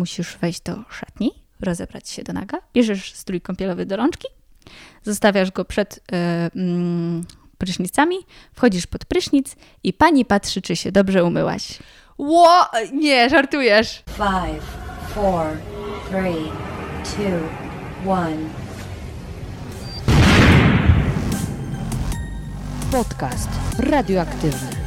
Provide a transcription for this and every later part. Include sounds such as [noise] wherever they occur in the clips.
Musisz wejść do szatni, rozebrać się do naga, bierzesz strój kąpielowy do rączki, zostawiasz go przed e, mm, prysznicami, wchodzisz pod prysznic i pani patrzy, czy się dobrze umyłaś. Ło! Nie, żartujesz. Five, four, three, two, one. Podcast radioaktywny.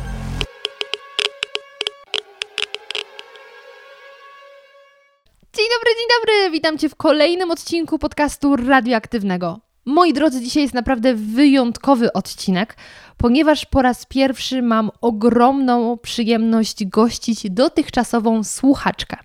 Dzień dobry, dzień dobry! Witam Cię w kolejnym odcinku podcastu radioaktywnego. Moi drodzy, dzisiaj jest naprawdę wyjątkowy odcinek, ponieważ po raz pierwszy mam ogromną przyjemność gościć dotychczasową słuchaczkę.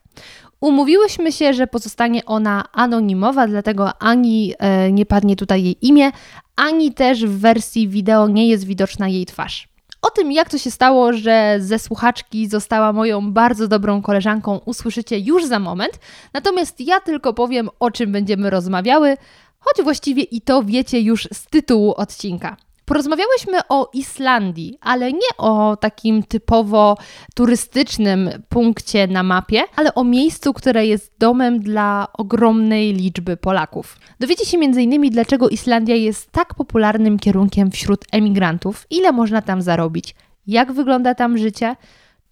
Umówiłyśmy się, że pozostanie ona anonimowa, dlatego ani e, nie padnie tutaj jej imię, ani też w wersji wideo nie jest widoczna jej twarz. O tym, jak to się stało, że ze słuchaczki została moją bardzo dobrą koleżanką, usłyszycie już za moment. Natomiast ja tylko powiem, o czym będziemy rozmawiały, choć właściwie i to wiecie już z tytułu odcinka. Porozmawiałyśmy o Islandii, ale nie o takim typowo turystycznym punkcie na mapie, ale o miejscu, które jest domem dla ogromnej liczby Polaków. Dowiecie się m.in. dlaczego Islandia jest tak popularnym kierunkiem wśród emigrantów, ile można tam zarobić, jak wygląda tam życie,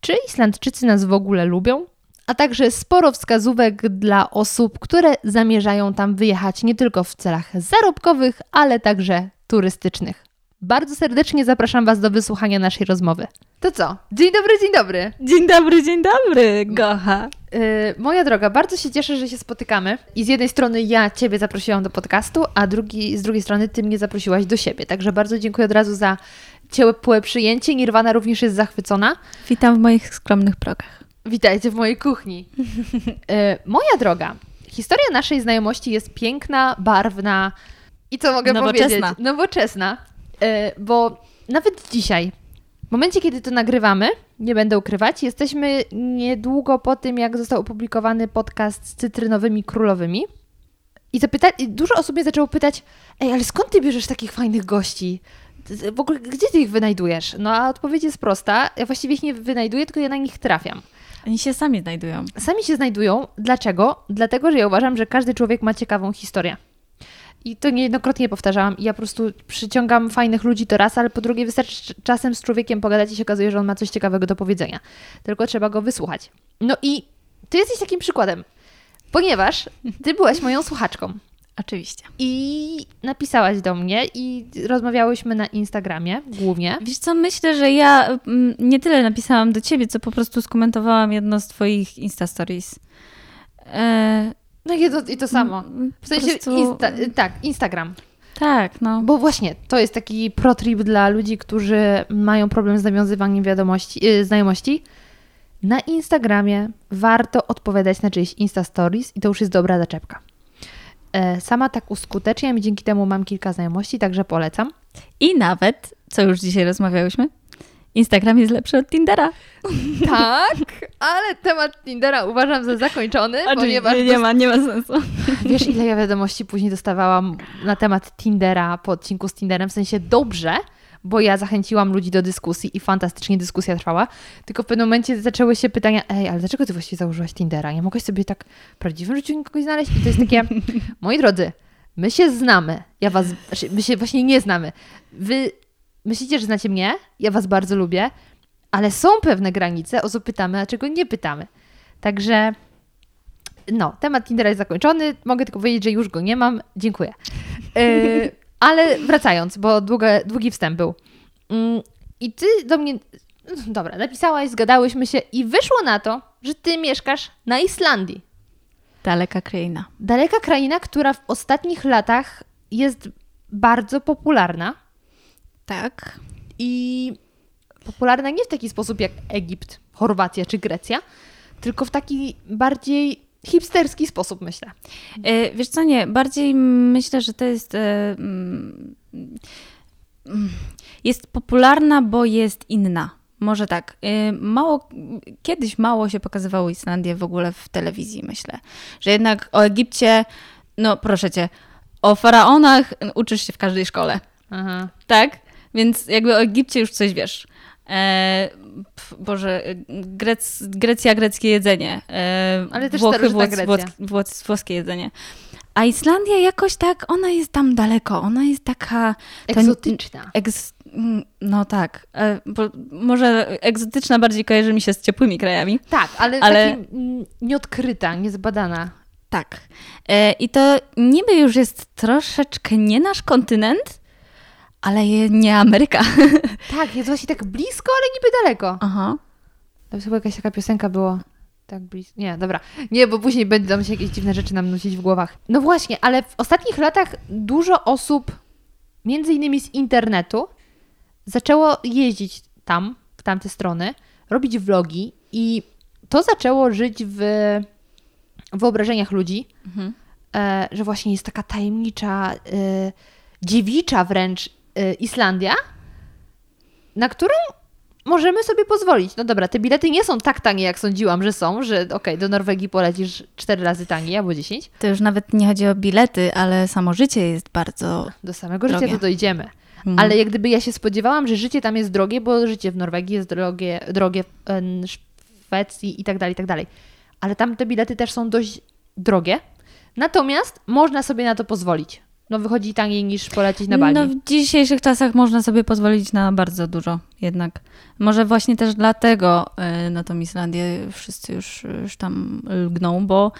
czy Islandczycy nas w ogóle lubią, a także sporo wskazówek dla osób, które zamierzają tam wyjechać nie tylko w celach zarobkowych, ale także turystycznych. Bardzo serdecznie zapraszam Was do wysłuchania naszej rozmowy. To co? Dzień dobry, dzień dobry. Dzień dobry, dzień dobry, Gocha. Yy, moja droga, bardzo się cieszę, że się spotykamy. I z jednej strony ja Ciebie zaprosiłam do podcastu, a drugi, z drugiej strony Ty mnie zaprosiłaś do siebie. Także bardzo dziękuję od razu za ciepłe przyjęcie. Nirwana również jest zachwycona. Witam w moich skromnych progach. Witajcie w mojej kuchni. Yy, moja droga, historia naszej znajomości jest piękna, barwna i co mogę Nowoczesna. powiedzieć? Nowoczesna. Yy, bo nawet dzisiaj, w momencie, kiedy to nagrywamy, nie będę ukrywać, jesteśmy niedługo po tym, jak został opublikowany podcast z cytrynowymi królowymi. I zapyta- i dużo osób mnie zaczęło pytać, ej, ale skąd ty bierzesz takich fajnych gości? W ogóle, gdzie ty ich wynajdujesz? No a odpowiedź jest prosta. Ja właściwie ich nie wynajduję, tylko ja na nich trafiam. Oni się sami znajdują. Sami się znajdują. Dlaczego? Dlatego, że ja uważam, że każdy człowiek ma ciekawą historię. I to niejednokrotnie powtarzałam. I ja po prostu przyciągam fajnych ludzi to raz, ale po drugie wystarczy czasem z człowiekiem pogadać i się okazuje, że on ma coś ciekawego do powiedzenia. Tylko trzeba go wysłuchać. No i ty jesteś takim przykładem, ponieważ ty byłaś moją słuchaczką. [laughs] Oczywiście. I napisałaś do mnie i rozmawiałyśmy na Instagramie głównie. Wiesz co, myślę, że ja mm, nie tyle napisałam do ciebie, co po prostu skomentowałam jedno z twoich Insta Stories. E, No i to, i to samo. mm, W sensie, prostu- insta, tak, Instagram. Tak, no. Bo właśnie, to jest taki pro-trip dla ludzi, którzy mają problem z nawiązywaniem wiadomości, yy, znajomości. Na Instagramie warto odpowiadać na czyjeś Insta Stories i to już jest dobra zaczepka. E, Sama tak uskuteczniam i dzięki temu mam kilka znajomości, także polecam. I nawet, co już dzisiaj rozmawiałyśmy, Instagram jest lepszy od Tindera. [laughs] Tak, ale temat Tindera uważam za zakończony, ponieważ nie, nie ma, nie ma sensu. [laughs] Wiesz, ile ja wiadomości później dostawałam na temat Tindera po odcinku z Tinderem? W sensie dobrze, bo ja zachęciłam ludzi do dyskusji i fantastycznie dyskusja trwała. Tylko w pewnym momencie zaczęły się pytania, ej, ale dlaczego ty właściwie założyłaś Tindera? Nie mogłaś sobie tak w prawdziwym życiu nikogoś znaleźć? I to jest takie, [laughs] moi drodzy, my się znamy. Ja was, znaczy, my się właśnie nie znamy. Wy myślicie, że znacie mnie? Ja was bardzo lubię, ale są pewne granice, o co pytamy, a czego nie pytamy. Także no, temat Tindera jest zakończony. Mogę tylko powiedzieć, że już go nie mam. Dziękuję. Yy, [laughs] ale wracając, bo długa, długi wstęp był. Mm, I ty do mnie. Dobra, napisałaś, zgadałyśmy się i wyszło na to, że ty mieszkasz na Islandii. Daleka kraina. Daleka kraina, która w ostatnich latach jest bardzo popularna Tak. i popularna nie w taki sposób jak Egipt, Chorwacja czy Grecja, tylko w taki bardziej hipsterski sposób, myślę. E, wiesz co, nie, bardziej myślę, że to jest. E, mm, mm, jest popularna, bo jest inna. Może tak. E, Mało, kiedyś mało się pokazywało Islandię w ogóle w telewizji, myślę. Że jednak o Egipcie, no proszę cię, o faraonach uczysz się w każdej szkole. Aha. Tak? Więc jakby o Egipcie już coś wiesz. E, pf, Boże, Grec, Grecja, greckie jedzenie. E, Ale też Włochy, włos, Grecja. włos, włos, włoskie jedzenie. A Islandia jakoś tak, ona jest tam daleko. Ona jest taka... to- Egzotyczna. Egz... mm, No tak, e, bo może egzotyczna bardziej kojarzy mi się z ciepłymi krajami. Tak, ale, Ale- taki mm, nieodkryta, niezbadana. Tak. E, I to niby już jest troszeczkę nie nasz kontynent, ale nie Ameryka. [laughs] Tak, jest właśnie tak blisko, ale niby daleko. Aha. To chyba jakaś taka piosenka była. Tak blisko. Nie, dobra. Nie, bo później będą się jakieś dziwne rzeczy nam nucić w głowach. No właśnie, ale w ostatnich latach dużo osób, między innymi z internetu, zaczęło jeździć tam, w tamte strony, robić vlogi i to zaczęło żyć w wyobrażeniach ludzi, e, że właśnie jest taka tajemnicza, e, dziewicza wręcz Islandia, na którą możemy sobie pozwolić. No dobra, te bilety nie są tak tanie, jak sądziłam, że są, że okej, do Norwegii polecisz cztery razy taniej albo 10. To już nawet nie chodzi o bilety, ale samo życie jest bardzo. Do samego Drogie. życia to dojdziemy. Mhm. Ale jak gdyby ja się spodziewałam, że życie tam jest drogie, bo życie w Norwegii jest drogie, drogie w em, Szwecji i tak dalej, i tak dalej. Ale tam te bilety też są dość drogie. Natomiast można sobie na to pozwolić. No wychodzi taniej niż polecieć na Bali. No, w dzisiejszych czasach można sobie pozwolić na bardzo dużo jednak. Może właśnie też dlatego y, na tą Islandię wszyscy już, już tam lgną, bo,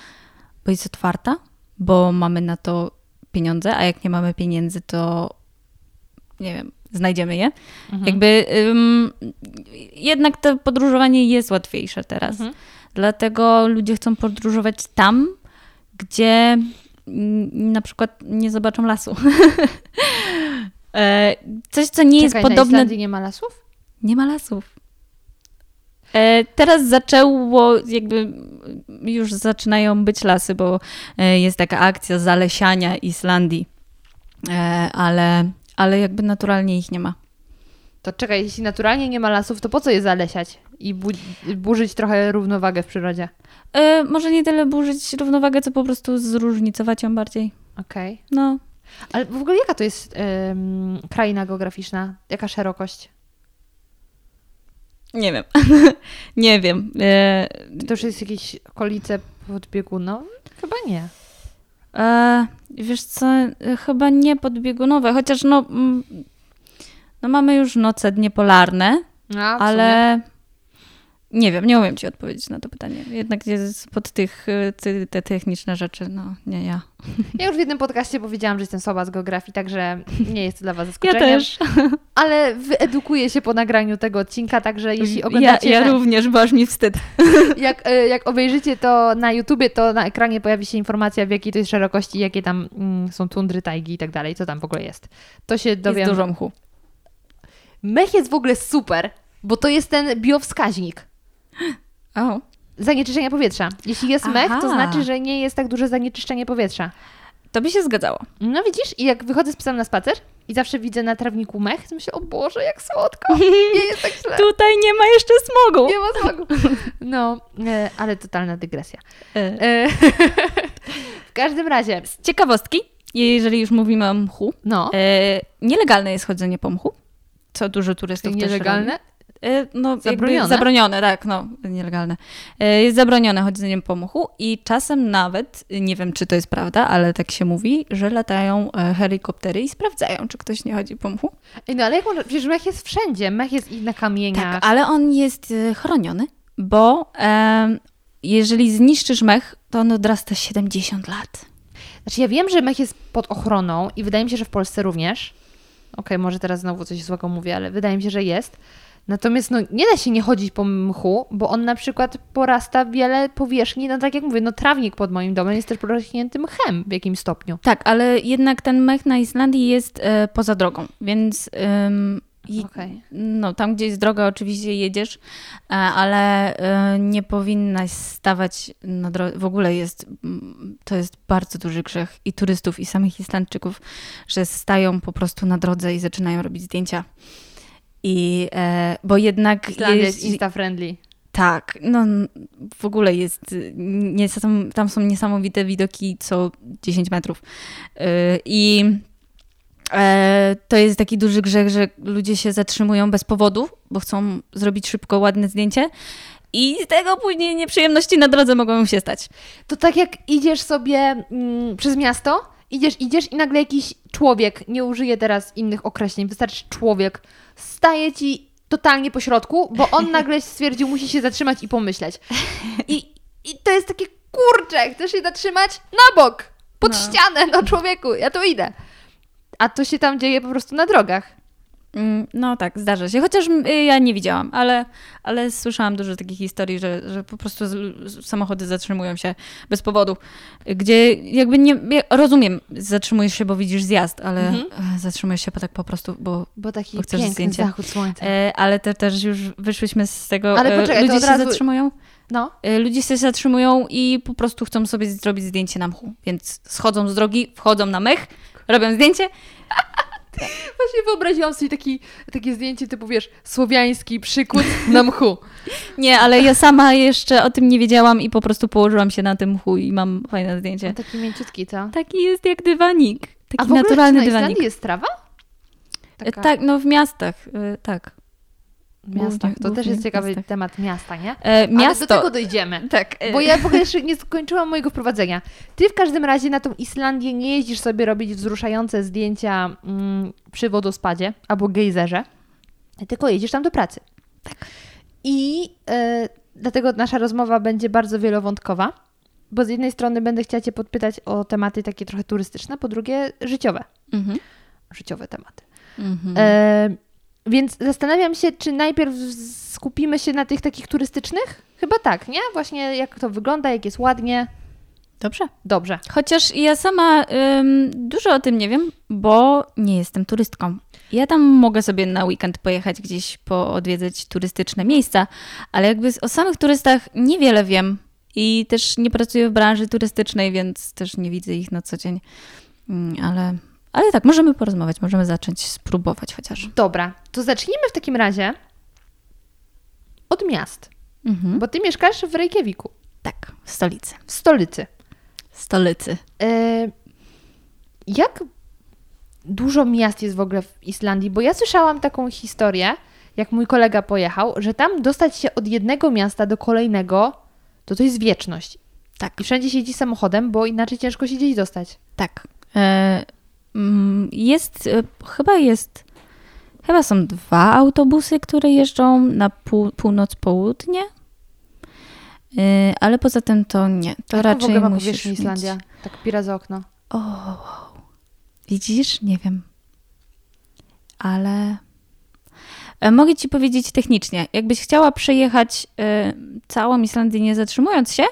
bo jest otwarta, bo mamy na to pieniądze, a jak nie mamy pieniędzy, to nie wiem, znajdziemy je. Mhm. Jakby ym, jednak to podróżowanie jest łatwiejsze teraz. Mhm. Dlatego ludzie chcą podróżować tam, gdzie na przykład nie zobaczą lasu. [laughs] E, Coś, co nie jest Czekaj, na podobne. Islandii nie ma lasów? Nie ma lasów. E, Teraz zaczęło, jakby już zaczynają być lasy, bo e, jest taka akcja zalesiania Islandii, ale, ale jakby naturalnie ich nie ma. To czekaj, jeśli naturalnie nie ma lasów, to po co je zalesiać i bu- burzyć trochę równowagę w przyrodzie? E, Może nie tyle burzyć równowagę, co po prostu zróżnicować ją bardziej. Okej. No, Ale w ogóle jaka to jest em, kraina geograficzna? Jaka szerokość? nie wiem. [laughs] nie wiem. E, Czy to już jest jakieś okolice podbieguno? Chyba nie. E, wiesz co, chyba nie podbiegunowe, chociaż no, mm, no mamy już noce dnie polarne, A, sumie. ale nie wiem, nie umiem ci odpowiedzieć na to pytanie. Jednak jest pod tych, ty, te techniczne rzeczy, no nie ja. Ja już w jednym podcaście powiedziałam, że jestem słaba z geografii, także nie jest to dla Was Ja zaskoczeniem. też. Ale wyedukuję się po nagraniu tego odcinka, także jeśli Ja, oglądacie, ja na- również, bo aż mi wstyd. [laughs] jak, e, jak obejrzycie to na YouTubie, to na ekranie pojawi się informacja, w jakiej to jest szerokości, jakie tam mm, są tundry, tajgi i tak dalej, co tam w ogóle jest. To się Jest dowiem. dużo mchu. Mech jest w ogóle super, bo to jest ten biowskaźnik. O, Zanieczyszczenia powietrza. Jeśli jest mech, to Aha. znaczy, że nie jest tak duże zanieczyszczenie powietrza. to by się zgadzało. No widzisz, i jak wychodzę z psem na spacer i zawsze widzę na trawniku mech, to myślę, o Boże, jak słodko. Nie jest tak źle. [laughs] Tutaj nie ma jeszcze smogu. Nie ma smaku. No, e, ale totalna dygresja. E, E, [laughs] w każdym razie, Z ciekawostki, jeżeli już mówimy o mchu, no, E, nielegalne jest chodzenie po mchu, co dużo turystów też nielegalne. robi. E, no, Zabronione? Zabronione, tak, no, nielegalne. E, jest zabronione chodzenie po mchu i czasem nawet, nie wiem czy to jest prawda, ale tak się mówi, że latają e, helikoptery i sprawdzają, czy ktoś nie chodzi po mchu. Ej, No ale jak można, przecież mech jest wszędzie, mech jest i na kamieniach. Tak, ale on jest chroniony, bo e, jeżeli zniszczysz mech, to on odrasta 70 lat. Znaczy ja wiem, że mech jest pod ochroną i wydaje mi się, że w Polsce również. Okej, może teraz znowu coś złego mówię, ale wydaje mi się, że jest. Natomiast no, nie da się nie chodzić po mchu, bo on na przykład porasta wiele powierzchni, no tak jak mówię, no trawnik pod moim domem jest też porośnięty mchem w jakimś stopniu. Tak, ale jednak ten mech na Islandii jest e, poza drogą, więc ym, i, Okej. no, tam, gdzie jest droga, oczywiście jedziesz, e, ale e, nie powinnaś stawać na drodze. W ogóle jest, to jest bardzo duży grzech i turystów, i samych Islandczyków, że stają po prostu na drodze i zaczynają robić zdjęcia. I, e, bo jednak Islandia jest, jest insta-friendly. tak, no w ogóle jest, y, nie, tam, są niesamowite widoki co 10 metrów. Y, I E, to jest taki duży grzech, że ludzie się zatrzymują bez powodu, bo chcą zrobić szybko ładne zdjęcie. I z tego później nieprzyjemności na drodze mogą się stać. To tak jak idziesz sobie mm, przez miasto, idziesz, idziesz i nagle jakiś człowiek, nie użyję teraz innych określeń, wystarczy człowiek, staje ci totalnie po środku, bo on [laughs] nagle stwierdził, musi się zatrzymać i pomyśleć. I, i to jest takie, kurczę, chcesz się zatrzymać? Na bok, pod No. ścianę, no człowieku, ja tu idę. A to się tam dzieje po prostu na drogach. Mm, No tak, zdarza się. Chociaż mm, y, ja nie widziałam, ale, ale słyszałam dużo takich historii, że, że po prostu samochody zatrzymują się bez powodu. Gdzie jakby nie. Rozumiem, zatrzymujesz się, bo widzisz zjazd, ale Mhm. e, zatrzymujesz się po tak po prostu, bo. Bo taki Bo chcesz zdjęcie. zachód słońca. E, ale te, też już wyszłyśmy z tego. Ale e, poczekaj, ludzie się razu- zatrzymują. No. Ludzie się zatrzymują i po prostu chcą sobie zrobić zdjęcie na mchu. Więc schodzą z drogi, wchodzą na mech, robią zdjęcie. [laughs] Właśnie wyobraziłam sobie taki, takie zdjęcie typu, wiesz, słowiański przykład na mchu. [laughs] Nie, ale ja sama jeszcze o tym nie wiedziałam i po prostu położyłam się na tym mchu i mam fajne zdjęcie. Taki mięciutki, co? Taki jest jak dywanik. Taki A w ogóle naturalny czy na dywanik. Islandii jest trawa? E, Tak, no w miastach, e, tak. Miastach. To głównie też jest ciekawy miastach. temat miasta, nie? E, miasto. Ale do tego dojdziemy. Tak. e, Bo ja w ogóle jeszcze nie skończyłam mojego wprowadzenia. Ty w każdym razie na tą Islandię nie jeździsz sobie robić wzruszające zdjęcia mm, przy wodospadzie albo gejzerze, tylko jedziesz tam do pracy. Tak. I e, dlatego nasza rozmowa będzie bardzo wielowątkowa, bo z jednej strony będę chciała Cię podpytać o tematy takie trochę turystyczne, po drugie życiowe. Mhm. Życiowe tematy. Mhm. E, więc zastanawiam się, czy najpierw skupimy się na tych takich turystycznych? Chyba tak, nie? Właśnie jak to wygląda, jak jest ładnie. Dobrze. Dobrze. Chociaż ja sama ym, dużo o tym nie wiem, bo nie jestem turystką. Ja tam mogę sobie na weekend pojechać gdzieś poodwiedzać turystyczne miejsca, ale jakby o samych turystach niewiele wiem i też nie pracuję w branży turystycznej, więc też nie widzę ich na co dzień. Mm, Ale, ale tak, możemy porozmawiać, możemy zacząć spróbować chociaż. Dobra, to zacznijmy w takim razie od miast. Mhm. Bo ty mieszkasz w Reykjaviku, Tak, w stolicy. w stolicy. Stolicy. E, jak dużo miast jest w ogóle w Islandii? Bo ja słyszałam taką historię, jak mój kolega pojechał, że tam dostać się od jednego miasta do kolejnego, to to jest wieczność. Tak. I wszędzie się jeździ samochodem, bo inaczej ciężko się gdzieś dostać. Tak. E, Jest, e, chyba jest, chyba są dwa autobusy, które jeżdżą na pół, północ-południe, E, ale poza tym to nie. To Jaką w raczej ogóle ma musisz powierzchnię mieć... Islandia? Tak pira za okno. O, wow. Widzisz? Nie wiem. Ale e, mogę Ci powiedzieć technicznie. Jakbyś chciała przejechać e, całą Islandię nie zatrzymując się,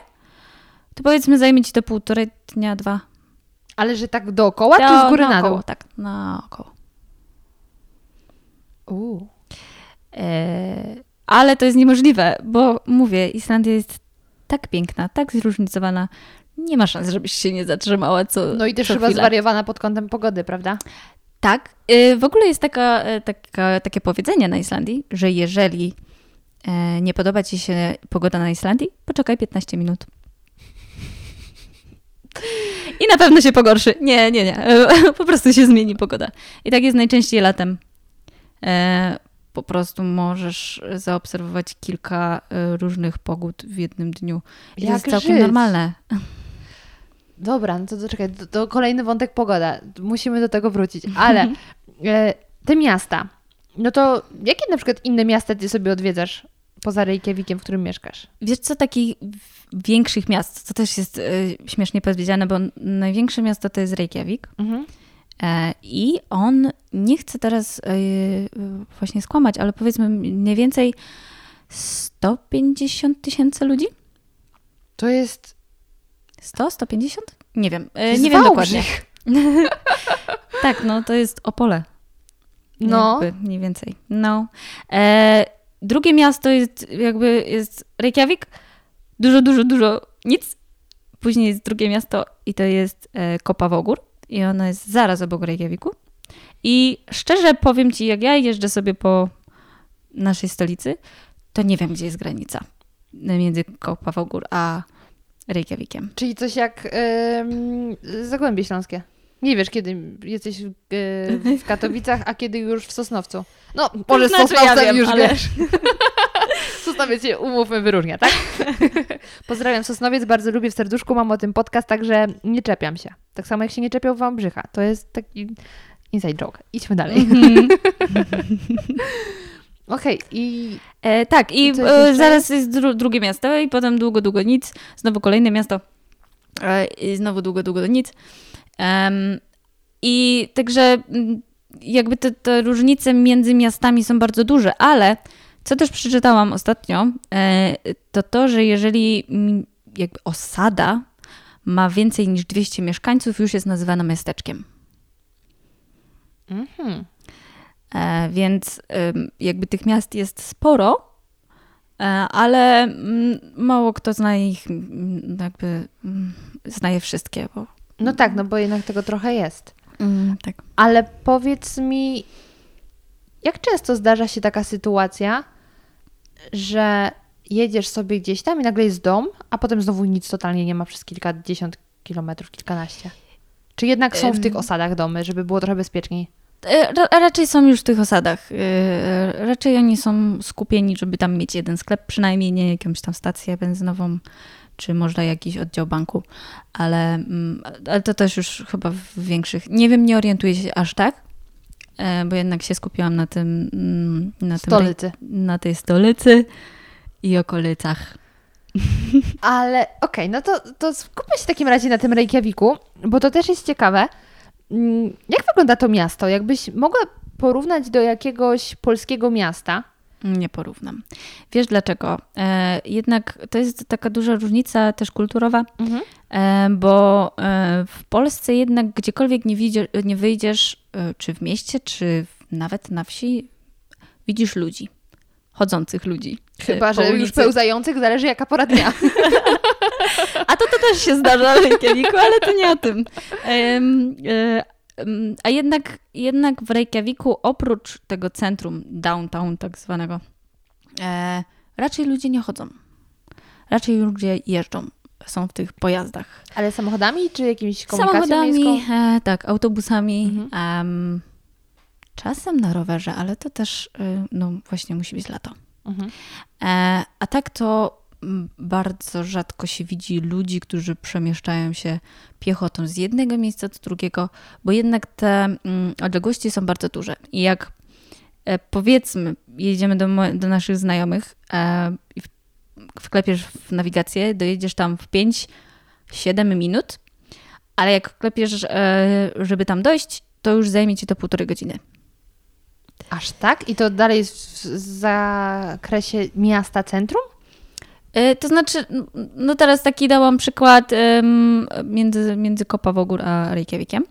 to powiedzmy zajmie Ci to półtorej dnia, dwa. Ale że tak dookoła, czy To z góry na naokoło, dół? Tak, naokoło. Uuu. E, ale to jest niemożliwe, bo mówię, Islandia jest tak piękna, tak zróżnicowana. Nie ma szans, żebyś się nie zatrzymała co No i też chyba chwilę. zwariowana pod kątem pogody, prawda? Tak. E, w ogóle jest taka, e, taka, takie powiedzenie na Islandii, że jeżeli nie podoba Ci się pogoda na Islandii, poczekaj 15 minut. I na pewno się pogorszy. Nie, nie, nie. [laughs] Po prostu się zmieni pogoda. I tak jest najczęściej latem. E, Po prostu możesz zaobserwować kilka e, różnych pogód w jednym dniu. I to jest całkiem żyć? normalne. [laughs] Dobra, no to, to czekaj, to, to kolejny wątek pogoda. Musimy do tego wrócić. Ale [laughs] e, te miasta, no to jakie na przykład inne miasta ty sobie odwiedzasz poza Reykjavikiem, w którym mieszkasz? Wiesz co, takich większych miast, to też jest e, śmiesznie powiedziane, bo największe miasto to jest Reykjavik Mhm. e, i on nie chce teraz e, właśnie skłamać, ale powiedzmy mniej więcej 150 tysięcy ludzi? To jest... 100, 150? Nie wiem, e, jest nie wiem dokładnie. [laughs] Tak, no to jest Opole. No. Jakby mniej więcej. No. E, drugie miasto jest jakby jest Reykjavik. Dużo, dużo, dużo nic. Później jest drugie miasto i to jest e, Kopawogór. I ono jest zaraz obok Reykjaviku. I szczerze powiem Ci, jak ja jeżdżę sobie po naszej stolicy, to nie wiem, gdzie jest granica między Kopawogór a Reykjavikiem. Czyli coś jak ym, Zagłębie Śląskie. Nie wiesz, kiedy jesteś w, e, w [laughs] Katowicach, a kiedy już w Sosnowcu. No, może znaczy, Sosnowcem ja wiem, już ale- wiesz. Sosnowiec się, umówmy, wyróżnia, tak? [laughs] Pozdrawiam Sosnowiec, bardzo lubię w serduszku, mam o tym podcast, także nie czepiam się. Tak samo jak się nie czepiał Wałbrzycha. To jest taki inside joke. Idźmy dalej. Mhm. [laughs] Okej, i E, tak, i I e, zaraz jest dru drugie miasto i potem długo, długo nic. Znowu kolejne miasto. E, I znowu długo, długo nic. Em, I także mm, jakby te, te różnice między miastami są bardzo duże, ale co też przeczytałam ostatnio, e, to to, że jeżeli jakby osada ma więcej niż 200 mieszkańców, już jest nazywana miasteczkiem. mhm. E, więc jakby tych miast jest sporo, e, ale mm, mało kto zna ich, mm, jakby zna je wszystkie, bo no tak, no bo jednak tego trochę jest. mm, tak. Ale powiedz mi, jak często zdarza się taka sytuacja, że jedziesz sobie gdzieś tam i nagle jest dom, a potem znowu nic totalnie nie ma przez kilkadziesiąt kilometrów, kilkanaście? Czy jednak są w tych osadach domy, żeby było trochę bezpieczniej? E, ra- raczej są już w tych osadach. E, raczej oni są skupieni, żeby tam mieć jeden sklep, przynajmniej nie jakąś tam stację benzynową, czy może jakiś oddział banku, ale, mm, ale to też już chyba w większych. Nie wiem, nie orientuję się aż tak, e, bo jednak się skupiłam na tym. mm, Na tym Stolicy. na tej stolicy i okolicach. [laughs] Ale okej, no to, to skupmy się w takim razie na tym Reykjaviku, bo to też jest ciekawe. Mm, Jak wygląda to miasto? Jakbyś mogła porównać do jakiegoś polskiego miasta? Nie porównam. Wiesz dlaczego? E, jednak to jest taka duża różnica też kulturowa, e, bo e, w Polsce jednak gdziekolwiek nie, widzie, nie wyjdziesz, e, czy w mieście, czy nawet na wsi, widzisz ludzi. Chodzących ludzi. e, Chyba, że już ulicy. pełzających, zależy jaka pora dnia. [laughs] A to, to też się zdarza w Reykjaviku, ale to nie o tym. A jednak, jednak w Reykjaviku oprócz tego centrum downtown tak zwanego, e, raczej ludzie nie chodzą. Raczej ludzie jeżdżą. Są w tych pojazdach. Ale samochodami czy jakimiś komunikacją Samochodami, e, tak, autobusami. Mhm. em, czasem na rowerze, ale to też e, no, właśnie musi być lato. Mhm. E, a tak to bardzo rzadko się widzi ludzi, którzy przemieszczają się piechotą z jednego miejsca do drugiego, bo jednak te odległości są bardzo duże. I jak e, powiedzmy, jedziemy do, do naszych znajomych e, i wklepiesz w nawigację, dojedziesz tam w 5-7 minut, ale jak wklepiesz, e, żeby tam dojść, to już zajmie ci to półtorej godziny. Aż tak? I to dalej w zakresie miasta centrum? E, To znaczy, no teraz taki dałam przykład między, między Kopawogór a Reykjavikiem,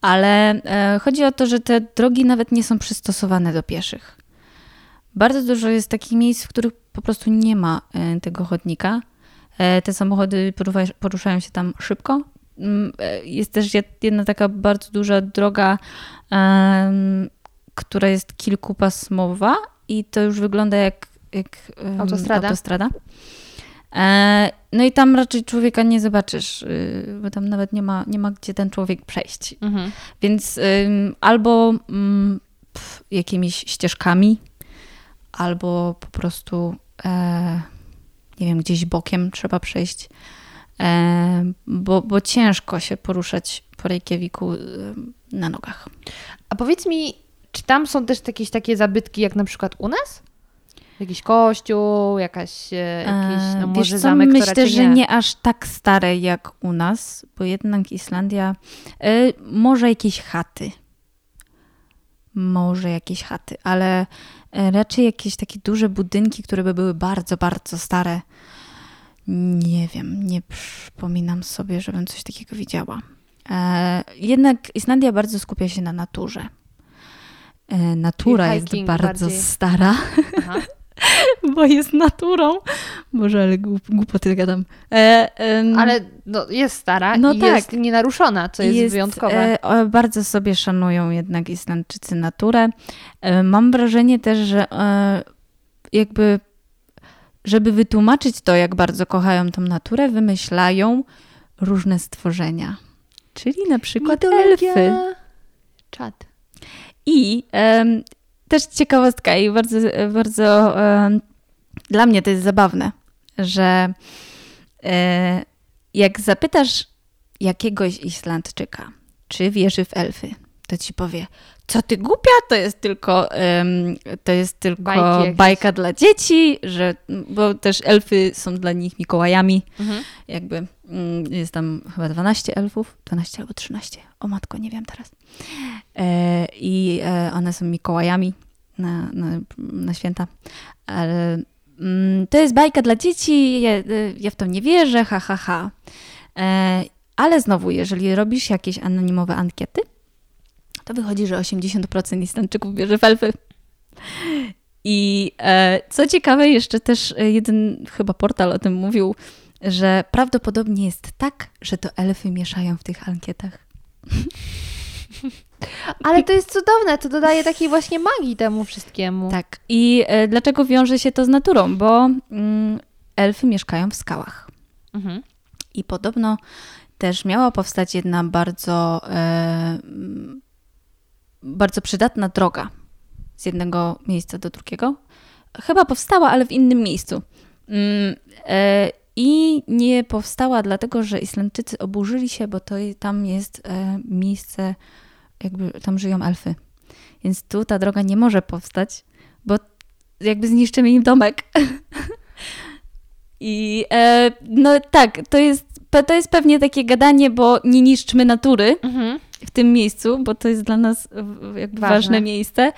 ale e, chodzi o to, że te drogi nawet nie są przystosowane do pieszych. Bardzo dużo jest takich miejsc, w których po prostu nie ma e, tego chodnika. E, Te samochody poruszają- się tam szybko. Mm, e, Jest też jed- jedna taka bardzo duża droga, która jest kilkupasmowa i to już wygląda jak, jak em, Autostrada. autostrada. E, No i tam raczej człowieka nie zobaczysz, y, bo tam nawet nie ma, nie ma gdzie ten człowiek przejść. Mhm. Więc ym, albo ym, pf, jakimiś ścieżkami, albo po prostu e, nie wiem, gdzieś bokiem trzeba przejść, e, bo, bo ciężko się poruszać po Reykjaviku ym, na nogach. A powiedz mi, czy tam są też jakieś takie zabytki jak na przykład u nas? Jakiś kościół, jakaś, e, jakiś no E, może co, zamek, Myślę, że nie aż tak stare jak u nas, bo jednak Islandia, e, może jakieś chaty. Może jakieś chaty, ale raczej jakieś takie duże budynki, które by były bardzo, bardzo stare. Nie wiem, nie przypominam sobie, żebym coś takiego widziała. E, Jednak Islandia bardzo skupia się na naturze. E, Natura jest bardzo bardziej. stara Aha. [laughs] [laughs] bo jest naturą. Boże, ale głup, głupoty gadam. E, Ale no, jest stara No i tak. jest nienaruszona, co jest, wyjątkowe. E, bardzo sobie szanują jednak Islandczycy naturę. E, mam wrażenie też, że e, jakby, żeby wytłumaczyć to, jak bardzo kochają tą naturę, wymyślają różne stworzenia. czyli na przykład elfy. Czad. I też ciekawostka i bardzo, bardzo em, dla mnie to jest zabawne, że e, jak zapytasz jakiegoś Islandczyka, czy wierzy w elfy, to ci powie, co ty głupia, to jest tylko, em, to jest tylko bajka dla dzieci, że, bo też elfy są dla nich Mikołajami, Mhm. jakby mm, jest tam chyba 12 elfów, 12 albo 13, o matko, nie wiem teraz. E, I e, one są Mikołajami na, na, na święta. Ale mm, to jest bajka dla dzieci, ja, e, ja w to nie wierzę, ha, ha, ha. E, ale znowu, jeżeli robisz jakieś anonimowe ankiety, to wychodzi, że 80% Islandczyków wierzy w elfy. I e, co ciekawe, jeszcze też e, jeden chyba portal o tym mówił, że prawdopodobnie jest tak, że to elfy mieszają w tych ankietach. [laughs] Ale to jest cudowne, to dodaje takiej właśnie magii temu wszystkiemu. Tak. I e, dlaczego wiąże się to z naturą? Bo mm, elfy mieszkają w skałach. Mhm. I podobno też miała powstać jedna bardzo, e, bardzo przydatna droga z jednego miejsca do drugiego. Chyba powstała, ale w innym miejscu. Mm, e, I nie powstała dlatego, że Islandczycy oburzyli się, bo to tam jest e, miejsce, jakby tam żyją elfy. Więc tu ta droga nie może powstać, bo jakby zniszczymy im domek. [laughs] I e, no tak, to jest, to jest pewnie takie gadanie, bo nie niszczmy natury Mhm. W tym miejscu, bo to jest dla nas jakby Ważne. ważne, miejsce.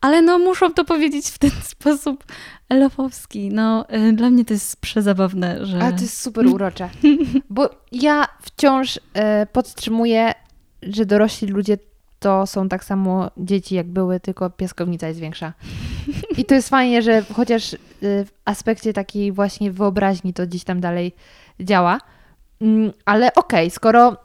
Ale no muszą to powiedzieć w ten [laughs] sposób elfowski. No e, dla mnie to jest przezabawne, że... Ale to jest super urocze. [laughs] Bo ja wciąż e, podtrzymuję, że dorośli ludzie to są tak samo dzieci, jak były, tylko piaskownica jest większa. I to jest fajnie, że chociaż e, w aspekcie takiej właśnie wyobraźni to gdzieś tam dalej działa. Mm, Ale okej, skoro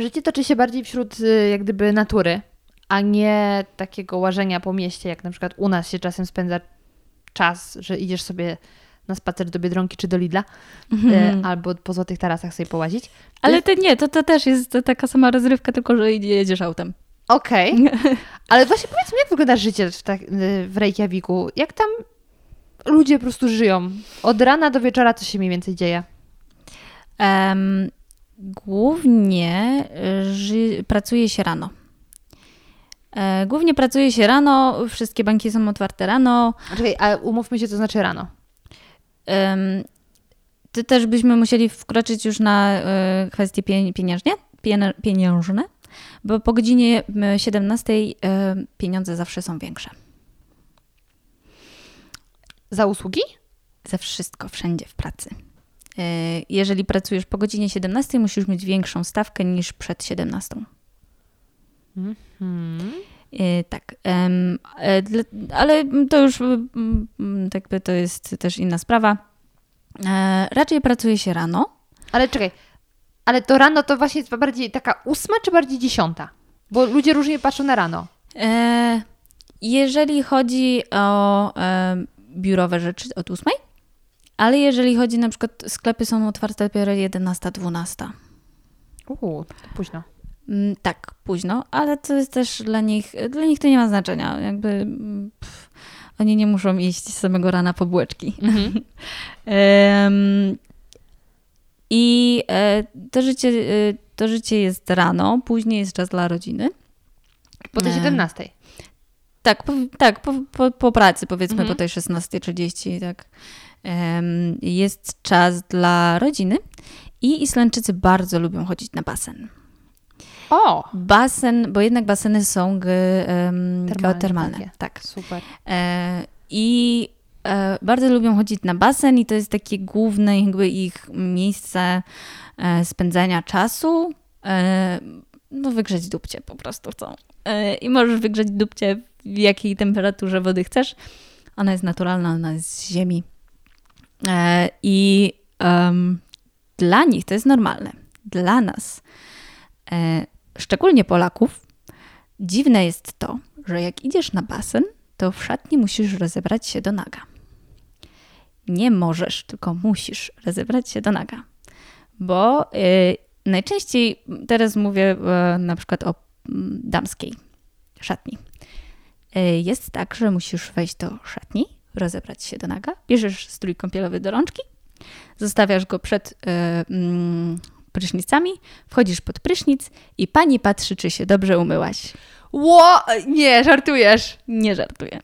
życie toczy się bardziej wśród e, jak gdyby natury, a nie takiego łażenia po mieście, jak na przykład u nas się czasem spędza czas, że idziesz sobie na spacer do Biedronki czy do Lidla, Mhm. e, albo po Złotych Tarasach sobie połazić. Ale to nie, to, to też jest taka sama rozrywka, tylko że jedziesz autem. Okej, [laughs] ale właśnie powiedz mi, jak wygląda życie w, tak, w Reykjaviku? Jak tam ludzie po prostu żyją? Od rana do wieczora co się mniej więcej dzieje? Em, głównie e, ży- pracuje się rano. E, głównie pracuje się rano, wszystkie banki są otwarte rano. Czekaj, a umówmy się, co znaczy rano. Ty też byśmy musieli wkroczyć już na e, kwestie pie- pieniężnie, piene- pieniężne, bo po godzinie m, 17 e, pieniądze zawsze są większe. Za usługi? Za wszystko, wszędzie w pracy. E, Jeżeli pracujesz po godzinie 17, musisz mieć większą stawkę niż przed 17. Hmm. E, Tak, e, ale to już jakby to jest też inna sprawa. Raczej pracuje się rano. Ale czekaj, ale to rano to właśnie jest bardziej taka ósma czy bardziej dziesiąta? Bo ludzie różnie patrzą na rano. Jeżeli chodzi o biurowe rzeczy od 8, ale jeżeli chodzi na przykład, sklepy są otwarte dopiero 11-12. Uuu, późno. Mm, Tak, późno, ale to jest też dla nich, dla nich to nie ma znaczenia. Jakby mm, pff, oni nie muszą iść z samego rana po bułeczki. [laughs] Em, I e, to życie, e, to życie jest rano, później jest czas dla rodziny. Po tej E, 17. Tak, po, tak po, po, po pracy powiedzmy Mhm. po tej 16.30, tak. Jest czas dla rodziny i Islandczycy bardzo lubią chodzić na basen. O! Basen, bo jednak baseny są geotermalne. takie. Tak. Super. E, I e, bardzo lubią chodzić na basen i to jest takie główne jakby ich miejsce e, spędzania czasu. No wygrzeć dupcie po prostu chcą. I możesz wygrzeć dupcie w jakiej temperaturze wody chcesz. Ona jest naturalna, ona jest z ziemi. E, I em, dla nich to jest normalne. Dla nas, e, szczególnie Polaków, dziwne jest to, że jak idziesz na basen, to w szatni musisz rozebrać się do naga. Nie możesz, tylko musisz rozebrać się do naga. Bo y, najczęściej teraz mówię e, na przykład o damskiej szatni. Jest tak, że musisz wejść do szatni, rozebrać się do naga, bierzesz strój kąpielowy do rączki, zostawiasz go przed e, mm, prysznicami, wchodzisz pod prysznic i pani patrzy, czy się dobrze umyłaś. Ło! Nie, żartujesz. Nie żartuję.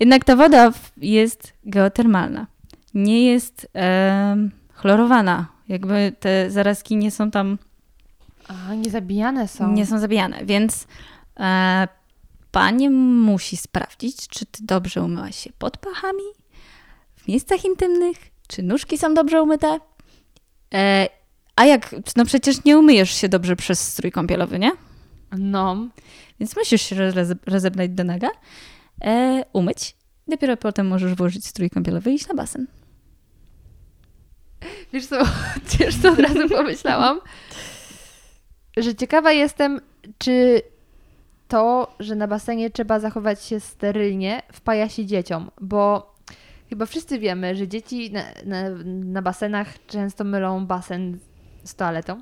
Jednak ta woda jest geotermalna. Nie jest em, chlorowana. Jakby te zarazki nie są tam, A, nie zabijane są. nie są zabijane, więc e, pani musi sprawdzić, czy ty dobrze umyłaś się pod pachami, w miejscach intymnych, czy nóżki są dobrze umyte. E, a jak, no przecież nie umyjesz się dobrze przez strój kąpielowy, nie? No. Więc musisz się roze- rozebrać do naga, e, umyć. Dopiero potem możesz włożyć strój kąpielowy i iść na basen. Wiesz co, [laughs] wiesz co od razu pomyślałam? Że ciekawa jestem, czy to, że na basenie trzeba zachować się sterylnie, wpaja się dzieciom, bo chyba wszyscy wiemy, że dzieci na, na, na basenach często mylą basen z toaletą.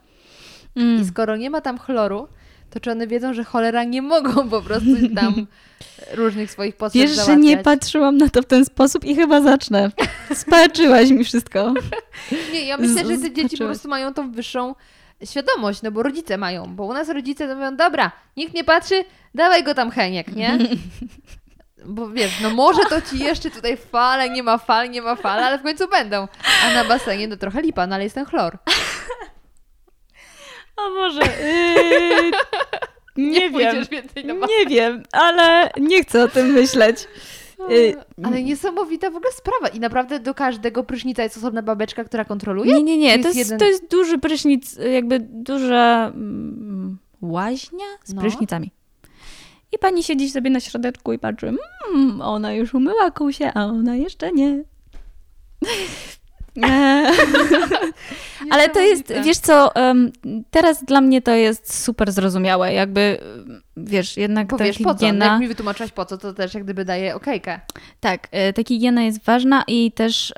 I skoro nie ma tam chloru, to czy one wiedzą, że cholera nie mogą po prostu tam [laughs] różnych swoich potrzeb Wiesz, że załatwiać? nie patrzyłam na to w ten sposób i chyba zacznę. Spaczyłaś mi wszystko. [laughs] Nie, ja myślę, że te dzieci po prostu mają tą wyższą świadomość, no bo rodzice mają, bo u nas rodzice to mówią, dobra, nikt nie patrzy, dawaj go tam Heniek, nie? [laughs] Bo wiesz, no może to ci jeszcze tutaj fale, nie ma fal, nie ma fal, ale w końcu będą. A na basenie to trochę lipa, no ale jest ten chlor. O może. Yy, [laughs] nie, wiem. na basen. Nie wiem, ale nie chcę o tym myśleć. Yy, Ale niesamowita w ogóle sprawa i naprawdę do każdego prysznica jest osobna babeczka, która kontroluje? Nie, nie, nie. To To jest to jest duży prysznic, jakby duża mm, łaźnia z No. prysznicami. I pani siedzi sobie na środeczku i patrzy, mmm, ona już umyła kusie, a ona jeszcze nie. Ale to jest, wiesz co, teraz dla mnie to jest super zrozumiałe, jakby, wiesz, jednak ta Powiesz po co? No, higiena... Jak mi wytłumaczyłaś po co, to też jak gdyby daje okejkę. Tak, e, ta higiena jest ważna i też.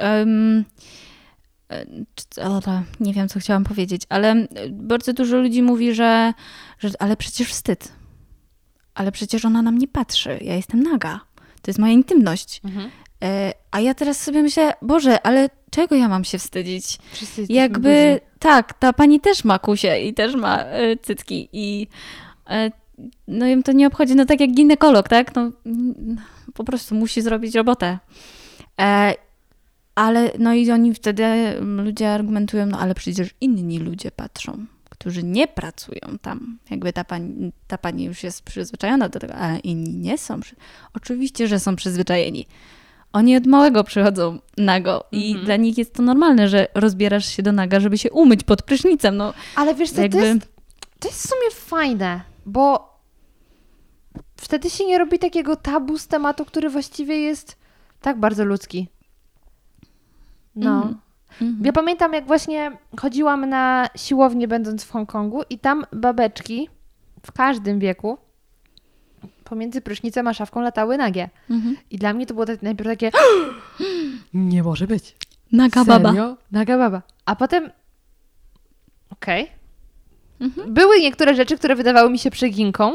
to nie wiem, co chciałam powiedzieć, ale bardzo dużo ludzi mówi, że, że ale przecież wstyd. Ale przecież ona na mnie patrzy. Ja jestem naga. To jest moja intymność. Mhm. E, A ja teraz sobie myślę, Boże, ale czego ja mam się wstydzić? Wszyscy Jakby tak, ta pani też ma kusie i też ma e, cycki i e, no ją to nie obchodzi, no tak jak ginekolog, tak? No, mm, po prostu musi zrobić robotę. Ale no i oni wtedy mm, ludzie argumentują, no ale przecież inni ludzie patrzą, którzy nie pracują tam. Jakby ta pani, ta pani już jest przyzwyczajona do tego, ale inni nie są. Oczywiście, że są przyzwyczajeni. Oni od małego przychodzą nago i Mhm. dla nich jest to normalne, że rozbierasz się do naga, żeby się umyć pod prysznicem. No, Ale wiesz co, jakby... to, jest, to jest w sumie fajne, bo wtedy się nie robi takiego tabu z tematu, który właściwie jest tak bardzo ludzki. No. Mhm. Mhm. Ja pamiętam, jak właśnie chodziłam na siłownię, będąc w Hongkongu, i tam babeczki w każdym wieku pomiędzy prysznicem a szafką latały nagie. Mhm. I dla mnie to było tak, najpierw takie. [gasps] Nie może być. Naga baba. Serio? Naga baba. A potem. Okej. Mhm. Były niektóre rzeczy, które wydawały mi się przeginką.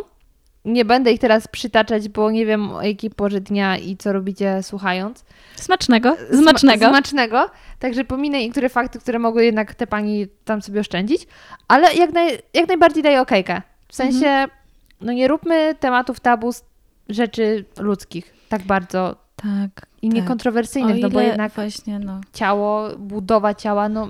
Nie będę ich teraz przytaczać, bo nie wiem o jakiej porze dnia i co robicie słuchając. Smacznego. Sma- Smacznego. Smacznego. Także pominę niektóre fakty, które mogły jednak te pani tam sobie oszczędzić. Ale jak, naj, jak najbardziej daję okejkę. W sensie, Mhm. No nie róbmy tematów tabu z rzeczy ludzkich tak bardzo tak. i tak. niekontrowersyjnych, no bo jednak Właśnie, no. ciało, budowa ciała, no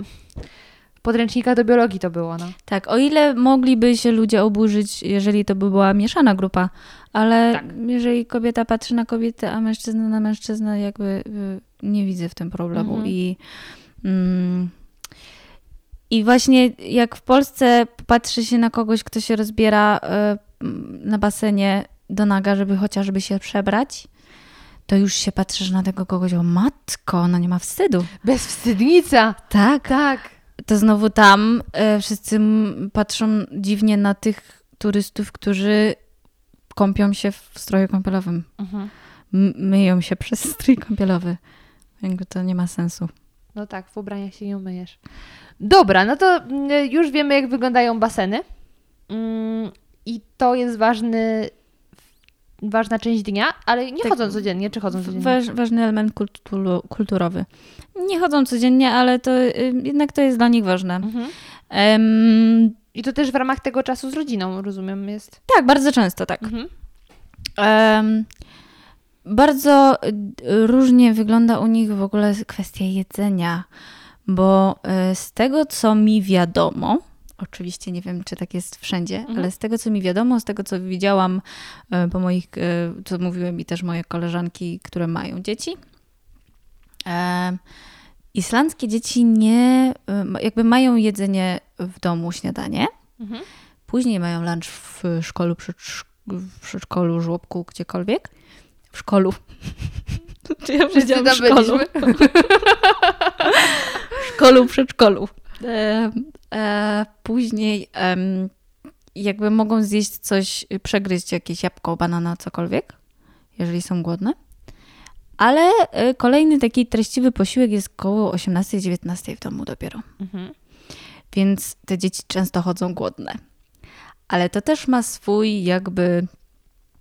w podręcznikach do biologii to było, no. Tak, o ile mogliby się ludzie oburzyć, jeżeli to by była mieszana grupa, ale Tak. jeżeli kobieta patrzy na kobietę, a mężczyzna na mężczyznę, jakby y, nie widzę w tym problemu. Mhm. I, mm, I właśnie jak w Polsce patrzy się na kogoś, kto się rozbiera y, na basenie do naga, żeby chociażby się przebrać, to już się patrzysz na tego kogoś, o matko, ona nie ma wstydu. Bezwstydnica! Tak, Tak. to znowu tam e, wszyscy patrzą dziwnie na tych turystów, którzy kąpią się w stroju kąpielowym. Mhm. Myją się przez strój kąpielowy. Jakby to nie ma sensu. No tak, w ubraniach się nie umyjesz. Dobra, no to mm, już wiemy, jak wyglądają baseny. I to jest ważny, ważna część dnia, ale nie Tak. chodzą codziennie, czy chodzą codziennie? Waż, ważny element kulturu, kulturowy. Nie chodzą codziennie, ale to y, jednak to jest dla nich ważne. Mhm. Em, I to też w ramach tego czasu z rodziną, rozumiem, jest. tak, bardzo często tak. Mhm. Em, bardzo y, różnie wygląda u nich w ogóle kwestia jedzenia, bo y, z tego, co mi wiadomo, oczywiście nie wiem, czy tak jest wszędzie, Mhm. ale z tego, co mi wiadomo, z tego, co widziałam y, po moich, y, co mówiły mi też moje koleżanki, które mają dzieci, em, islandzkie dzieci nie, y, jakby mają jedzenie w domu, śniadanie, Mhm. Później mają lunch w szkolu, w przedszkolu, żłobku, gdziekolwiek. W szkolu. [laughs] Czy ja powiedziałam w szkolu? [laughs] W szkolu, przedszkolu. E, później jakby mogą zjeść coś, przegryźć jakieś jabłko, banana, cokolwiek, jeżeli są głodne. Ale e, kolejny taki treściwy posiłek jest koło 18-19 w domu dopiero. Mhm. Więc te dzieci często chodzą głodne. Ale to też ma swój jakby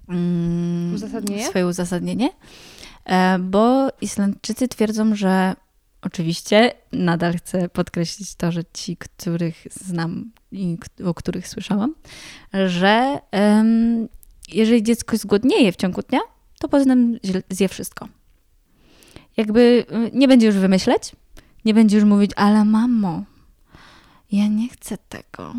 mm, Uzasadnienie? swoje uzasadnienie, e, bo Islandczycy twierdzą, że oczywiście nadal chcę podkreślić to, że ci, których znam i o których słyszałam, że em, jeżeli dziecko zgłodnieje w ciągu dnia, to potem zje wszystko. Jakby y, nie będzie już wymyśleć, nie będzie już mówić, ale mamo, ja nie chcę tego.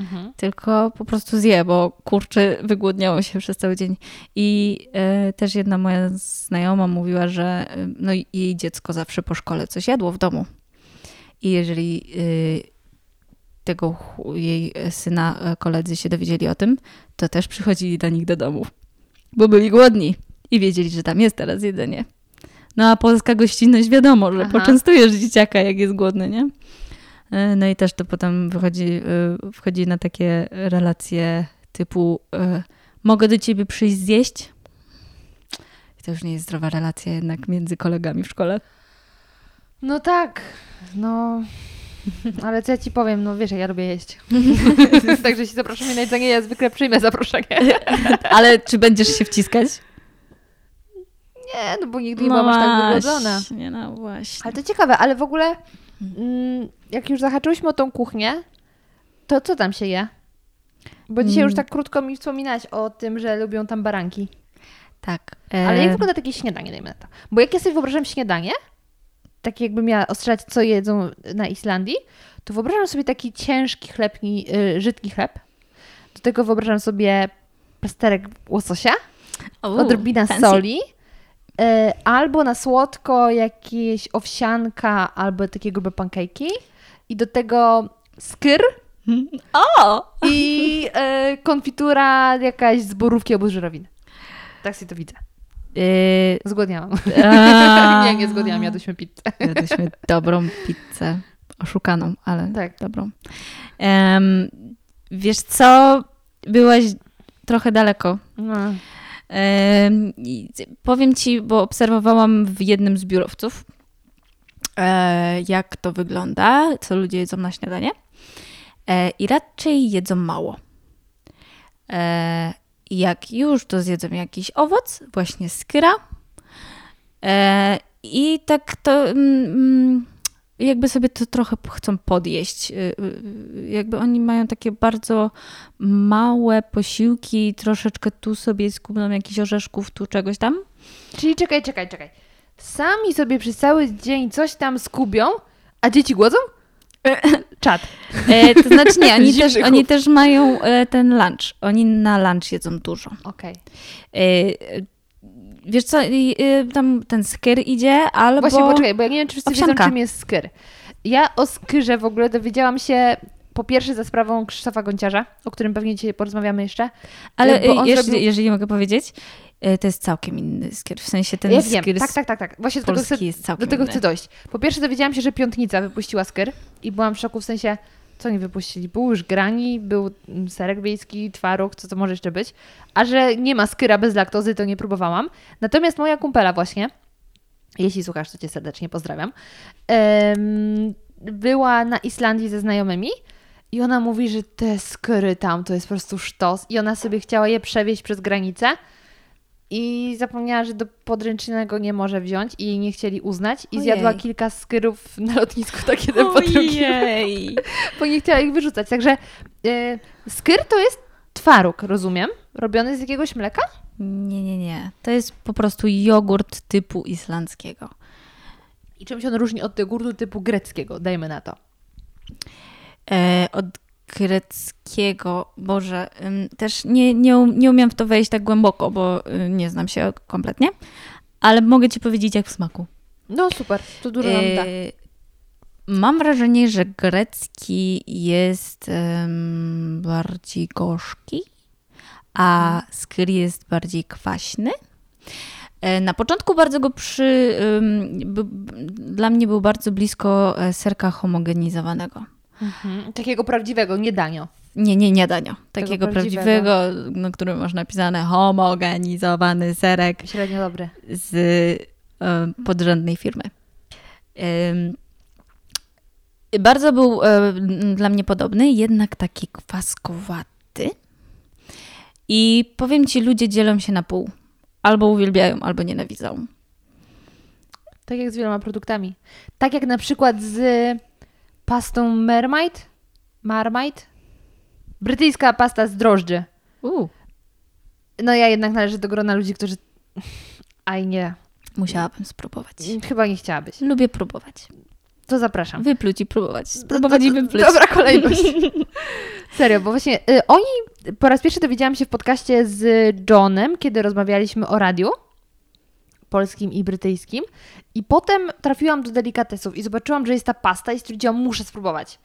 Mhm. Tylko po prostu zje, bo kurczę, wygłodniało się przez cały dzień. I e, też jedna moja znajoma mówiła, że e, no, jej dziecko zawsze po szkole coś jadło w domu. I jeżeli e, tego jej syna koledzy się dowiedzieli o tym, to też przychodzili do nich do domu, bo byli głodni i wiedzieli, że tam jest teraz jedzenie. No a polska gościnność wiadomo, że Aha. poczęstujesz dzieciaka, jak jest głodny, nie? E, No i też to potem wychodzi, e, wchodzi na takie relacje typu e, mogę do ciebie przyjść zjeść? I to już nie jest zdrowa relacja jednak między kolegami w szkole. No tak, no. [laughs] Ale co ja ci powiem, no wiesz, ja lubię jeść. [laughs] Także jeśli zapraszasz mnie na jedzenie, ja zwykle przyjmę zaproszenie. [laughs] Ale czy będziesz się wciskać? Nie, no bo nigdy nie byłam aż tak wygłodzona. właśnie, no właśnie. Ale to ciekawe, ale w ogóle jak już zahaczyłyśmy o tą kuchnię, to co tam się je? Bo dzisiaj już Mm. tak krótko mi wspominałaś o tym, że lubią tam baranki. Tak. Ale e, jak wygląda takie śniadanie, dajmy na to? Bo jak ja sobie wyobrażam śniadanie, takie jakbym miała ostrzelać, co jedzą na Islandii, to wyobrażam sobie taki ciężki chleb, żydki chleb. Do tego wyobrażam sobie plasterek łososia, u, odrobina fancy. soli, albo na słodko jakieś owsianka, albo takie grube pancake'i i do tego skyr O! i y, konfitura jakaś z borówki albo żurawiny. Tak sobie to widzę. Yy, Zgłodniałam. a- [laughs] nie, nie zgłodniałam, jadłyśmy pizzę. Jadłyśmy dobrą pizzę. Oszukaną, ale Tak. dobrą. Em, wiesz co? Byłaś trochę daleko. No. Powiem ci, bo obserwowałam w jednym z biurowców, e, jak to wygląda, co ludzie jedzą na śniadanie. E, I raczej jedzą mało. E, jak już, to zjedzą jakiś owoc, właśnie skyra. E, I tak to mm, jakby sobie to trochę chcą podjeść. Y, y, Jakby oni mają takie bardzo małe posiłki, troszeczkę tu sobie skubną jakichś orzeszków, tu czegoś tam. Czyli czekaj, czekaj, czekaj. Sami sobie przez cały dzień coś tam skubią, a dzieci głodzą? [laughs] Czad. E, to znaczy nie, oni [laughs] też, oni też mają e, ten lunch. Oni na lunch jedzą dużo. Okej. E, e, wiesz co, i, e, tam ten skyr idzie, albo... Właśnie, poczekaj, bo ja nie wiem, czy wszyscy Owsianka. wiedzą, czym jest skyr. Ja o skyrze w ogóle dowiedziałam się po pierwsze za sprawą Krzysztofa Gonciarza, o którym pewnie dzisiaj porozmawiamy jeszcze. Ale on e, jeżeli, zrobił- jeżeli mogę powiedzieć, to jest całkiem inny skyr. W sensie ten ja wiem, z tak, tak, tak, tak. Właśnie do tego, chcę, do tego chcę dojść. Po pierwsze dowiedziałam się, że Piątnica wypuściła skyr i byłam w szoku w sensie, co nie wypuścili? Był już grani, był mm, serek wiejski, twaróg, co to może jeszcze być. A że nie ma skyra bez laktozy, to nie próbowałam. Natomiast moja kumpela właśnie Jeśli słuchasz, to Cię serdecznie pozdrawiam. Była na Islandii ze znajomymi i ona mówi, że te skry tam to jest po prostu sztos i ona sobie chciała je przewieźć przez granicę i zapomniała, że do podręcznego nie może wziąć i jej nie chcieli uznać i Ojej. zjadła kilka skyrów na lotnisku tak jeden po drugim, Ojej. bo nie chciała ich wyrzucać. Także y, skyr to jest twaróg, rozumiem, robiony z jakiegoś mleka? Nie, nie, nie. To jest po prostu jogurt typu islandzkiego. I czym się on różni od jogurtu typu greckiego, dajmy na to. E, od greckiego, Boże, też nie, nie, um- nie umiem w to wejść tak głęboko, bo y, nie znam się kompletnie, ale mogę Ci powiedzieć jak w smaku. No super, to dużo nam da. E, Mam wrażenie, że grecki jest em, bardziej gorzki, a skyr jest bardziej kwaśny. E, Na początku bardzo go przy. by- Dla mnie był bardzo blisko e, serka homogenizowanego. Mhm. Takiego prawdziwego, nie danio. Nie, nie, nie danio. Takiego prawdziwego. prawdziwego, na którym masz napisane homogenizowany serek Średnio dobry. z e, podrzędnej firmy. Em, Bardzo był e, dla mnie podobny, jednak taki kwaskowaty. I powiem ci, ludzie dzielą się na pół. Albo uwielbiają, albo nienawidzą. Tak jak z wieloma produktami. Tak jak na przykład z pastą Mermaid. Marmite. Brytyjska pasta z drożdży. U, No ja jednak należę do grona ludzi, którzy... Aj nie. musiałabym spróbować. Chyba nie chciałabyś. Lubię próbować. To zapraszam. Wypluć i próbować. Spróbować i wypluć. Dobra kolejność. [laughs] Serio, bo właśnie y, oni, po raz pierwszy dowiedziałam się w podcaście z Johnem, kiedy rozmawialiśmy o radiu polskim i brytyjskim i potem trafiłam do delikatesów i zobaczyłam, że jest ta pasta i stwierdziłam, muszę spróbować.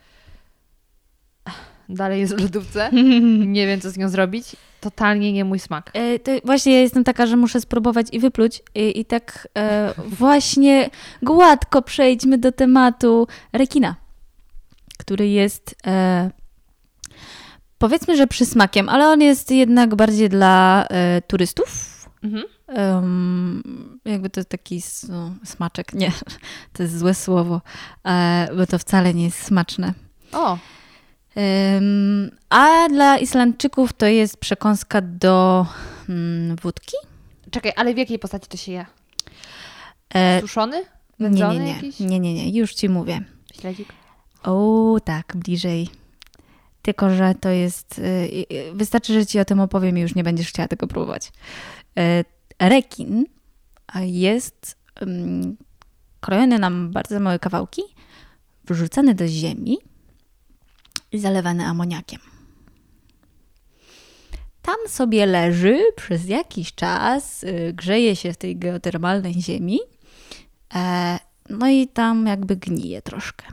Dalej jest w lodówce. [laughs] Nie wiem, co z nią zrobić. Totalnie nie mój smak. E, To właśnie ja jestem taka, że muszę spróbować i wypluć. I, i tak e, właśnie gładko przejdźmy do tematu rekina, który jest e, powiedzmy, że przysmakiem, ale on jest jednak bardziej dla e, turystów. Mhm. Em, jakby to taki no, smaczek. Nie, to jest złe słowo, e, bo to wcale nie jest smaczne. O, Em, a dla Islandczyków to jest przekąska do mm, wódki. czekaj, ale w jakiej postaci to się je? E, Suszony? nie, Wędzony nie, nie, jakiś? nie, nie, nie, już ci mówię. Śledzik? O, tak, bliżej. Tylko, że to jest. y, y, Wystarczy, że ci o tym opowiem i już nie będziesz chciała tego próbować. Rekin jest ym, krojony na bardzo małe kawałki, wrzucany do ziemi i zalewany amoniakiem. Tam sobie leży przez jakiś czas, y, grzeje się w tej geotermalnej ziemi, e, no i tam jakby gnije troszkę.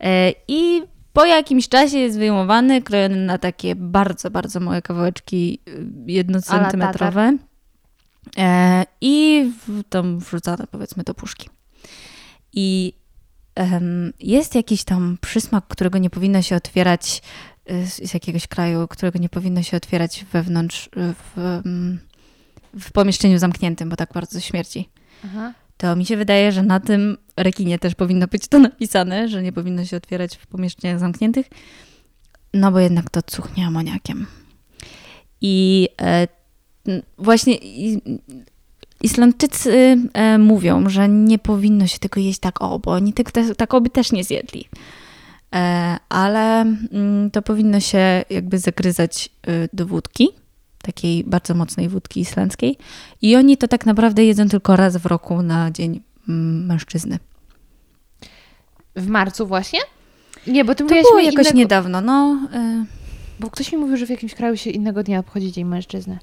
E, I po jakimś czasie jest wyjmowany, krojony na takie bardzo, bardzo małe kawałeczki y, jednocentymetrowe. E, I w, tam wrzucane powiedzmy do puszki. I jest jakiś tam przysmak, którego nie powinno się otwierać y, z, jakiegoś kraju, którego nie powinno się otwierać wewnątrz y, w, mm, w pomieszczeniu zamkniętym, bo tak bardzo śmierci Aha. To mi się wydaje, że na tym rekinie też powinno być to napisane, że nie powinno się otwierać w pomieszczeniach zamkniętych, no bo jednak to cuchnie amoniakiem. I e, właśnie Islandczycy e, mówią, że nie powinno się tego jeść tak o, bo oni tego te, tak oby też nie zjedli. E, ale mm, to powinno się jakby zagryzać e, do wódki, takiej bardzo mocnej wódki islandzkiej. I oni to tak naprawdę jedzą tylko raz w roku na Dzień mm, Mężczyzny. W marcu właśnie? Nie, bo ty To było jakoś innego... niedawno, no. E, Bo ktoś mi mówił, że w jakimś kraju się innego dnia obchodzi Dzień Mężczyzny.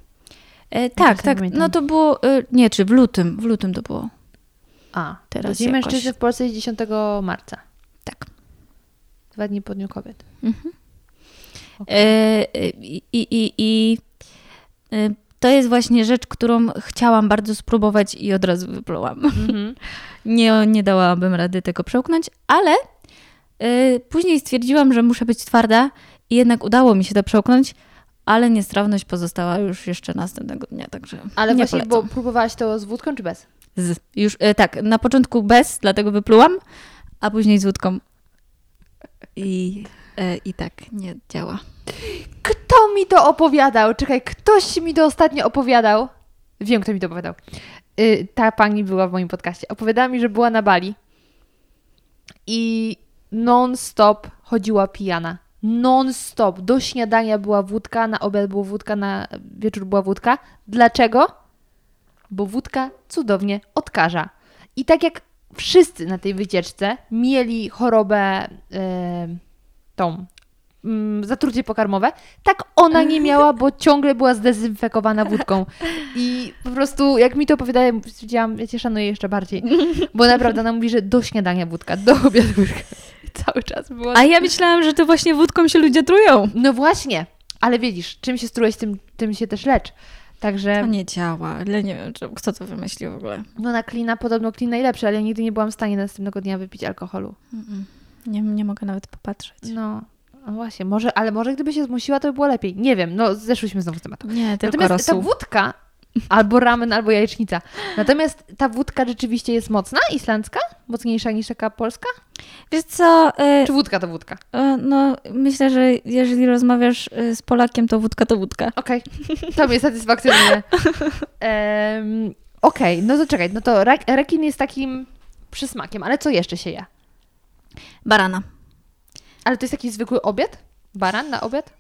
e, tak, nie tak. pamiętam. No to było, e, nie, czy w lutym, w lutym to było. A, Teraz Dzień jakoś. Mężczyzny w Polsce jest 10 marca. Tak. Dwa dni po Dniu Kobiet. E, e, I, i, i to jest właśnie rzecz, którą chciałam bardzo spróbować i od razu wyplułam. Mhm. [laughs] Nie, nie dałabym rady tego przełknąć, ale e, później stwierdziłam, że muszę być twarda i jednak udało mi się to przełknąć. ale niestrawność pozostała już jeszcze następnego dnia, także Ale nie właśnie, polecam. bo próbowałaś to z wódką czy bez? Z, już, e, tak, na początku bez, dlatego wyplułam, a później z łódką. I, e, I tak nie działa. Kto mi to opowiadał? Czekaj, ktoś mi to ostatnio opowiadał. Wiem, kto mi to opowiadał. Y, ta pani była w moim podcaście. Opowiadała mi, że była na Bali i non-stop chodziła pijana. Non-stop. Do śniadania była wódka, na obiad była wódka, na wieczór była wódka. Dlaczego? Bo wódka cudownie odkaża. I tak jak wszyscy na tej wycieczce mieli chorobę e, tą zatrucie pokarmowe, tak ona nie miała, bo ciągle była zdezynfekowana wódką. I po prostu, jak mi to opowiadają, powiedziałam, ja cię szanuję jeszcze bardziej. Bo naprawdę ona mówi, że do śniadania wódka, do obiadu wódka. Cały czas było. A ja myślałam, że to właśnie wódką się ludzie trują. No właśnie, ale wiedzisz, czym się strujesz, tym, tym się też lecz. Także, To nie działa, ale nie wiem, kto to wymyślił w ogóle. no na klina podobno klin najlepszy, ale ja nigdy nie byłam w stanie następnego dnia wypić alkoholu. Nie, nie mogę nawet popatrzeć. No, no właśnie, może, ale może gdyby się zmusiła, to by było lepiej. Nie wiem, no zeszłyśmy znowu z tematu. Nie, tylko Natomiast ta rosół. wódka, albo ramen, albo jajecznica. Natomiast ta wódka rzeczywiście jest mocna, islandzka? Mocniejsza niż taka polska? Wiesz co, e, Czy wódka to wódka? e, no myślę, że jeżeli rozmawiasz e, z Polakiem, to wódka to wódka. Okej, to mnie satysfakcjonuje. Em, Okej, no to czekaj, no to rekin jest takim przysmakiem, ale co jeszcze się je? Barana. Ale to jest jakiś zwykły obiad? Baran na obiad?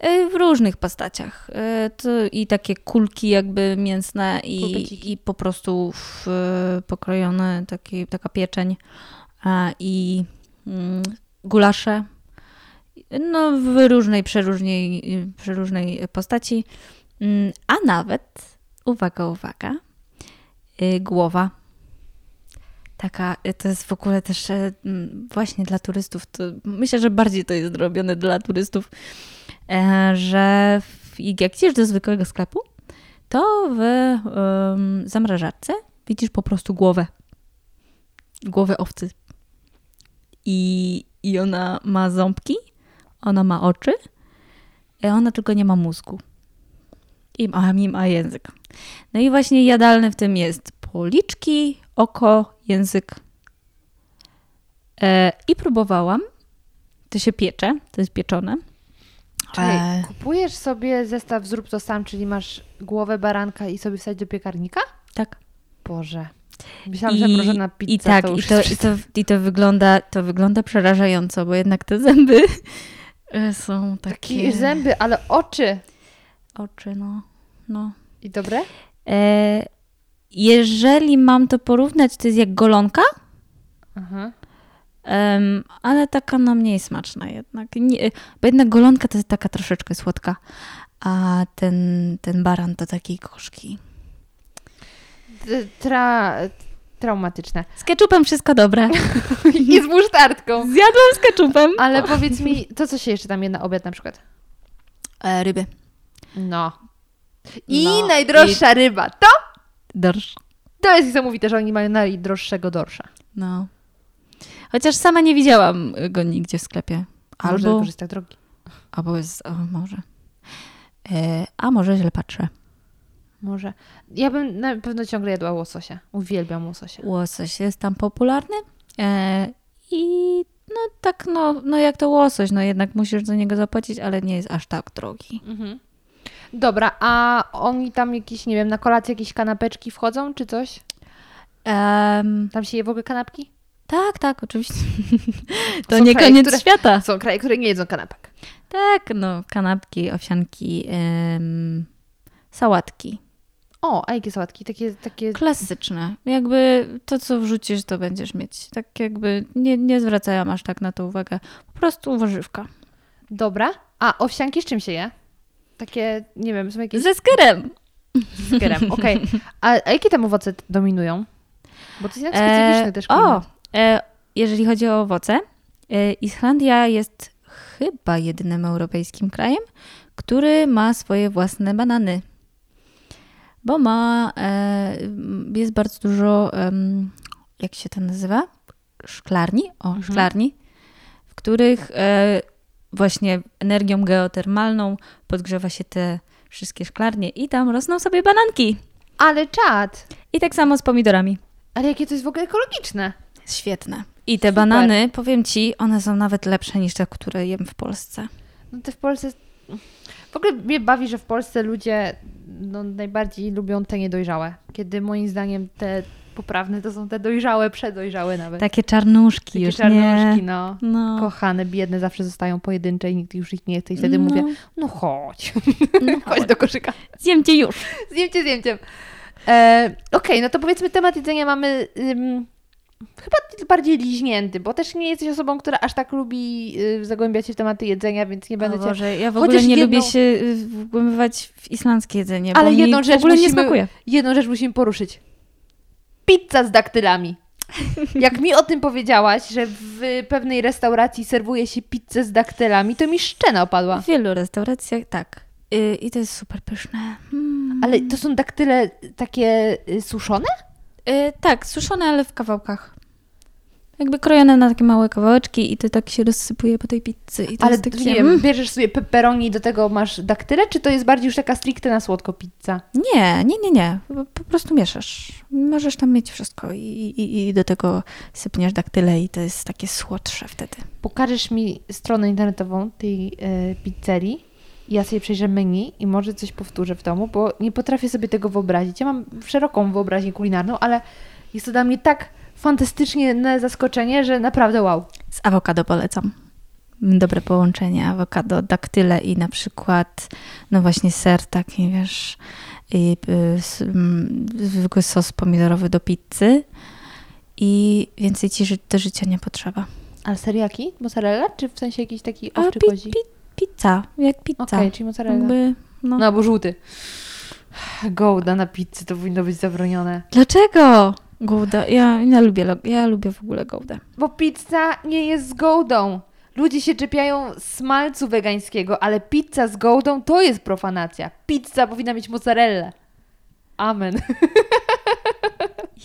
E, W różnych postaciach. E, To I takie kulki jakby mięsne i, i po prostu w, e, pokrojone taki, taka pieczeń i mm, gulasze. No w różnej, przeróżnej, przeróżnej postaci. Mm, A nawet, uwaga, uwaga, głowa. Taka, to jest w ogóle też e, właśnie dla turystów. Myślę, że bardziej to jest robione dla turystów e, że w, jak idziesz do zwykłego sklepu, to w em, zamrażarce widzisz po prostu głowę. Głowę owcy. I, I ona ma ząbki, ona ma oczy, a ona tylko nie ma mózgu. I ma, i ma język. No i właśnie jadalne w tym jest policzki, oko, język. E, I próbowałam. To się piecze, to jest pieczone. Czyli E, kupujesz sobie zestaw Zrób to sam, czyli masz głowę baranka i sobie wsadź do piekarnika? tak. Boże. Myślałam, że mrożona pizza I tak, to i już to, jest i, to, i to, wygląda, to wygląda przerażająco, bo jednak te zęby [laughs] e, są takie... Takie zęby, ale oczy. Oczy, no. no. I dobre? E, jeżeli mam to porównać, to jest jak golonka, Aha. em, ale taka no mniej smaczna jednak. Nie, bo jednak golonka to jest taka troszeczkę słodka, a ten, ten baran to taki gorzki. T- Tra... Traumatyczne. Z keczupem wszystko dobre. [laughs] I z musztardką. Zjadłam z keczupem. Ale powiedz mi, to co się jeszcze tam je na obiad na przykład? E, ryby. No. I No, najdroższa ryba. To? Dorsz. To jest niesamowite, że oni mają najdroższego dorsza. No. Chociaż sama nie widziałam go nigdzie w sklepie. Albo... Może tak drogi. albo jest, o, może. E, a może źle patrzę. Może. Ja bym na pewno ciągle jadła łososia. Uwielbiam łososia. Łosoś jest tam popularny. E, I no tak, no, no jak to łosoś, no jednak musisz za niego zapłacić, ale nie jest aż tak drogi. Mhm. Dobra, a oni tam jakieś, nie wiem, na kolację jakieś kanapeczki wchodzą, czy coś? Em, Tam się je w ogóle kanapki? tak, tak, oczywiście. [laughs] to Są nie kraje, koniec które- świata. Są kraje, które nie jedzą kanapek. Tak, no, kanapki, owsianki, sałatki. O, a jakie sałatki? Takie, takie... Klasyczne. Jakby to, co wrzucisz, to będziesz mieć. Tak jakby nie, nie zwracają aż tak na to uwagę. Po prostu warzywka. Dobra. A owsianki z czym się je? Takie, nie wiem, są jakieś Ze skyrem. z kerem. [laughs] Okej. A, a jakie tam owoce dominują? Bo to jest jednak specyficzny E, też O, klimat. e, jeżeli chodzi o owoce, e, Islandia jest chyba jedynym europejskim krajem, który ma swoje własne banany. Bo ma, e, jest bardzo dużo, jak się to nazywa? Szklarni? O, szklarni, w których e, właśnie energią geotermalną podgrzewa się te wszystkie szklarnie i tam rosną sobie bananki. Ale czad! I tak samo z pomidorami. Ale jakie to jest w ogóle ekologiczne. Świetne. I te Super. banany, powiem Ci, one są nawet lepsze niż te, które jem w Polsce. No to w Polsce... W ogóle mnie bawi, że w Polsce ludzie no, najbardziej lubią te niedojrzałe. Kiedy moim zdaniem te poprawne to są te dojrzałe, przedojrzałe nawet. Takie czarnuszki Takie już, czarnuszki, nie? no. No. Kochane, biedne zawsze zostają pojedyncze i nikt już ich nie chce. I wtedy No. mówię, no chodź, No, [laughs] chodź do koszyka. Zjem Cię już. Zjemcie, zjemcie. E, Okej, no to powiedzmy temat jedzenia mamy ym, chyba bardziej liźnięty, bo też nie jesteś osobą, która aż tak lubi y, zagłębiać się w tematy jedzenia, więc nie będę O cię... Boże, ja w Chociaż ogóle nie jedną- lubię się y, wgłębywać w islandzkie jedzenie, Ale jedną rzecz ogóle nie musimy- smakuje. Jedną rzecz musimy poruszyć. Pizza z daktylami. Jak mi o tym powiedziałaś, że w pewnej restauracji serwuje się pizzę z daktylami, to mi szczena opadła. W wielu restauracjach tak. Y, I to jest super pyszne. Mm. Ale to są daktyle takie y, suszone? Y, tak, suszone, ale w kawałkach. Jakby krojone na takie małe kawałeczki i to tak się rozsypuje po tej pizzy. I to Ale jest takie, nie mm. bierzesz sobie pepperoni i do tego masz daktyle, czy to jest bardziej już taka stricte na słodko pizza? Nie, nie, nie, nie. Po- prostu mieszasz. Możesz tam mieć wszystko i, i, i do tego sypniesz daktyle i to jest takie słodsze wtedy. Pokażesz mi stronę internetową tej e, pizzerii ja sobie przejrzę menu i może coś powtórzę w domu, bo nie potrafię sobie tego wyobrazić. Ja mam szeroką wyobraźnię kulinarną, ale jest to dla mnie tak fantastycznie na zaskoczenie, że naprawdę wow. Z awokado polecam. Dobre połączenie awokado, daktyle i na przykład, no właśnie ser taki, wiesz, i y, mm, zwykły sos pomidorowy do pizzy i więcej ci ży- do życia nie potrzeba. Ale seriaki? Mozzarella? Czy w sensie jakiś taki owczy pi, pi, pizza, jak pizza. Okej, czyli mozzarella. Jakby, no. No, albo żółty. Gołda na pizzy to powinno być zabronione. Dlaczego? Gouda. Ja, ja, lubię, ja lubię w ogóle Goudę. Bo pizza nie jest z gołdą. Ludzie się czepiają smalcu wegańskiego, ale pizza z gołdą to jest profanacja. Pizza powinna mieć mozzarellę. Amen. [laughs]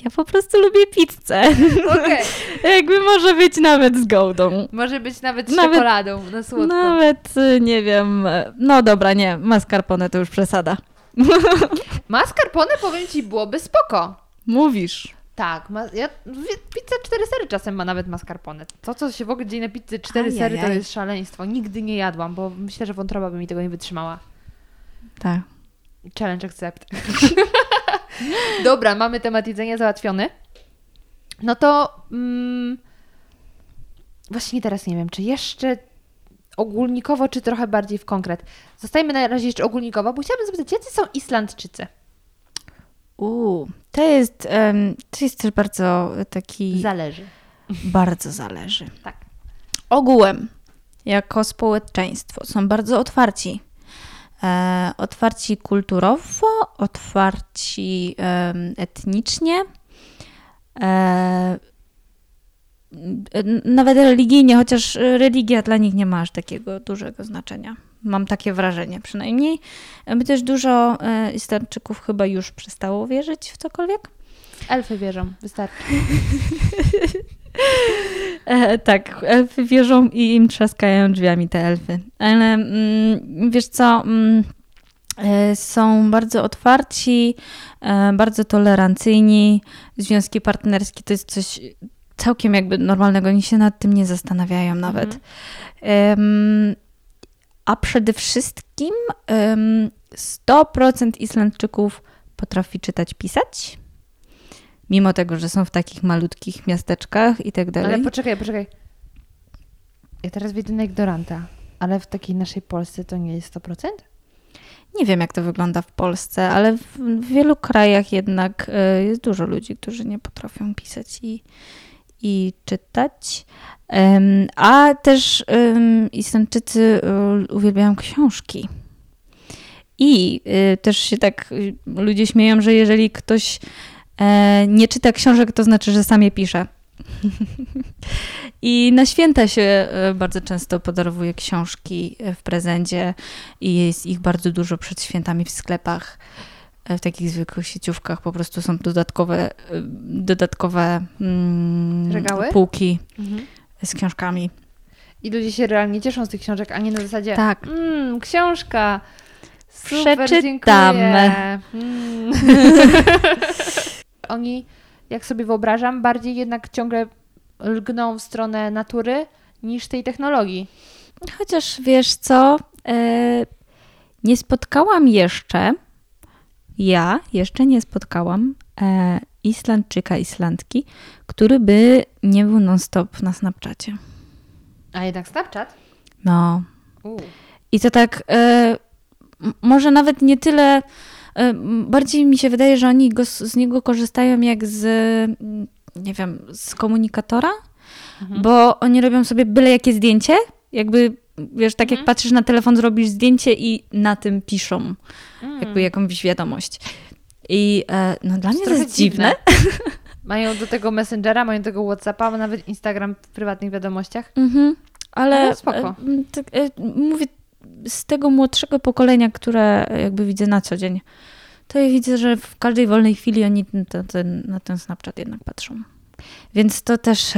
Ja po prostu lubię pizzę. Okej. [laughs] Jakby może być nawet z Goudą. Może być nawet z Nawet- czekoladą na słodko. Nawet, y, nie wiem, no dobra, nie, mascarpone to już przesada. [laughs] Mascarpone powiem Ci byłoby spoko. Mówisz. Tak, ma, ja, pizza cztery sery czasem ma nawet mascarpone. To, co się w ogóle dzieje na pizzy cztery sery, to jest szaleństwo. Nigdy nie jadłam, bo myślę, że wątroba by mi tego nie wytrzymała. Tak. Challenge accept. [laughs] Dobra, mamy temat jedzenia załatwiony. No to mm, właśnie teraz nie wiem, czy jeszcze ogólnikowo, czy trochę bardziej w konkret. Zostajmy na razie jeszcze ogólnikowo, bo chciałabym zapytać, jacy są Islandczycy? Uuu, to jest, to jest też bardzo taki, Zależy. bardzo zależy. Tak. Ogółem, jako społeczeństwo, są bardzo otwarci. E, otwarci kulturowo, otwarci em, etnicznie, e, nawet religijnie, chociaż religia dla nich nie ma aż takiego dużego znaczenia. Mam takie wrażenie przynajmniej. E, Też dużo e, Islandczyków chyba już przestało wierzyć w cokolwiek. Elfy wierzą, wystarczy. [laughs] E, tak, elfy wierzą i im trzaskają drzwiami te elfy. Ale mm, wiesz co, mm, e, są bardzo otwarci, e, bardzo tolerancyjni. Związki partnerskie to jest coś całkiem jakby normalnego. Oni się nad tym nie zastanawiają nawet. Em, a przede wszystkim em, 100% Islandczyków potrafi czytać, pisać. Mimo tego, że są w takich malutkich miasteczkach i tak dalej. Ale poczekaj, poczekaj. Ja teraz widzę na ignoranta, ale w takiej naszej Polsce to nie jest 100%? Nie wiem, jak to wygląda w Polsce, ale w, w wielu krajach jednak e, jest dużo ludzi, którzy nie potrafią pisać i, i czytać. A też Islandczycy e, uwielbiają książki. I e, też się tak e, ludzie śmieją, że jeżeli ktoś nie czyta książek, to znaczy, że sam je pisze. [laughs] I na święta się bardzo często podarowuje książki w prezencie i jest ich bardzo dużo przed świętami w sklepach. E, W takich zwykłych sieciówkach po prostu są dodatkowe, e, dodatkowe mm, Regały? półki z książkami. I ludzie się realnie cieszą z tych książek, a nie na zasadzie Tak. mmm, książka, super, Przeczytam. dziękuję. Mm. [laughs] Oni, jak sobie wyobrażam, bardziej jednak ciągle lgną w stronę natury niż tej technologii. Chociaż wiesz co, e, nie spotkałam jeszcze, ja jeszcze nie spotkałam e, Islandczyka, Islandki, który by nie był non-stop na Snapchacie. A jednak Snapchat? No. U. I to tak, e, może nawet nie tyle, e, bardziej mi się wydaje, że oni go, z niego korzystają jak z, mm, nie wiem, z komunikatora, bo oni robią sobie byle jakie zdjęcie, jakby, wiesz, tak jak patrzysz na telefon, zrobisz zdjęcie i na tym piszą jakby jakąś wiadomość. I e, no dla mnie to jest dziwne. [laughs] Mają do tego Messengera, mają do tego Whatsappa, ma nawet Instagram w prywatnych wiadomościach. Mhm. Ale No, mówię z tego młodszego pokolenia, które jakby widzę na co dzień, to ja widzę, że w każdej wolnej chwili oni na ten Snapchat jednak patrzą. Więc to też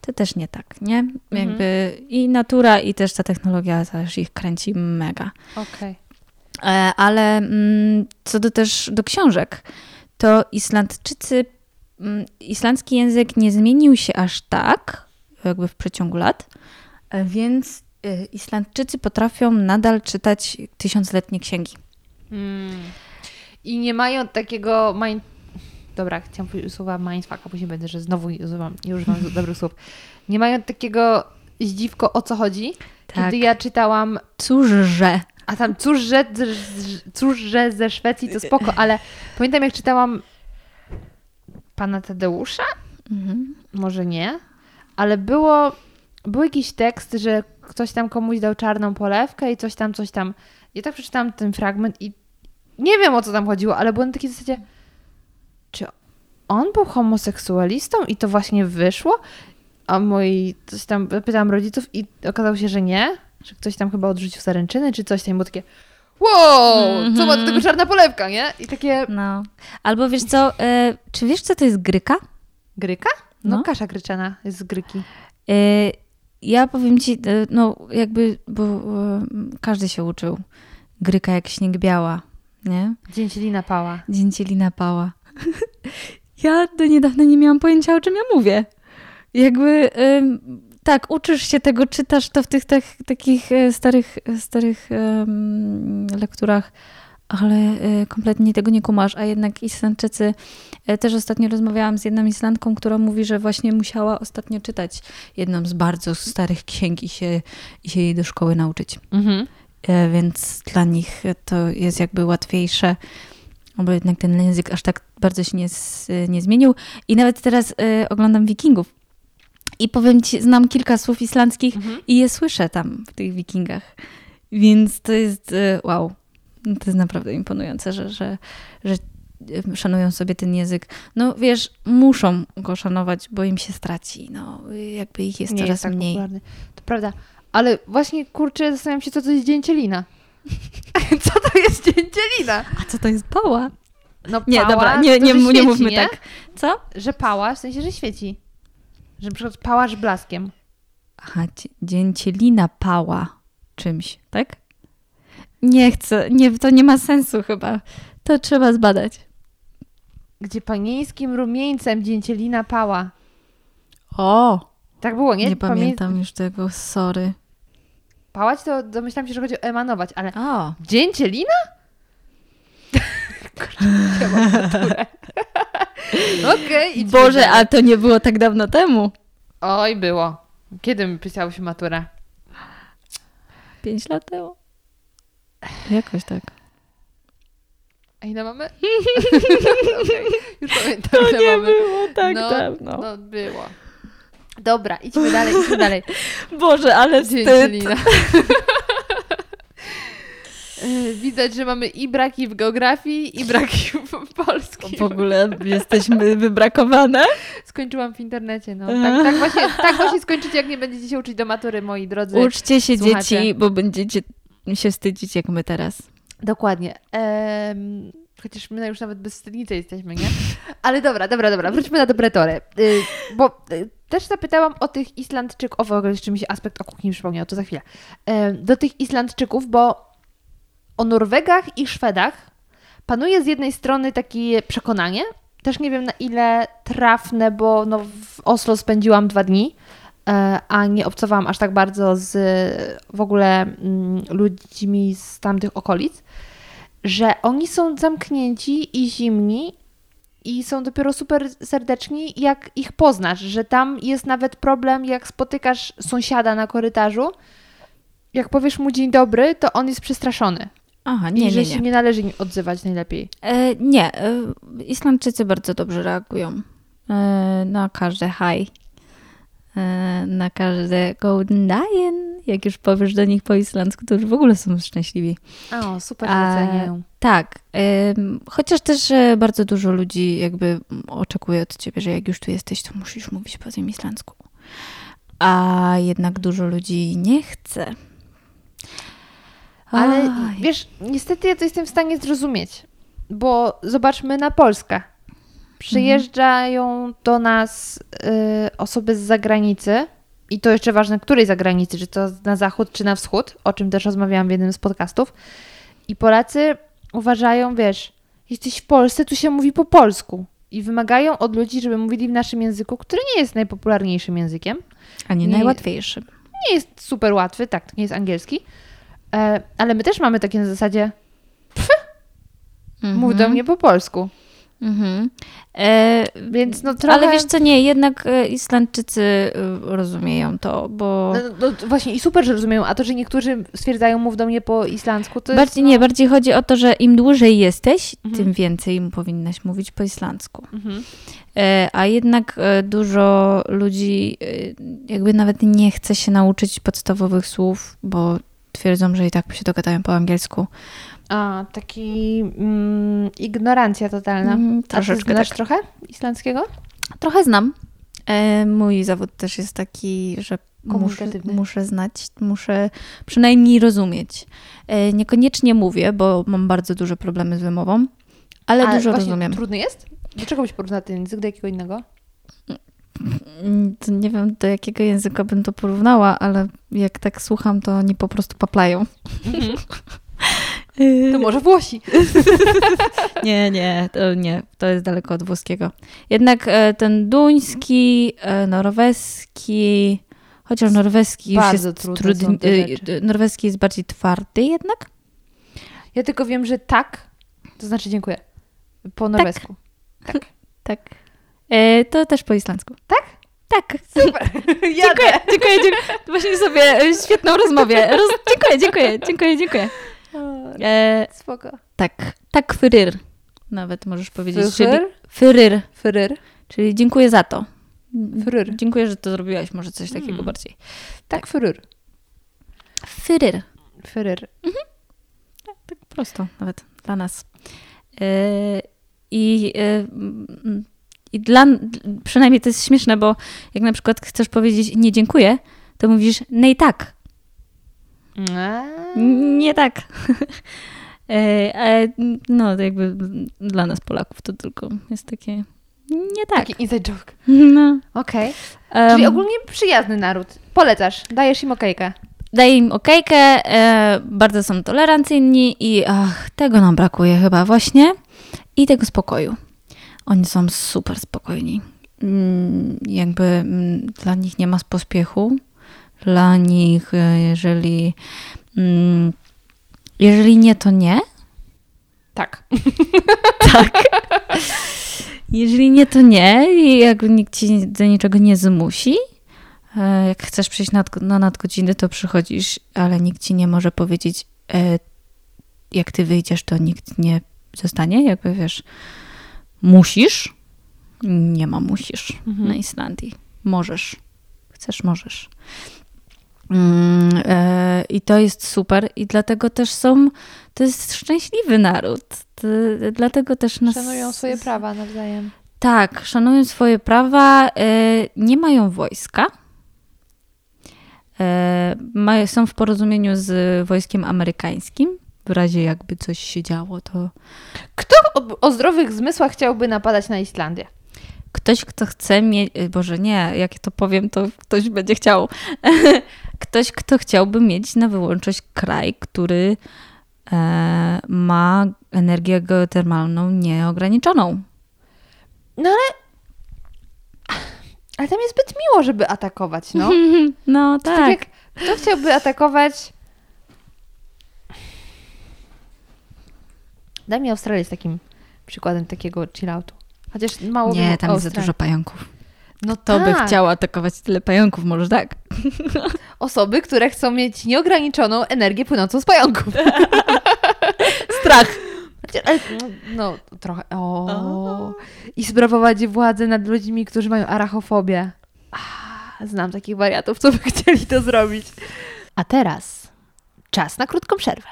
to też nie tak, nie? Jakby i natura, i też ta technologia też ich kręci mega. Okej. E, Ale mm, co do też do książek, to Islandczycy, mm, islandzki język nie zmienił się aż tak, jakby w przeciągu lat, e, więc e, Islandczycy potrafią nadal czytać tysiącletnie księgi. Mm. I nie mają takiego mind... Dobra, chciałam powiedzieć słowa mindfuck, a później będę, że znowu używam, nie używam dobrych słów. Nie mają takiego zdziwko o co chodzi. Tak. Kiedy ja czytałam, Cóżże. A tam cóż, że, cóż, że ze Szwecji to spoko, ale pamiętam jak czytałam pana Tadeusza, Mhm. może nie, ale było, był jakiś tekst, że ktoś tam komuś dał czarną polewkę i coś tam, coś tam. I tak przeczytałam ten fragment i nie wiem o co tam chodziło, ale było na takiej zasadzie, czy on był homoseksualistą i to właśnie wyszło? A moi, coś tam, pytałam rodziców i okazało się, że nie, że ktoś tam chyba odrzucił zaręczyny czy coś tam, było takie wow, co ma do tego czarna polewka, nie? I takie, No. Albo wiesz co, e, czy wiesz co to jest gryka? gryka? No, No. kasza gryczana jest z gryki. E, Ja powiem ci, e, no jakby, bo każdy się uczył. Gryka jak śnieg biała, nie? Dzięcielina pała. Dzięcielina pała. [laughs] Ja do niedawna nie miałam pojęcia, o czym ja mówię. Jakby, tak, uczysz się tego, czytasz to w tych tak, takich e, starych, starych em, lekturach, ale e, kompletnie tego nie kumasz. A jednak Islandczycy, e, też ostatnio rozmawiałam z jedną Islandką, która mówi, że właśnie musiała ostatnio czytać jedną z bardzo starych księg i się, i się jej do szkoły nauczyć. Mhm. E, więc dla nich to jest jakby łatwiejsze, bo jednak ten język aż tak bardzo się nie, nie zmienił. I nawet teraz e, oglądam Wikingów. I powiem ci, znam kilka słów islandzkich Mhm. i je słyszę tam w tych Wikingach. Więc to jest e, wow. To jest naprawdę imponujące, że, że, że szanują sobie ten język. No wiesz, muszą go szanować, bo im się straci. No, jakby ich jest nie coraz jest tak mniej. popularny. To prawda. Ale właśnie, kurczę, zastanawiam się, co to jest dzięcielina. [laughs] co to jest dzięcielina? A co to jest pała? No Nie, pała, dobra, nie, to, nie, że nie świeci, mówmy nie? tak. Co? Że pała, w sensie, że świeci. Że na przykład pałasz blaskiem. Aha, dzięcielina pała czymś, tak? Nie chcę, nie, to nie ma sensu chyba. To trzeba zbadać. Gdzie panieńskim rumieńcem dzięcielina pała. O, Tak było, nie? nie, Pamię- pamiętam już tego, sorry. Pałać to domyślam się, że chodzi o emanować, ale O, dzięcielina? Kurczę, ja mam maturę. [laughs] Okej, idźmy Boże, dalej. a to nie było tak dawno temu. Oj, było. Kiedy mi pisałyśmy maturę? Pięć lat temu. Jakoś tak. A ile mamy? [laughs] Okej, Już pamiętam, ile mamy. było tak no, No, było. Dobra, idźmy dalej, idźmy dalej. [laughs] Boże, ale wstyd. E, Widać, że mamy i braki w geografii, i braki w polskim. W ogóle jesteśmy wybrakowane. Skończyłam w internecie, no. Tak, tak, właśnie, tak właśnie skończycie, jak nie będziecie się uczyć do matury, moi drodzy. Uczcie się Słuchacie. dzieci, bo będziecie się wstydzić jak my teraz. Dokładnie. Em, chociaż my już nawet bezwstydnicy jesteśmy, nie? Ale dobra, dobra, dobra. Wróćmy na dobre tory. Y, bo y, też zapytałam o tych Islandczyków, o w ogóle jeszcze mi się aspekt o kuchni przypomniał, to za chwilę. Do tych Islandczyków, bo o Norwegach i Szwedach panuje z jednej strony takie przekonanie, też nie wiem na ile trafne, bo no w Oslo spędziłam dwa dni, e, a nie obcowałam aż tak bardzo z w ogóle mm, ludźmi z tamtych okolic, że oni są zamknięci i zimni i są dopiero super serdeczni, jak ich poznasz, że tam jest nawet problem, jak spotykasz sąsiada na korytarzu, jak powiesz mu dzień dobry, to on jest przestraszony. Aha, I nie, że nie, się nie. należy im odzywać najlepiej. E, nie, e, Islandczycy bardzo dobrze reagują e, na każde hi, e, na każde golden dagen. Jak już powiesz do nich po islandzku, to już w ogóle są szczęśliwi. O, super doceniają. Tak, chociaż też e, bardzo dużo ludzi jakby oczekuje od ciebie, że jak już tu jesteś, to musisz mówić po tym islandzku. A jednak dużo ludzi nie chce. Ale Aj. wiesz, niestety ja to jestem w stanie zrozumieć, bo zobaczmy na Polskę. Przyjeżdżają do nas y, osoby z zagranicy i to jeszcze ważne, której zagranicy, czy to na zachód, czy na wschód, o czym też rozmawiałam w jednym z podcastów. I Polacy uważają, wiesz, jesteś w Polsce, tu się mówi po polsku. I wymagają od ludzi, żeby mówili w naszym języku, który nie jest najpopularniejszym językiem. A nie, nie- najłatwiejszy. Nie jest super łatwy, tak, to nie jest angielski. E, ale my też mamy takie na zasadzie, mów do mnie po polsku. Mhm. E, Więc no trochę... Ale wiesz co, nie, jednak e, Islandczycy e, rozumieją to, bo No, no, to właśnie i super, że rozumieją, a to, że niektórzy stwierdzają mów do mnie po islandzku, to bardziej, jest... nie, bardziej chodzi o to, że im dłużej jesteś, Mhm. tym więcej powinnaś mówić po islandzku. Mhm. E, A jednak dużo ludzi jakby nawet nie chce się nauczyć podstawowych słów, bo twierdzą, że i tak się dogadają po angielsku. A, taki mm, ignorancja totalna. Mm, a troszeczkę znasz tak. trochę islandzkiego? Trochę znam. E, Mój zawód też jest taki, że muszę, muszę znać, muszę przynajmniej rozumieć. E, Niekoniecznie mówię, bo mam bardzo duże problemy z wymową, ale A dużo rozumiem. trudny jest? Do czego byś porównał ten język, do jakiego innego? Nie wiem, do jakiego języka bym to porównała, ale jak tak słucham, to oni po prostu paplają. [laughs] To może Włosi. [laughs] Nie, nie, to nie, to jest daleko od włoskiego. Jednak e, ten duński, e, norweski, chociaż norweski już Bardzo jest trudne są trudny, e, norweski jest bardziej twardy jednak. Ja tylko wiem, że tak, to znaczy dziękuję, po norwesku. Tak. E, to też po islandzku. Tak? Tak. Super. [laughs] Dziękuję, dziękuję, dziękuję. Właśnie sobie e, świetną rozmowę. Roz... Dziękuję, dziękuję, dziękuję, dziękuję. E, Spoko. tak, tak fyryr. Nawet możesz powiedzieć. Czyli Fyr? fyryr, Fyryr? czyli dziękuję za to. Fyryr. Dziękuję, że to zrobiłaś, może coś takiego Mm. bardziej. Tak, fyryr. Fyryr. Fyryr. Tak prosto nawet dla nas. E, I, mm, i dla, przynajmniej to jest śmieszne, bo jak na przykład chcesz powiedzieć nie dziękuję, to mówisz nej tak. Nie tak. [laughs] Ale no, to jakby dla nas Polaków to tylko jest takie nie tak. Taki inside joke. [laughs] No. Okej. Em, Czyli ogólnie przyjazny naród. Polecasz, dajesz im okejkę. daję im okejkę, e, bardzo są tolerancyjni i ach, tego nam brakuje chyba właśnie i tego spokoju. Oni są super spokojni. Mm, jakby mm, dla nich nie ma pospiechu. Dla nich, e, jeżeli, mm, jeżeli nie, to nie. Tak. [laughs] Tak. Jeżeli nie, to nie. I jakby nikt ci do niczego nie zmusi. E, Jak chcesz przyjść na nadgodziny, to przychodzisz, ale nikt ci nie może powiedzieć, e, jak ty wyjdziesz, to nikt nie zostanie. Jakby wiesz, musisz. Nie ma musisz Mhm. na Islandii. Możesz. Chcesz, możesz. Mm, e, I to jest super i dlatego też są, to jest szczęśliwy naród. To, dlatego też nas... Szanują swoje prawa nawzajem. Tak, szanują swoje prawa, e, nie mają wojska. E, są w porozumieniu z wojskiem amerykańskim. W razie jakby coś się działo, to Kto o, o zdrowych zmysłach chciałby napadać na Islandię? ktoś, kto chce mieć, Boże nie, jak to powiem, to ktoś będzie chciał. [laughs] ktoś, kto chciałby mieć na wyłączność kraj, który e, ma energię geotermalną nieograniczoną. No ale... Ale tam jest zbyt miło, żeby atakować, no. [laughs] No Tak. tak. jak kto chciałby atakować... Daj mi Australię z takim przykładem takiego chilloutu. Chociaż mało Nie, tam jest za dużo pająków. No To by tak. chciał atakować tyle pająków, może tak. [laughs] Osoby, które chcą mieć nieograniczoną energię płynącą z pająków. [laughs] Strach. Ale, no, trochę. O. I sprawować władzę nad ludźmi, którzy mają arachofobię. Znam takich wariatów, co by chcieli to zrobić. A teraz czas na krótką przerwę.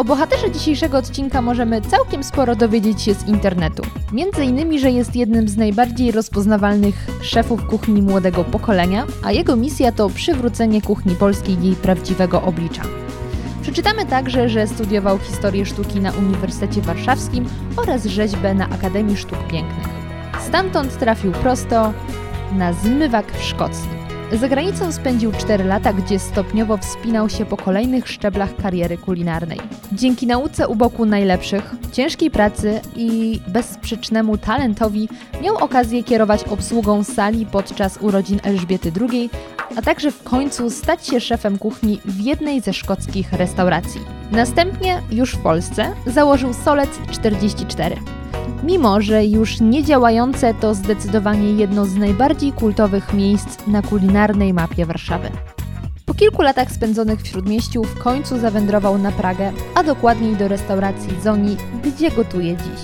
O bohaterze dzisiejszego odcinka możemy całkiem sporo dowiedzieć się z internetu. Między innymi, że jest jednym z najbardziej rozpoznawalnych szefów kuchni młodego pokolenia, a jego misja to przywrócenie kuchni polskiej jej prawdziwego oblicza. Przeczytamy także, że studiował historię sztuki na Uniwersytecie Warszawskim oraz rzeźbę na Akademii Sztuk Pięknych. Stamtąd trafił prosto na zmywak w Szkocji. Za granicą spędził 4 lata, gdzie stopniowo wspinał się po kolejnych szczeblach kariery kulinarnej. Dzięki nauce u boku najlepszych, ciężkiej pracy i bezsprzecznemu talentowi miał okazję kierować obsługą sali podczas urodzin Elżbiety II, a także w końcu stać się szefem kuchni w jednej ze szkockich restauracji. Następnie, już w Polsce, założył Solec 44. Mimo, że już nie działające, to zdecydowanie jedno z najbardziej kultowych miejsc na kulinarnej mapie Warszawy. Po kilku latach spędzonych w Śródmieściu w końcu zawędrował na Pragę, a dokładniej do restauracji Zoni, gdzie gotuje dziś.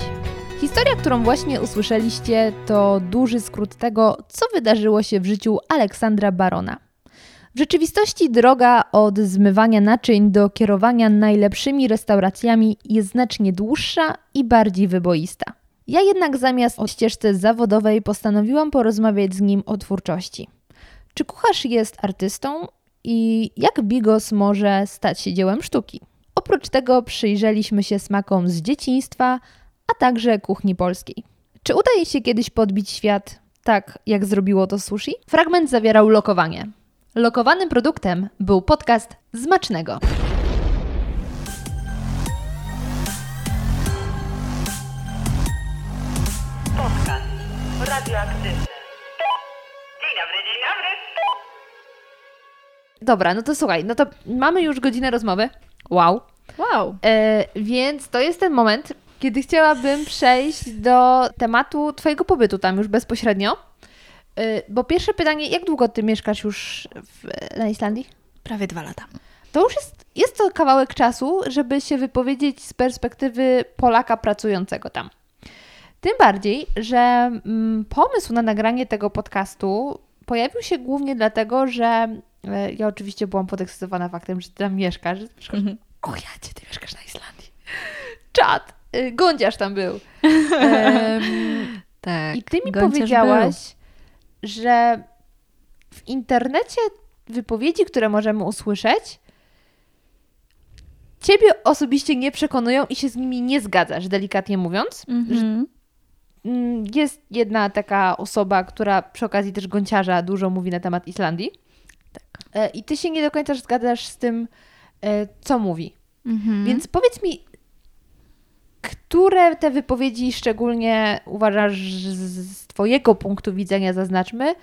Historia, którą właśnie usłyszeliście, to duży skrót tego, co wydarzyło się w życiu Aleksandra Barona. W rzeczywistości droga od zmywania naczyń do kierowania najlepszymi restauracjami jest znacznie dłuższa i bardziej wyboista. Ja jednak zamiast o ścieżce zawodowej postanowiłam porozmawiać z nim o twórczości. Czy kucharz jest artystą i jak bigos może stać się dziełem sztuki? Oprócz tego przyjrzeliśmy się smakom z dzieciństwa, a także kuchni polskiej. Czy udaje się kiedyś podbić świat tak, jak zrobiło to sushi? Fragment zawierał lokowanie. Lokowanym produktem był podcast Zmacznego. Podcast radioaktywny. Dzień dobry, dzień dobry. Dobra, no to słuchaj, no to mamy już godzinę rozmowy. Wow. Wow. E, więc to jest ten moment, kiedy chciałabym przejść do tematu Twojego pobytu tam już bezpośrednio. E, bo pierwsze pytanie, jak długo Ty mieszkasz już w, na Islandii? Prawie dwa lata. To już jest, jest to kawałek czasu, żeby się wypowiedzieć z perspektywy Polaka pracującego tam. Tym bardziej, że mm, pomysł na nagranie tego podcastu pojawił się głównie dlatego, że e, ja oczywiście byłam podekscytowana faktem, że ty tam mieszkasz. Mieszkasz o jacie, ty mieszkasz na Islandii. Czad! y, Gądziarz tam był. [laughs] Tak. I ty mi powiedziałaś, że w internecie wypowiedzi, które możemy usłyszeć, ciebie osobiście nie przekonują i się z nimi nie zgadzasz, delikatnie mówiąc. był. Mhm. Mm, Jest jedna taka osoba, która przy okazji też gąciarza dużo mówi na temat Islandii. Tak. I ty się nie do końca zgadzasz z tym, e, co mówi. Mhm. Więc powiedz mi, które te wypowiedzi szczególnie uważasz z Twojego punktu widzenia, zaznaczmy,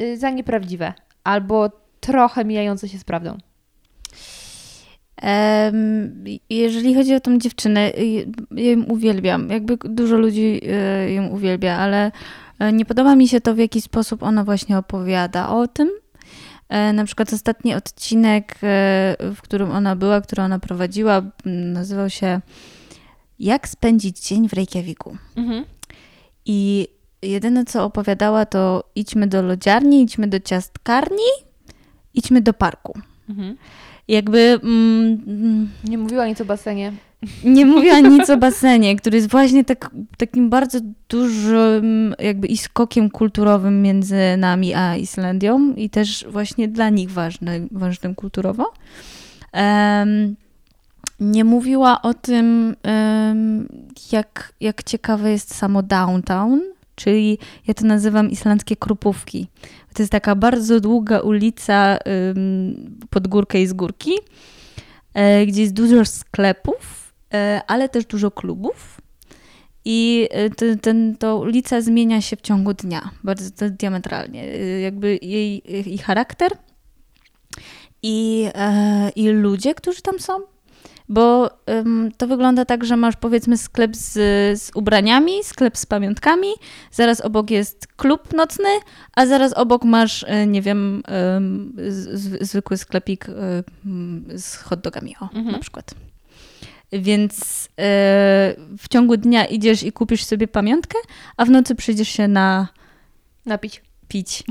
y, za nieprawdziwe albo trochę mijające się z prawdą? Jeżeli chodzi o tą dziewczynę, y, ja ją uwielbiam. Jakby dużo ludzi y, ją uwielbia, ale e, nie podoba mi się to, w jaki sposób ona właśnie opowiada o tym. E, Na przykład ostatni odcinek, e, w którym ona była, który ona prowadziła, nazywał się Jak spędzić dzień w Reykjaviku. Mhm. I jedyne, co opowiadała, to idźmy do lodziarni, idźmy do ciastkarni, idźmy do parku. Mhm. Jakby mm, Nie mówiła nic o basenie. nie mówiła [laughs] nic o basenie, który jest właśnie tak, takim bardzo dużym jakby i skokiem kulturowym między nami a Islandią i też właśnie dla nich ważny, ważnym kulturowo. em, nie mówiła o tym, jak, jak ciekawe jest samo downtown, czyli ja to nazywam islandzkie krupówki. To jest taka bardzo długa ulica pod górkę i z górki, e, gdzie jest dużo sklepów, e, ale też dużo klubów. I e, ten, ten, to ulica zmienia się w ciągu dnia, bardzo diametralnie. Jakby jej, jej charakter i, i ludzie, którzy tam są. Bo em, to wygląda tak, że masz powiedzmy sklep z, z ubraniami, sklep z pamiątkami, zaraz obok jest klub nocny, a zaraz obok masz, e, nie wiem, em, z, zwykły sklepik m, z hot dogami, o, Mhm. na przykład. Więc e, w ciągu dnia idziesz i kupisz sobie pamiątkę, a w nocy przyjdziesz się na Napić. pić [laughs]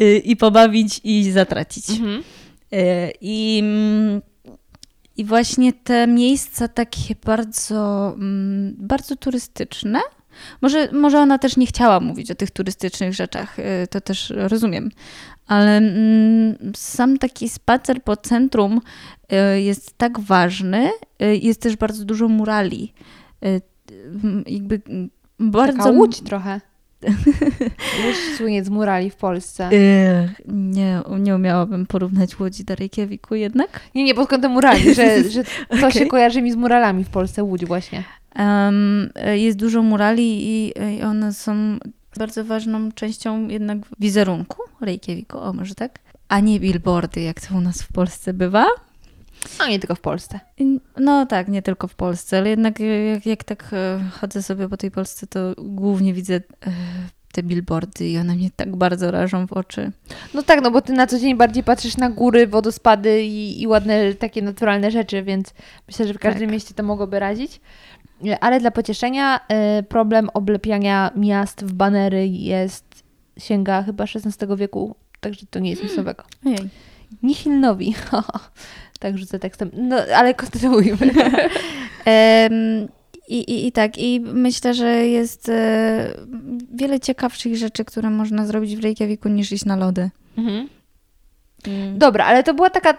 Y, i pobawić i zatracić. Mhm. Y, I, mm, I właśnie te miejsca takie bardzo, mm, bardzo turystyczne. Może, może ona też nie chciała mówić o tych turystycznych rzeczach, y, to też rozumiem, ale mm, sam taki spacer po centrum y, jest tak ważny. Jest też bardzo dużo murali. Jakby bardzo Taka łódź trochę. Łódź słynie z murali w Polsce. Nie, nie umiałabym porównać Łodzi do Reykjaviku jednak. Nie, nie, pod kątem murali, że, [laughs] że to się Okej. kojarzy mi z muralami w Polsce, Łódź właśnie. E, jest dużo murali i, i one są bardzo ważną częścią jednak wizerunku Reykjaviku, o może tak? A nie billboardy, jak to u nas w Polsce bywa. A nie tylko w Polsce. No tak, nie tylko w Polsce, ale jednak e, jak, jak tak e, chodzę sobie po tej Polsce, to głównie widzę e, te billboardy i one mnie tak bardzo rażą w oczy. No tak, no bo ty na co dzień bardziej patrzysz na góry, wodospady i, i ładne takie naturalne rzeczy, więc myślę, że w każdym Tak. mieście to mogłoby radzić. E, Ale dla pocieszenia problem oblepiania miast w banery jest, sięga chyba XVI wieku, także to nie jest nic nowego. Ojej. Nihilnowi. [laughs] tak rzucę tekstem. No, ale kontynuujmy. [laughs] I, i, I tak, i myślę, że jest e, wiele ciekawszych rzeczy, które można zrobić w Reykjaviku niż iść na lody. Mhm. Dobra, ale to była taka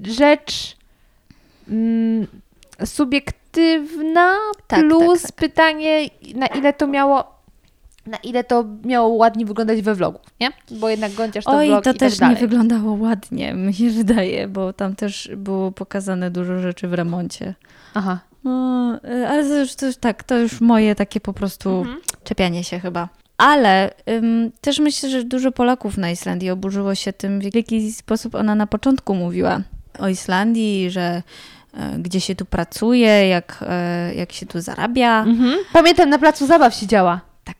rzecz mm, subiektywna Tak, plus tak, tak. pytanie, na ile to miało na ile to miało ładnie wyglądać we vlogu, nie? Bo jednak gąciarz to Oj, vlog to i też tak dalej. nie wyglądało ładnie, mi się wydaje, bo tam też było pokazane dużo rzeczy w remoncie. Aha. No, e, ale to już, to już tak, to już moje takie po prostu Mhm. czepianie się chyba. Ale ym, też myślę, że dużo Polaków na Islandii oburzyło się tym, w jaki sposób ona na początku mówiła o Islandii, że e, gdzie się tu pracuje, jak, e, jak się tu zarabia. Mhm. Pamiętam, na placu zabaw siedziała. Tak.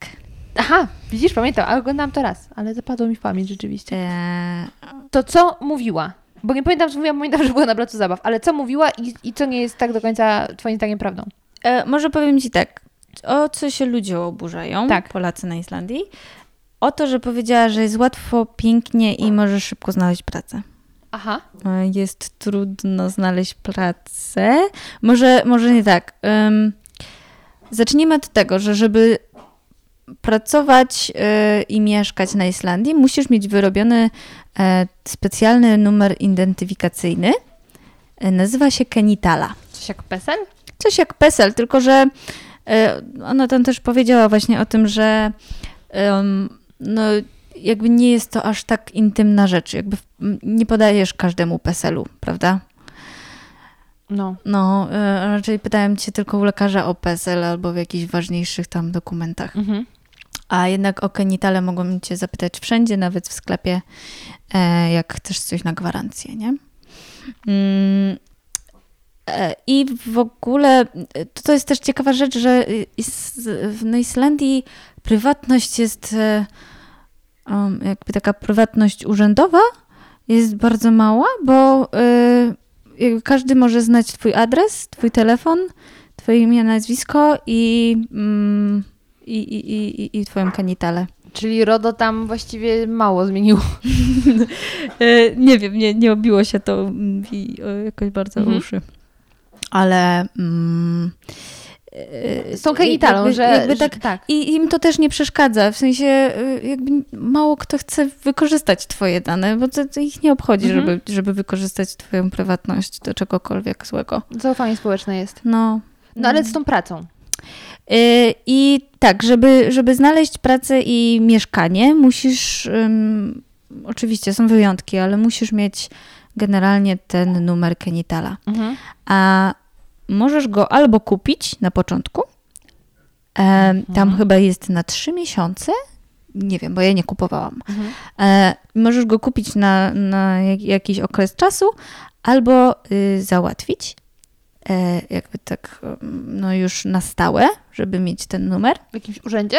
Aha, widzisz, pamiętam, ale oglądałam to raz, ale zapadło mi w pamięć rzeczywiście. E, To co mówiła? Bo nie pamiętam, co mówiła, pamiętam, że była na placu zabaw, ale co mówiła i, i co nie jest tak do końca twoim zdaniem prawdą? e, może powiem Ci tak, o co się ludzie oburzają, Tak. Polacy na Islandii? O to, że powiedziała, że jest łatwo, pięknie i możesz szybko znaleźć pracę. Aha. E, Jest trudno znaleźć pracę. Może, może nie tak. Ym, zacznijmy od tego, że żeby pracować y, i mieszkać na Islandii, musisz mieć wyrobiony e, specjalny numer identyfikacyjny. E, Nazywa się Kenitala. Coś jak PESEL? Coś jak PESEL, tylko że e, ona tam też powiedziała właśnie o tym, że no, jakby nie jest to aż tak intymna rzecz. Jakby nie podajesz każdemu PESEL-u, prawda? No. No, raczej pytałem cię tylko u lekarza o PESEL albo w jakichś ważniejszych tam dokumentach. Mhm. A jednak o kenitale mogłam cię zapytać wszędzie, nawet w sklepie, e, jak chcesz coś na gwarancję, nie? Mm, e, I w ogóle e, to, jest też ciekawa rzecz, że w Islandii prywatność jest um, jakby taka prywatność urzędowa jest bardzo mała, bo każdy może znać twój adres, twój telefon, twoje imię, nazwisko i, mm, i, i, i, i- twoją kanitalę. Czyli RODO tam właściwie mało zmieniło. [laughs] E, nie wiem, nie, nie obiło się to mm, i, o, jakoś bardzo Mhm. uszy. Ale mm, e, Z tą genitalą, jakby, że, jakby że tak, tak. I im to też nie przeszkadza, w sensie e, jakby mało kto chce wykorzystać twoje dane, bo to, to ich nie obchodzi, Mhm. żeby, żeby wykorzystać twoją prywatność do czegokolwiek złego. Zaufanie społeczne jest. No. No ale z tą pracą. Y, I tak, żeby, żeby znaleźć pracę i mieszkanie, musisz, ym, oczywiście są wyjątki, ale musisz mieć generalnie ten numer Kenitala. Mhm. A możesz go albo kupić na początku, e, tam chyba jest na trzy miesiące, nie wiem, bo ja nie kupowałam. E, możesz go kupić na, na jak, jakiś okres czasu, albo y, załatwić, jakby tak, no już na stałe, żeby mieć ten numer W jakimś urzędzie?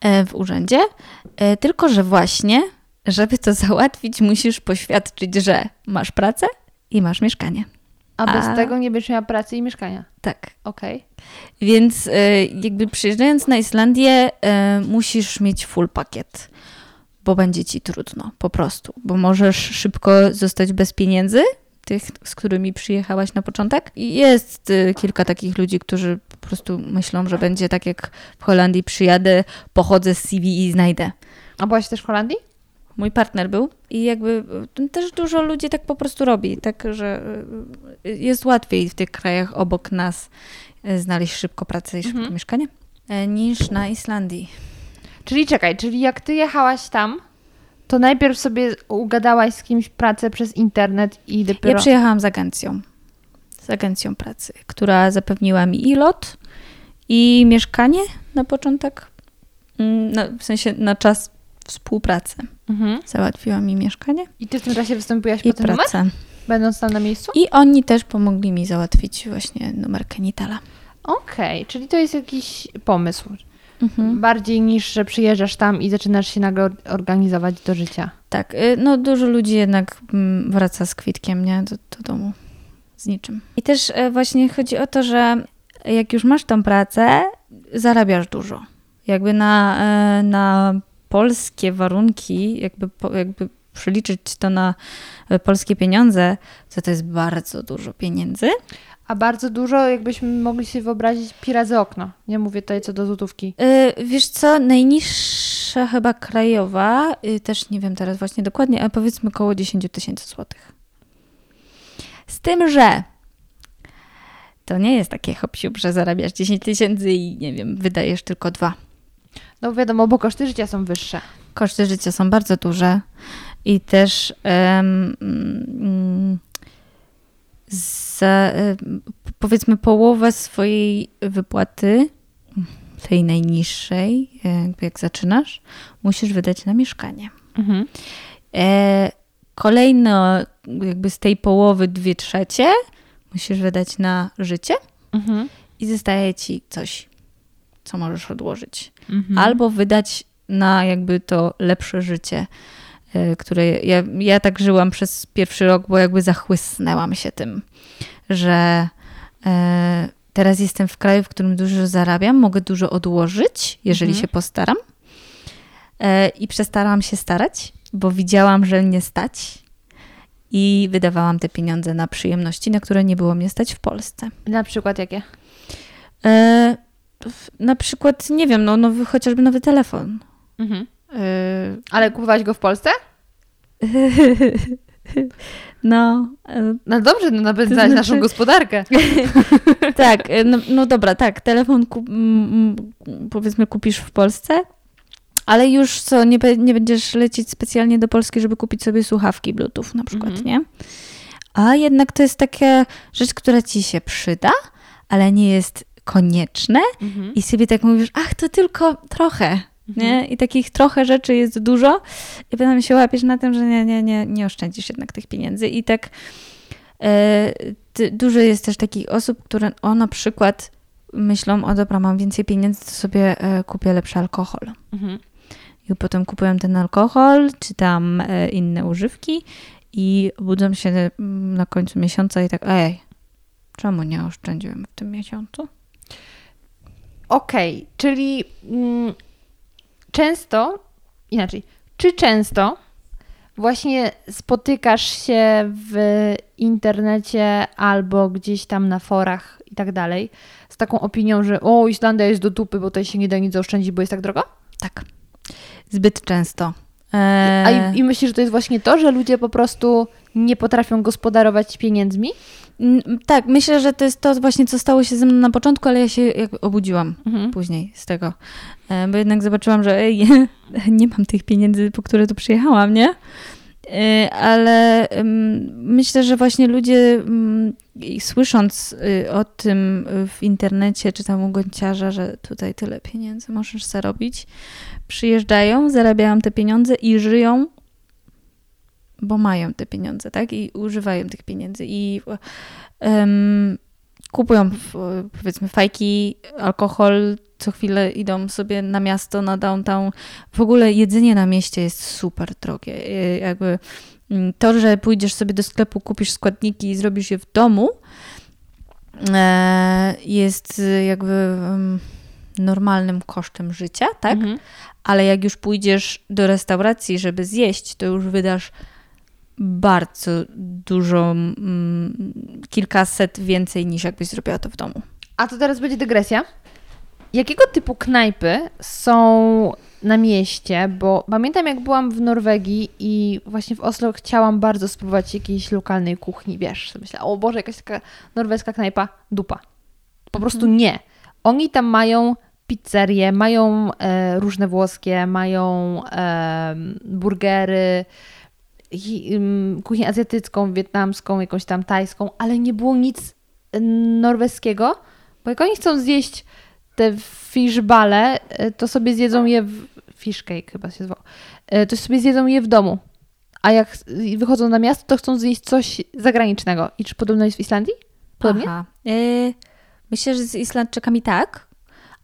e, w urzędzie. E, tylko, że właśnie, żeby to [laughs] załatwić, musisz poświadczyć, że masz pracę i masz mieszkanie. A bez A- tego nie będziesz miała pracy i mieszkania. Tak. Okej. Więc e, jakby przyjeżdżając na Islandię, e, musisz mieć full pakiet, bo będzie ci trudno, po prostu. Bo możesz szybko zostać bez pieniędzy, tych, z którymi przyjechałaś na początek. I jest e, kilka takich ludzi, którzy po prostu myślą, że będzie tak jak w Holandii przyjadę, pochodzę z CV i znajdę. A byłaś też w Holandii? Mój partner był i jakby e, też dużo ludzi tak po prostu robi, tak, że e, jest łatwiej w tych krajach obok nas znaleźć szybko pracę i szybko mieszkanie e, niż na Islandii. Czyli czekaj, czyli jak ty jechałaś tam, to najpierw sobie ugadałaś z kimś pracę przez internet i dopiero... Ja przyjechałam z agencją, z agencją pracy, która zapewniła mi i lot, i mieszkanie na początek, Mm, no, w sensie na czas współpracy. Mhm. Załatwiła mi mieszkanie I ty w tym czasie wystąpiłaś po ten numer? pracę. Będąc tam na miejscu? I oni też pomogli mi załatwić właśnie numer Kenitala. Okej, czyli to jest jakiś pomysł. Mhm. Bardziej niż, że przyjeżdżasz tam i zaczynasz się nagle or- organizować do życia. Tak, y, no dużo ludzi jednak mm, wraca z kwitkiem, nie? Do, do domu. Z niczym. I też e, właśnie chodzi o to, że jak już masz tą pracę, zarabiasz dużo. Jakby na, e, na polskie warunki, jakby, jakby przeliczyć to na e, polskie pieniądze, to to jest bardzo dużo pieniędzy. A bardzo dużo, jakbyśmy mogli sobie wyobrazić, pi razy okno. Nie mówię tutaj co do złotówki. Y, Wiesz co, najniższa chyba krajowa, y, też nie wiem teraz właśnie dokładnie, ale powiedzmy około 10 tysięcy złotych. Z tym, że to nie jest takie hop że zarabiasz 10 tysięcy i nie wiem, wydajesz tylko dwa. No wiadomo, bo koszty życia są wyższe. Koszty życia są bardzo duże i też em, mm, za, em, powiedzmy połowę swojej wypłaty, tej najniższej, jakby jak zaczynasz, musisz wydać na mieszkanie. Mhm. E, kolejno jakby z tej połowy dwie trzecie musisz wydać na życie Mhm. i zostaje ci coś, co możesz odłożyć. Mhm. Albo wydać na jakby to lepsze życie, e, które ja, ja tak żyłam przez pierwszy rok, bo jakby zachłysnęłam się tym, że e, teraz jestem w kraju, w którym dużo zarabiam, mogę dużo odłożyć, jeżeli się postaram. E, I przestarałam się starać, bo widziałam, że mnie stać. I wydawałam te pieniądze na przyjemności, na które nie było mnie stać w Polsce. Na przykład jakie? E, na przykład, nie wiem, no, nowy, chociażby nowy telefon. Mhm. E, Ale kupowałaś go w Polsce? [laughs] no, e, No dobrze, no napędzać znaczy- naszą gospodarkę. [laughs] tak, [laughs] no, no dobra, tak, telefon kup, powiedzmy kupisz w Polsce, ale już co, nie, nie będziesz lecieć specjalnie do Polski, żeby kupić sobie słuchawki Bluetooth na przykład, Mhm. nie? A jednak to jest taka rzecz, która ci się przyda, ale nie jest konieczne Mhm. i sobie tak mówisz, ach, to tylko trochę, nie? I takich trochę rzeczy jest dużo i potem się łapiesz na tym, że nie, nie, nie, nie oszczędzisz jednak tych pieniędzy i tak ty, dużo jest też takich osób, które o na przykład myślą, o dobra, mam więcej pieniędzy, to sobie e, kupię lepszy alkohol. Mhm. I potem kupują ten alkohol, czy tam e, inne używki i budzą się na końcu miesiąca i tak, ej, czemu nie oszczędziłem w tym miesiącu? Okej, czyli mm, często, inaczej, czy często właśnie spotykasz się w internecie albo gdzieś tam na forach i tak dalej z taką opinią, że o, Islandia jest do dupy, bo tutaj się nie da nic zaoszczędzić, bo jest tak drogo? Tak. Zbyt często. A E, i, i myślisz, że to jest właśnie to, że ludzie po prostu nie potrafią gospodarować pieniędzmi? Tak, myślę, że to jest to właśnie, co stało się ze mną na początku, ale ja się obudziłam Mhm. później z tego. E, bo jednak zobaczyłam, że ej, [laughs] nie mam tych pieniędzy, po które tu przyjechałam, nie? E, ale myślę, że właśnie ludzie mm, słysząc y, o tym w internecie czy tam u gąciarza, że tutaj tyle pieniędzy możesz zarobić, przyjeżdżają, zarabiają te pieniądze i żyją, bo mają te pieniądze, tak? I używają tych pieniędzy i em, kupują powiedzmy fajki, alkohol, co chwilę idą sobie na miasto, na downtown. W ogóle jedzenie na mieście jest super drogie. Y, Jakby mm, to, że pójdziesz sobie do sklepu, kupisz składniki i zrobisz je w domu, e, jest y, jakby normalnym kosztem życia, tak? Mhm. Ale jak już pójdziesz do restauracji, żeby zjeść, to już wydasz bardzo dużo, mm, kilkaset więcej niż jakbyś zrobiła to w domu. A to teraz będzie dygresja. Jakiego typu knajpy są na mieście? Bo pamiętam, jak byłam w Norwegii i właśnie w Oslo chciałam bardzo spróbować jakiejś lokalnej kuchni, wiesz. Myślę, o Boże, jakaś taka norweska knajpa, dupa. Po prostu nie. Oni tam mają pizzerie, mają e, różne włoskie, mają e, burgery, kuchnię azjatycką, wietnamską, jakąś tam tajską, ale nie było nic y, norweskiego, bo jak oni chcą zjeść te fishbale, y, to sobie zjedzą je w... Fish cake chyba się zwał. Y, To sobie zjedzą je w domu. A jak y, wychodzą na miasto, to chcą zjeść coś zagranicznego. I czy podobno jest w Islandii? Podobnie? Aha. E, myślę, że z Islandczykami tak,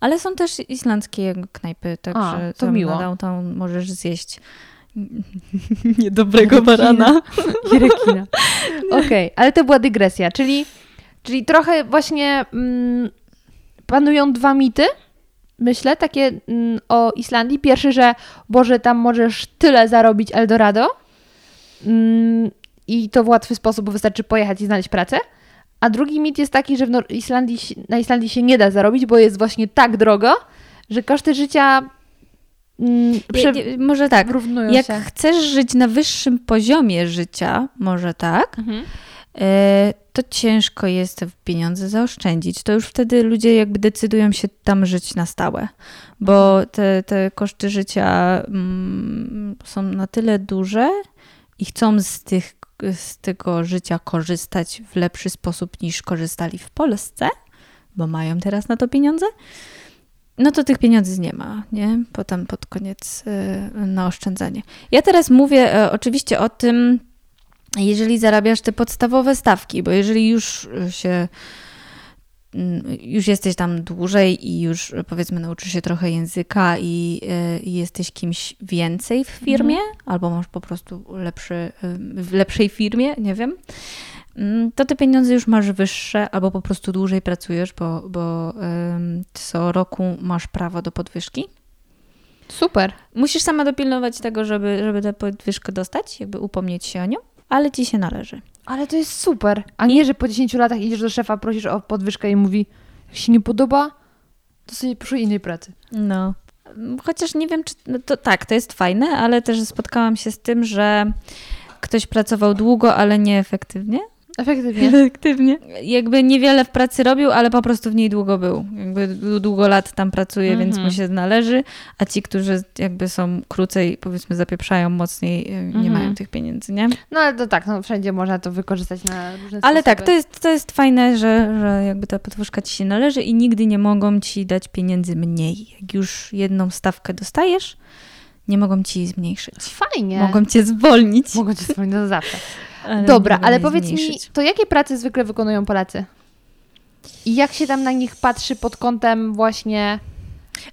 ale są też islandzkie knajpy, także to tam miło. na downtown możesz zjeść [laughs] niedobrego barana. I [laughs] rekina. [laughs] Okej, ale to była dygresja, czyli, czyli trochę właśnie mm, panują dwa mity, myślę, takie mm, o Islandii. Pierwszy, że Boże, tam możesz tyle zarobić Eldorado mm, i to w łatwy sposób, bo wystarczy pojechać i znaleźć pracę. A drugi mit jest taki, że Islandii, na Islandii się nie da zarobić, bo jest właśnie tak drogo, że koszty życia prze- Nie, nie, może tak. Jak się. chcesz żyć na wyższym poziomie życia, może tak, Mhm. e, to ciężko jest pieniądze zaoszczędzić. To już wtedy ludzie jakby decydują się tam żyć na stałe, bo te, te koszty życia mm, są na tyle duże i chcą z, tych, z tego życia korzystać w lepszy sposób niż korzystali w Polsce, bo mają teraz na to pieniądze, no to tych pieniędzy nie ma, nie? Potem pod koniec y, na oszczędzanie. Ja teraz mówię e, oczywiście o tym, jeżeli zarabiasz te podstawowe stawki, bo jeżeli już się mm, już jesteś tam dłużej i już e, powiedzmy nauczysz się trochę języka i, e, i jesteś kimś więcej w firmie, albo masz po prostu lepszy, w lepszej firmie, nie wiem, to te pieniądze już masz wyższe, albo po prostu dłużej pracujesz, bo, bo co roku masz prawo do podwyżki. Super. Musisz sama dopilnować tego, żeby, żeby tę podwyżkę dostać, jakby upomnieć się o nią, ale ci się należy. Ale to jest super. A nie, że po 10 latach idziesz do szefa, prosisz o podwyżkę i mówi, jak się nie podoba, to sobie poszukaj innej pracy. No. Chociaż nie wiem, czy. No to tak, to jest fajne, ale też spotkałam się z tym, że ktoś pracował długo, ale nieefektywnie. Efektywnie. Efektywnie. Jakby niewiele w pracy robił, ale po prostu w niej długo był. Jakby długo lat tam pracuje, więc mu się należy, a ci, którzy jakby są krócej, powiedzmy, zapieprzają mocniej, y, nie mają tych pieniędzy, nie? No ale to tak, no, wszędzie można to wykorzystać na różne Ale tak, sposoby. to jest, to jest fajne, że, że jakby ta podwyżka ci się należy i nigdy nie mogą ci dać pieniędzy mniej. Jak już jedną stawkę dostajesz, nie mogą ci jej zmniejszyć. Fajnie. Mogą cię zwolnić. Mogą cię zwolnić no zawsze. [laughs] ale Dobra, ale powiedz zmniejszyć. mi, to jakie prace zwykle wykonują Polacy? I jak się tam na nich patrzy pod kątem właśnie...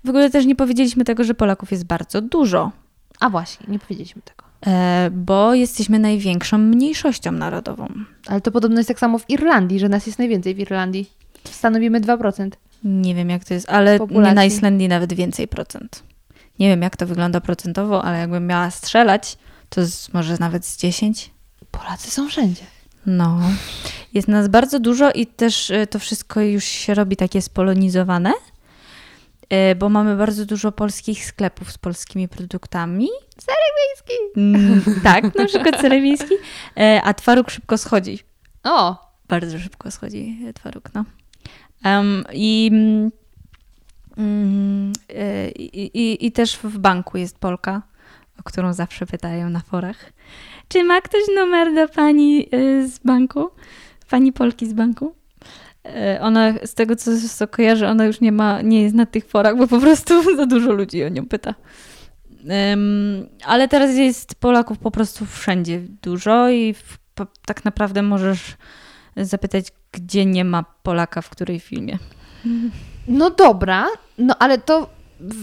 W ogóle też nie powiedzieliśmy tego, że Polaków jest bardzo dużo, A właśnie, nie powiedzieliśmy tego. e, bo jesteśmy największą mniejszością narodową. Ale to podobno jest tak samo w Irlandii, że nas jest najwięcej w Irlandii. Stanowimy 2%. Nie wiem, jak to jest, ale Populacji. nie na Islandii nawet więcej procent. Nie wiem, jak to wygląda procentowo, ale jakbym miała strzelać, to z, może nawet z 10. Polacy są wszędzie. No, jest nas bardzo dużo i też e, to wszystko już się robi takie spolonizowane, e, bo mamy bardzo dużo polskich sklepów z polskimi produktami. Serek wiejski. Mm, tak, na przykład serek wiejski, e, a twaróg szybko schodzi. O, Bardzo szybko schodzi twaróg, no. Em, I, mm, i, i, I też w banku jest Polka, o którą zawsze pytają na forach. Czy ma ktoś numer do pani e, z banku? Pani Polki z banku? E, Ona, z tego co, co kojarzę, ona już nie ma, nie jest na tych forach, bo po prostu [laughs] za dużo ludzi o nią pyta. Em, ale teraz jest Polaków po prostu wszędzie dużo i w, po, tak naprawdę możesz zapytać, gdzie nie ma Polaka w której filmie. no dobra, no ale to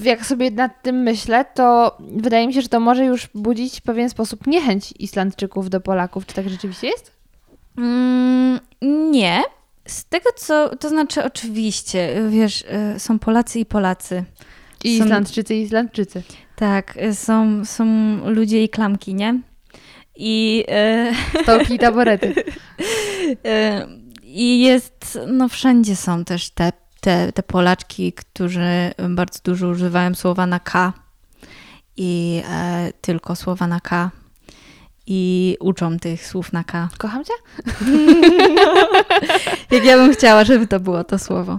jak sobie nad tym myślę, to wydaje mi się, że to może już budzić w pewien sposób niechęć Islandczyków do Polaków. Czy tak rzeczywiście jest? Mm, nie. Z tego co, to znaczy oczywiście, wiesz, y, są Polacy i Polacy. I Są- Islandczycy i Islandczycy. Tak, y, są, są ludzie i klamki, nie? I, y, [laughs] Stołki i taborety. [laughs] y, I jest, no wszędzie są też te, te, te Polaczki, którzy bardzo dużo używają słowa na K i e, tylko słowa na K i uczą tych słów na K. Kocham cię? [laughs] Jak ja bym chciała, żeby to było to słowo.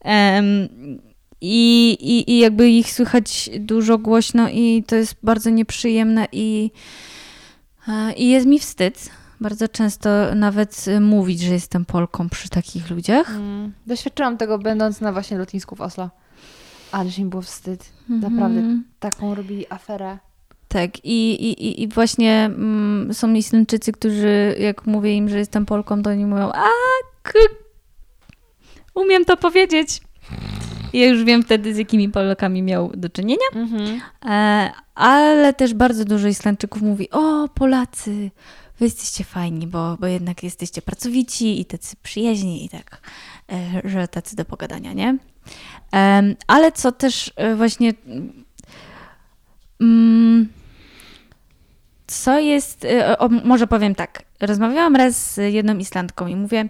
Em, i, i, I jakby ich słychać dużo głośno i to jest bardzo nieprzyjemne i, e, i jest mi wstyd bardzo często nawet e, mówić, że jestem Polką przy takich ludziach. Mm, doświadczyłam tego będąc na właśnie lotnisku w Oslo. Ależ im było wstyd. Naprawdę Mhm. taką robili aferę. Tak, i, i, i- właśnie mm, są Islandczycy, którzy jak mówię im, że jestem Polką, to oni mówią, a k- umiem to powiedzieć. I ja już wiem wtedy, z jakimi Polakami miał do czynienia. Mhm. E, ale też bardzo dużo Islandczyków mówi, o Polacy, wy jesteście fajni, bo, bo jednak jesteście pracowici i tacy przyjaźni i tak, e, że tacy do pogadania, nie? Ale co też e, właśnie... Mm, co jest... e, O, może powiem tak. Rozmawiałam raz z jedną Islandką i mówię,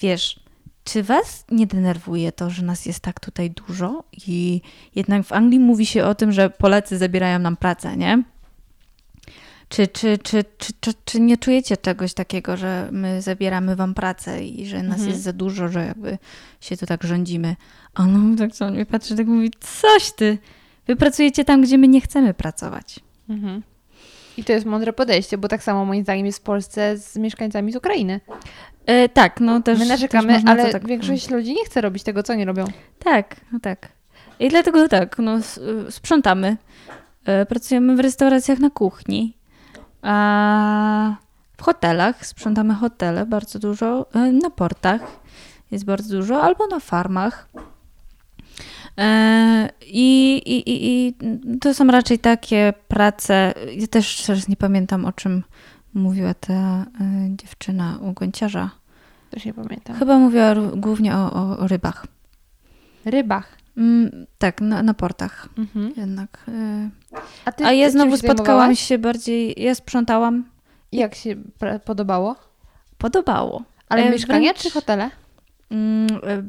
wiesz, czy was nie denerwuje to, że nas jest tak tutaj dużo i jednak w Anglii mówi się o tym, że Polacy zabierają nam pracę, nie? Czy, czy, czy, czy, czy, czy nie czujecie czegoś takiego, że my zabieramy wam pracę i że nas jest za dużo, że jakby się tu tak rządzimy? A ona mówi tak co on mnie patrzy, tak mówi, coś ty, wy pracujecie tam, gdzie my nie chcemy pracować. Mhm. I to jest mądre podejście, bo tak samo moim zdaniem jest w Polsce z mieszkańcami z Ukrainy. E, tak, no też My też narzekamy, można ale tak większość ludzi nie chce robić tego, co nie robią. Tak, no tak. I dlatego tak, no, s- sprzątamy. E, Pracujemy w restauracjach na kuchni. A w hotelach sprzątamy hotele bardzo dużo. e, Na portach jest bardzo dużo, albo na farmach. E, I, i, i, I to są raczej takie prace. Ja też teraz nie pamiętam, o czym mówiła ta e, dziewczyna u gąciarza. Też nie pamiętam. Chyba mówiła głównie o, o, o rybach. Rybach. Mm, tak, na, na portach Mhm. jednak. y. A, ty, A ja ty znowu spotkałam zajmowałaś? się bardziej, ja sprzątałam. Jak się podobało? Podobało. Ale E, mieszkania wręcz- czy hotele? Mm, y,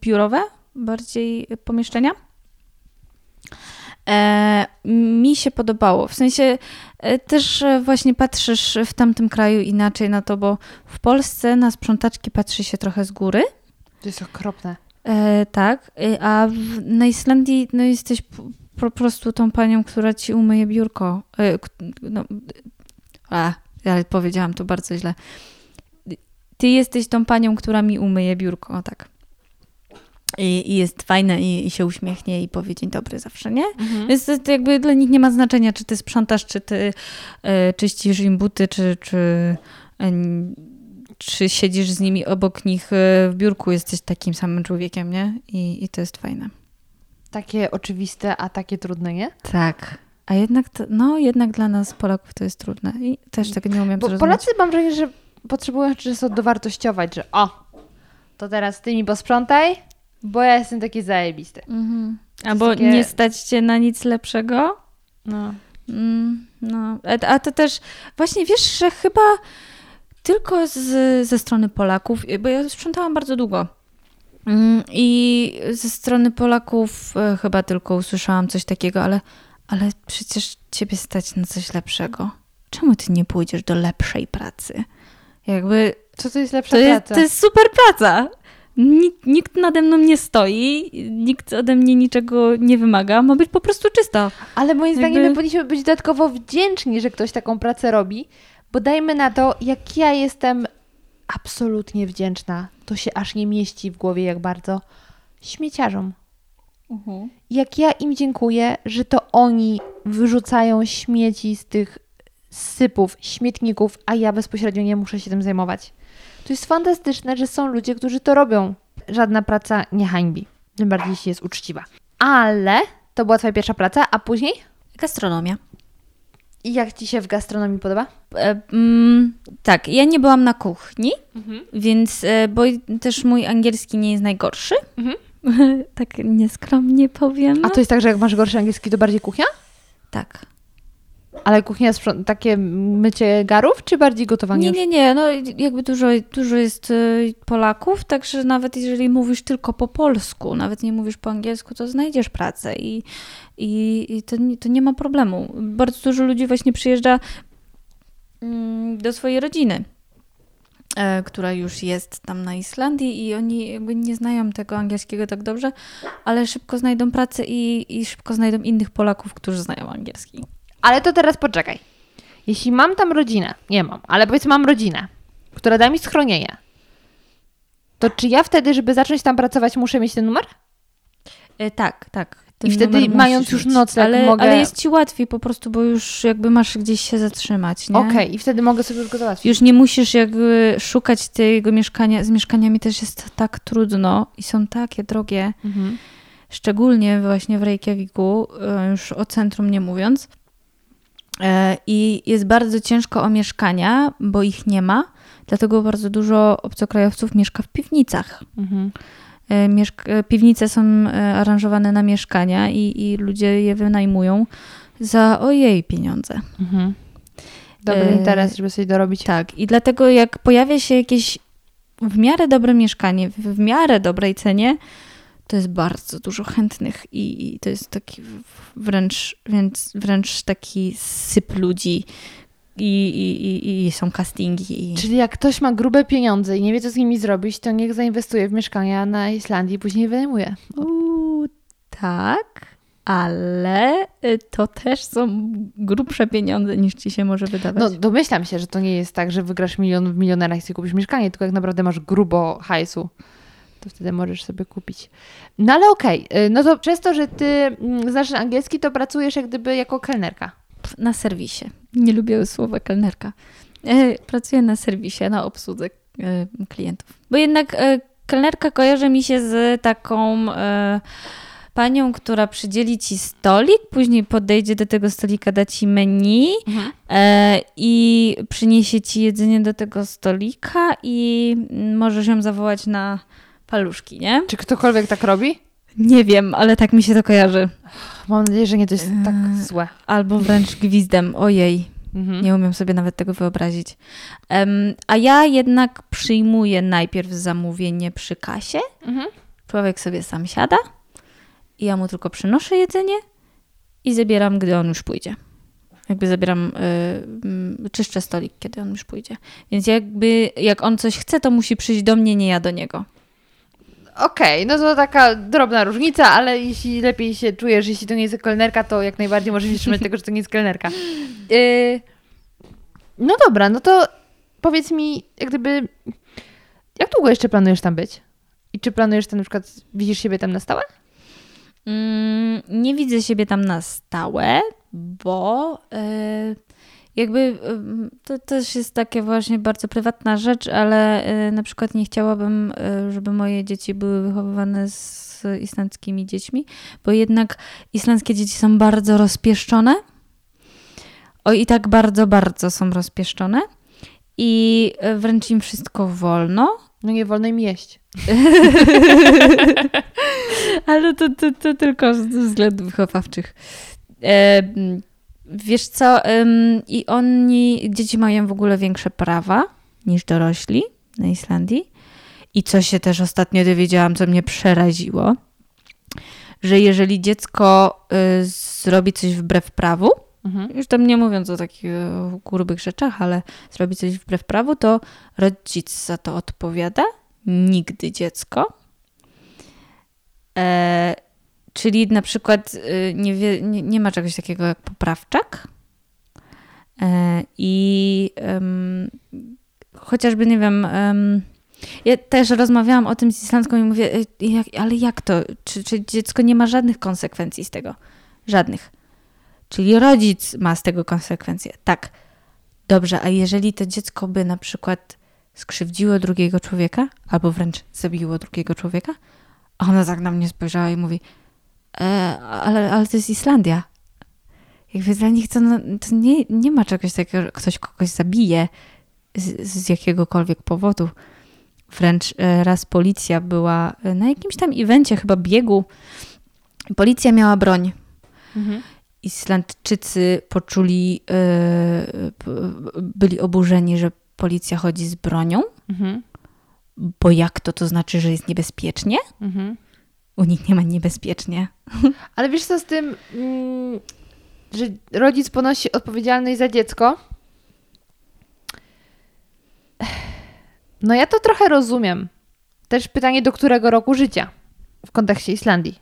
biurowe, bardziej pomieszczenia. E, mi się podobało. W sensie e, też e, właśnie patrzysz w tamtym kraju inaczej na to, bo w Polsce na sprzątaczki patrzy się trochę z góry. To jest okropne. E, tak, e, a w, na Islandii no, jesteś po, prostu tą panią, która ci umyje biurko. E, no, a, ja powiedziałam to bardzo źle. Ty jesteś tą panią, która mi umyje biurko, o tak. I, i jest fajne i, i się uśmiechnie i powie dzień dobry zawsze, nie? Więc to, to jakby dla nich nie ma znaczenia, czy ty sprzątasz, czy ty e, czyścisz im buty, czy, czy, e, czy siedzisz z nimi obok nich e, w biurku, jesteś takim samym człowiekiem, nie? I, i to jest fajne. Takie oczywiste, a takie trudne, nie? Tak. A jednak, to, no jednak dla nas Polaków to jest trudne i też tego nie umiem Bo zrozumieć. Polacy mam wrażenie, że potrzebują często dowartościować, że o, to teraz ty mi posprzątaj, bo ja jestem taki zajebisty. Mhm. Albo takie- nie stać cię na nic lepszego, No. Mm, no, a to też właśnie wiesz, że chyba tylko z, ze strony Polaków, bo ja sprzątałam bardzo długo. Mm, I ze strony Polaków e, chyba tylko usłyszałam coś takiego, ale, ale przecież ciebie stać na coś lepszego. Czemu ty nie pójdziesz do lepszej pracy? Jakby Co to jest lepsza to jest, praca? to jest super praca. Nikt, nikt nade mną nie stoi, nikt ode mnie niczego nie wymaga. Ma być po prostu czysto. Ale moim zdaniem Jakby- my powinniśmy być dodatkowo wdzięczni, że ktoś taką pracę robi, bo dajmy na to, jak ja jestem absolutnie wdzięczna, to się aż nie mieści w głowie jak bardzo, śmieciarzom. Jak ja im dziękuję, że to oni wyrzucają śmieci z tych sypów, śmietników, a ja bezpośrednio nie muszę się tym zajmować. To jest fantastyczne, że są ludzie, którzy to robią. Żadna praca nie hańbi, tym bardziej jeśli jest uczciwa. Ale to była Twoja pierwsza praca, a później? Gastronomia. I jak Ci się w gastronomii podoba? E, mm, tak, ja nie byłam na kuchni, więc, e, bo też mój angielski nie jest najgorszy. [laughs] tak nieskromnie powiem. A to jest tak, że jak masz gorszy angielski, to bardziej kuchnia? Tak. Ale kuchnia takie mycie garów, czy bardziej gotowanie? Nie, już? nie, nie, no jakby dużo, dużo jest e, Polaków, także nawet jeżeli mówisz tylko po polsku, nawet nie mówisz po angielsku, to znajdziesz pracę i, i, i to, nie- to nie ma problemu. Bardzo dużo ludzi właśnie przyjeżdża mm, do swojej rodziny, e, która już jest tam na Islandii i oni jakby nie znają tego angielskiego tak dobrze, ale szybko znajdą pracę i, i szybko znajdą innych Polaków, którzy znają angielski. Ale to teraz poczekaj. Jeśli mam tam rodzinę, nie mam, ale powiedzmy mam rodzinę, która da mi schronienie, to czy ja wtedy, żeby zacząć tam pracować, muszę mieć ten numer? E, tak, tak. I Ten wtedy numer mając już nocleg ale, mogę- Ale jest ci łatwiej po prostu, bo już jakby masz gdzieś się zatrzymać, nie? Okej, i wtedy mogę sobie już go załatwić. Już nie musisz jakby szukać tego mieszkania. Z mieszkaniami też jest tak trudno i są takie drogie, Mhm. szczególnie właśnie w Reykjaviku, e, już o centrum nie mówiąc. E, I jest bardzo ciężko o mieszkania, bo ich nie ma, dlatego bardzo dużo obcokrajowców mieszka w piwnicach. Mhm. E, mieszk- e, piwnice są aranżowane na mieszkania i, i ludzie je wynajmują za ojej pieniądze. Mhm. Dobry interes, żeby sobie dorobić. Tak, i dlatego jak pojawia się jakieś w miarę dobre mieszkanie, w, w miarę dobrej cenie, to jest bardzo dużo chętnych i, i to jest taki wręcz, więc wręcz taki syp ludzi i, i, i, są castingi. I... Czyli jak ktoś ma grube pieniądze i nie wie, co z nimi zrobić, to niech zainwestuje w mieszkania na Islandii i później je wynajmuje. Uuu, tak, ale y, to też są grubsze pieniądze niż ci się może wydawać. No domyślam się, że to nie jest tak, że wygrasz milion w milionerach i kupisz mieszkanie, tylko jak naprawdę masz grubo hajsu, to wtedy możesz sobie kupić. No ale okej, y, no to przez to, że ty mm, znasz angielski, to pracujesz jak gdyby jako kelnerka. na serwisie. Nie lubię słowa kelnerka. E, Pracuję na serwisie, na obsłudze e, klientów. Bo jednak e, kelnerka kojarzy mi się z taką panią, która przydzieli ci stolik, później podejdzie do tego stolika, da ci menu e, i przyniesie ci jedzenie do tego stolika i mm, możesz ją zawołać na paluszki, nie? Czy ktokolwiek tak robi? Nie wiem, ale tak mi się to kojarzy. Mam nadzieję, że nie to jest tak Eee. złe. Albo wręcz gwizdem. Ojej. Mhm. Nie umiem sobie nawet tego wyobrazić. Em, a ja jednak przyjmuję najpierw zamówienie przy kasie. Mhm. Człowiek sobie sam siada i ja mu tylko przynoszę jedzenie i zabieram, gdy on już pójdzie. Jakby zabieram, y, mm, czyszczę stolik, kiedy on już pójdzie. Więc jakby jak on coś chce, to musi przyjść do mnie, nie ja do niego. Okej, no to taka drobna różnica, ale jeśli lepiej się czujesz, jeśli to nie jest kelnerka, to jak najbardziej możesz się trzymać [laughs] tego, że to nie jest kelnerka. Yy, no dobra, no to powiedz mi, jak gdyby, jak długo jeszcze planujesz tam być? I czy planujesz tam na przykład, widzisz siebie tam na stałe? Mm, nie widzę siebie tam na stałe, bo e, jakby to też jest takie właśnie bardzo prywatna rzecz, ale e, na przykład nie chciałabym, e, żeby moje dzieci były wychowywane z islandzkimi dziećmi, bo jednak islandzkie dzieci są bardzo rozpieszczone. O i tak bardzo, bardzo są rozpieszczone. I e, wręcz im wszystko wolno. No nie wolno im jeść. [laughs] Ale to, to, to tylko z względów wychowawczych. E, Wiesz co, ym, i oni, dzieci mają w ogóle większe prawa niż dorośli na Islandii. I co się też ostatnio dowiedziałam, co mnie przeraziło, że jeżeli dziecko y, zrobi coś wbrew prawu, Mhm. już tam nie mówiąc o takich e, grubych rzeczach, ale zrobi coś wbrew prawu, to rodzic za to odpowiada, nigdy dziecko. E, czyli na przykład e, nie, wie, nie, nie ma czegoś takiego jak poprawczak. E, I em, chociażby, nie wiem, em, ja też rozmawiałam o tym z islandzką i mówię, e, jak, ale jak to? Czy, czy dziecko nie ma żadnych konsekwencji z tego? Żadnych. Czyli rodzic ma z tego konsekwencje. Tak. Dobrze, a jeżeli to dziecko by na przykład skrzywdziło drugiego człowieka, albo wręcz zabiło drugiego człowieka, ona tak na mnie spojrzała i mówi, ale, ale to jest Islandia. Jakby dla nich to, no, to nie, nie ma czegoś takiego, że ktoś kogoś zabije z, z jakiegokolwiek powodu. Wręcz e, raz policja była e, na jakimś tam evencie, chyba biegu. Policja miała broń. Mhm. Islandczycy poczuli, e, byli oburzeni, że policja chodzi z bronią, Mhm. bo jak to, to znaczy, że jest niebezpiecznie? Mhm. U nich nie ma niebezpiecznie. [laughs] Ale wiesz co z tym, mm, że rodzic ponosi odpowiedzialność za dziecko? No ja to trochę rozumiem. Też pytanie, do którego roku życia w kontekście Islandii.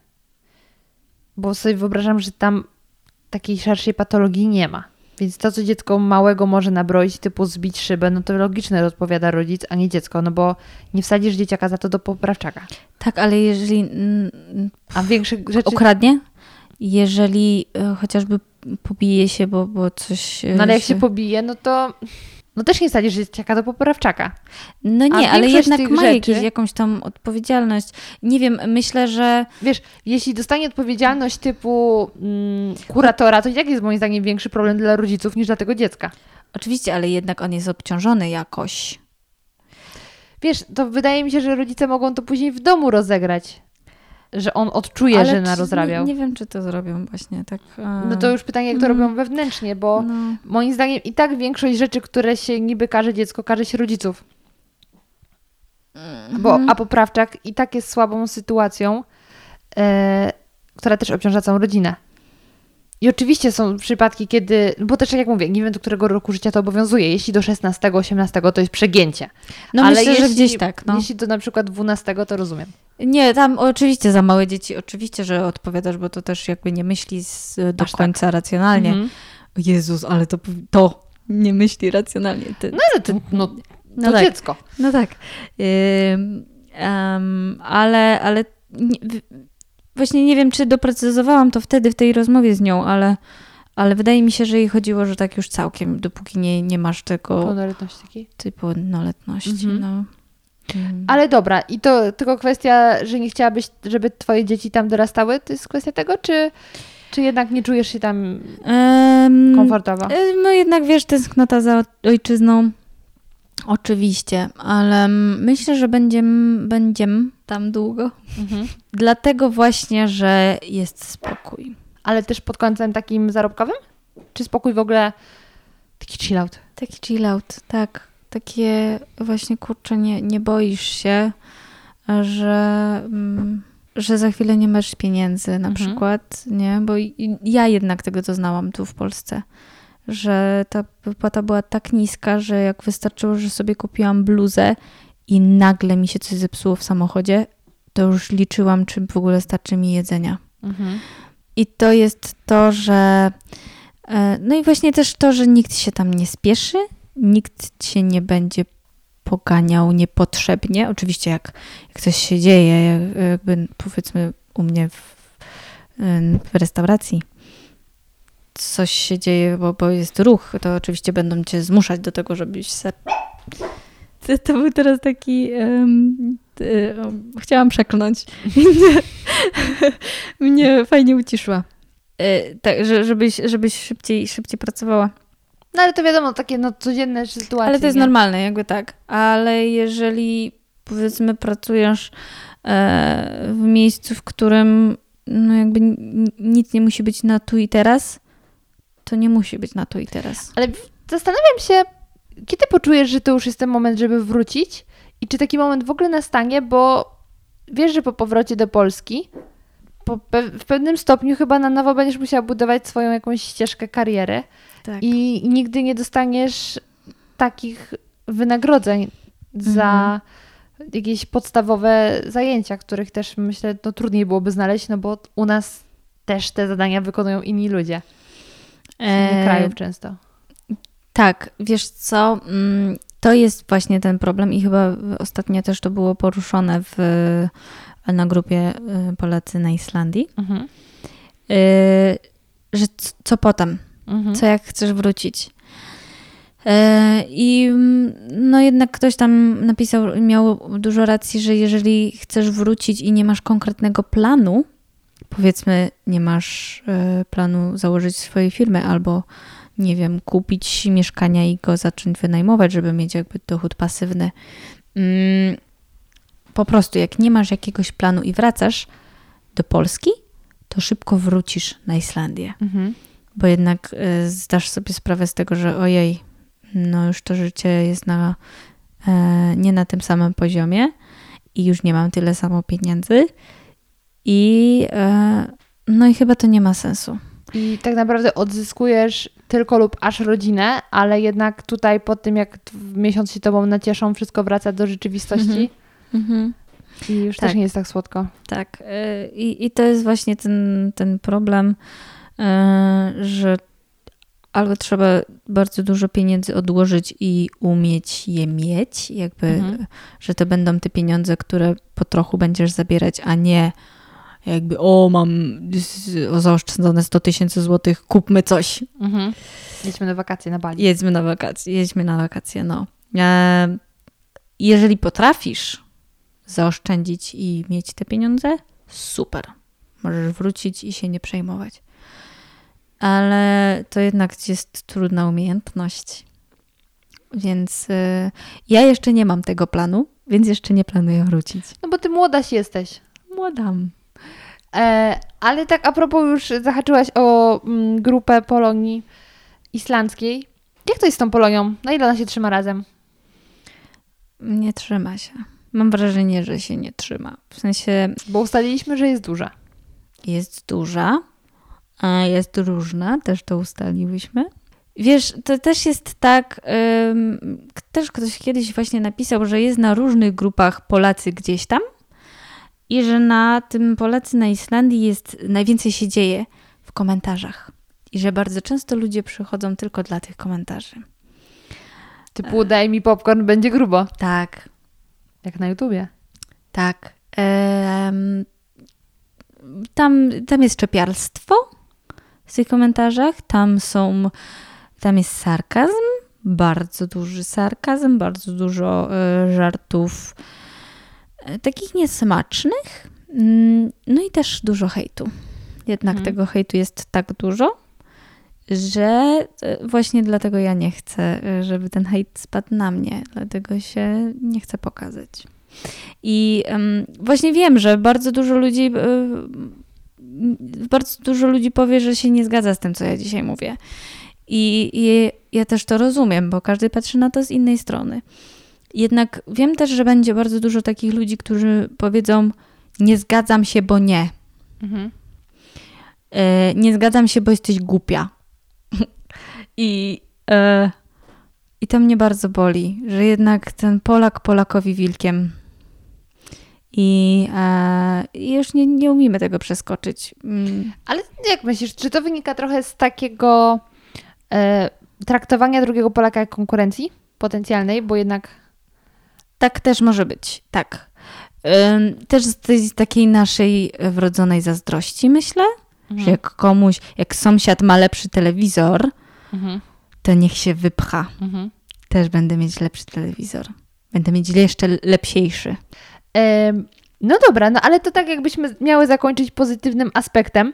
Bo sobie wyobrażam, że tam takiej szerszej patologii nie ma. Więc to, co dziecko małego może nabroić, typu zbić szybę, no to logiczne odpowiada rodzic, a nie dziecko, no bo nie wsadzisz dzieciaka za to do poprawczaka. Tak, ale jeżeli mm, A większe rzeczy... okradnie, jeżeli e, chociażby pobije się, bo, bo coś... e, No ale jak się pobije, no to no też nie wsadzisz dzieciaka do poprawczaka. No nie, ale jednak ma rzeczy- jakieś, jakąś tam odpowiedzialność. Nie wiem, myślę, że... Wiesz, jeśli dostanie odpowiedzialność typu mm, kuratora, to i tak jest moim zdaniem większy problem dla rodziców niż dla tego dziecka. Oczywiście, ale jednak on jest obciążony jakoś. Wiesz, to wydaje mi się, że rodzice mogą to później w domu rozegrać. Że on odczuje, ale że czy- narozrabiał. Nie, nie wiem, czy to zrobią właśnie tak. e, No to już pytanie, jak to Mm. robią wewnętrznie, bo no. moim zdaniem i tak większość rzeczy, które się niby każe dziecko, każe się rodziców. Bo, a poprawczak i tak jest słabą sytuacją, e, która też obciąża całą rodzinę. I oczywiście są przypadki, kiedy, bo też tak jak mówię, nie wiem do którego roku życia to obowiązuje. Jeśli do 16, 18 to jest przegięcie. No Ale myślę, że jeśli- gdzieś tak. No. Jeśli do na przykład 12 to rozumiem. Nie, tam oczywiście za małe dzieci, oczywiście, że odpowiadasz, bo to też jakby nie myśli z, do Aż tak. końca racjonalnie. Mhm. Jezus, ale to, to nie myśli racjonalnie. Ty, No ale to, no, to No tak. dziecko. No tak. Ym, em, ale ale nie, właśnie nie wiem, czy doprecyzowałam to wtedy w tej rozmowie z nią, ale, ale wydaje mi się, że jej chodziło, że tak już całkiem, dopóki nie, nie masz tego Pełnoletność takiej. typu pełnoletności. Mhm. No. Mm. Ale dobra, i to tylko kwestia, że nie chciałabyś, żeby twoje dzieci tam dorastały, to jest kwestia tego, czy, czy jednak nie czujesz się tam Em, komfortowo? No jednak wiesz, tęsknota za ojczyzną. Oczywiście, ale myślę, że będziemy będziem tam długo. Mhm. [laughs] Dlatego właśnie, że jest spokój. Ale też pod kątem takim zarobkowym? Czy spokój w ogóle taki chill out? Taki chill out, tak. Takie właśnie, kurczę, nie, nie boisz się, że, że za chwilę nie masz pieniędzy na Mhm. przykład, nie? Bo ja jednak tego doznałam tu w Polsce, że ta wypłata była tak niska, że jak wystarczyło, że sobie kupiłam bluzę i nagle mi się coś zepsuło w samochodzie, to już liczyłam, czy w ogóle starczy mi jedzenia. Mhm. I to jest to, że. e, No i właśnie też to, że nikt się tam nie spieszy, nikt cię nie będzie poganiał niepotrzebnie. Oczywiście, jak, jak coś się dzieje, jak- jakby powiedzmy u mnie w, w restauracji, coś się dzieje, bo, bo jest ruch, to oczywiście będą cię zmuszać do tego, żebyś se. To, to był teraz taki. em, ty- em, chciałam przeklnąć. mnie, [laughs] mnie fajnie uciszyła. E, tak, że, żebyś, żebyś szybciej, szybciej pracowała. No ale to wiadomo, takie no, codzienne sytuacje. Ale to jest nie? normalne, jakby tak. Ale jeżeli powiedzmy pracujesz e, w miejscu, w którym no jakby nic nie musi być na tu i teraz, to nie musi być na to i teraz. Ale zastanawiam się, kiedy poczujesz, że to już jest ten moment, żeby wrócić? I czy taki moment w ogóle nastanie, bo wiesz, że po powrocie do Polski po pe- w pewnym stopniu chyba na nowo będziesz musiała budować swoją jakąś ścieżkę kariery Tak. i nigdy nie dostaniesz takich wynagrodzeń za jakieś podstawowe zajęcia, których też myślę, no trudniej byłoby znaleźć, no bo u nas też te zadania wykonują inni ludzie z innych E, krajów często. Tak, wiesz co, mm, to jest właśnie ten problem i chyba ostatnio też to było poruszone w, na grupie y, Polacy na Islandii, Mhm. y, że co potem, Mhm. co jak chcesz wrócić. E, I mm, no jednak ktoś tam napisał, miał dużo racji, że jeżeli chcesz wrócić i nie masz konkretnego planu, powiedzmy nie masz e, planu założyć swojej firmy albo nie wiem, kupić mieszkania i go zacząć wynajmować, żeby mieć jakby dochód pasywny. Mm, Po prostu jak nie masz jakiegoś planu i wracasz do Polski, to szybko wrócisz na Islandię Mhm. bo jednak y, zdasz sobie sprawę z tego, że ojej, no już to życie jest na, e, nie na tym samym poziomie i już nie mam tyle samo pieniędzy i e, no i chyba to nie ma sensu. I tak naprawdę odzyskujesz tylko lub aż rodzinę, ale jednak tutaj po tym, jak miesiąc się tobą nacieszą, wszystko wraca do rzeczywistości i już Tak. też nie jest tak słodko. Tak, y, i, i to jest właśnie ten, ten problem, y, że albo trzeba bardzo dużo pieniędzy odłożyć i umieć je mieć, jakby, Mhm. że to będą te pieniądze, które po trochu będziesz zabierać, a nie jakby, o, mam zaoszczędzone 100 tysięcy złotych, kupmy coś, Mhm. Jedźmy na wakacje na Bali. jedźmy na wakacje, jedźmy na wakacje, no. E, jeżeli potrafisz zaoszczędzić i mieć te pieniądze, super. Możesz wrócić i się nie przejmować. Ale to jednak jest trudna umiejętność. Więc e, ja jeszcze nie mam tego planu, więc jeszcze nie planuję wrócić. No bo ty młodaś jesteś. Młodam. E, ale tak a propos już zahaczyłaś o mm, grupę Polonii islandzkiej. Jak to jest z tą Polonią? Na ile ona się trzyma razem? Nie trzyma się. Mam wrażenie, że się nie trzyma. W sensie Bo ustaliliśmy, że jest duża. jest duża, a jest różna, też to ustaliłyśmy. Wiesz, to też jest tak, ym, też ktoś kiedyś właśnie napisał, że jest na różnych grupach Polacy gdzieś tam i że na tym Polacy na Islandii jest, najwięcej się dzieje w komentarzach. I że bardzo często ludzie przychodzą tylko dla tych komentarzy. Typu daj mi popcorn, będzie grubo. Tak, Jak na YouTubie. Tak. Tam, tam jest czepialstwo w tych komentarzach. Tam są, tam jest sarkazm, bardzo duży sarkazm, bardzo dużo e, żartów takich niesmacznych. Mm, No i też dużo hejtu. Jednak Mhm. tego hejtu jest tak dużo, że e, właśnie dlatego ja nie chcę, e, żeby ten hejt spadł na mnie. Dlatego się nie chcę pokazać. I właśnie wiem, że bardzo dużo ludzi, e, bardzo dużo ludzi powie, że się nie zgadza z tym, co ja dzisiaj mówię. I, I ja też to rozumiem, bo każdy patrzy na to z innej strony. Jednak wiem też, że będzie bardzo dużo takich ludzi, którzy powiedzą: Nie zgadzam się, bo nie. Mhm. E, nie zgadzam się, bo jesteś głupia. [laughs] I, e, I to mnie bardzo boli, że jednak ten Polak Polakowi wilkiem. I, e, już nie, nie umiemy tego przeskoczyć. Mm, Ale jak myślisz, czy to wynika trochę z takiego e, traktowania drugiego Polaka jak konkurencji potencjalnej, bo jednak Tak też może być, tak. Też z tej takiej naszej wrodzonej zazdrości, myślę, że jak komuś, jak sąsiad ma lepszy telewizor, Mhm. to niech się wypcha. Mhm. Też będę mieć lepszy telewizor. Będę mieć jeszcze lepsiejszy. No dobra, no ale to tak jakbyśmy miały zakończyć pozytywnym aspektem.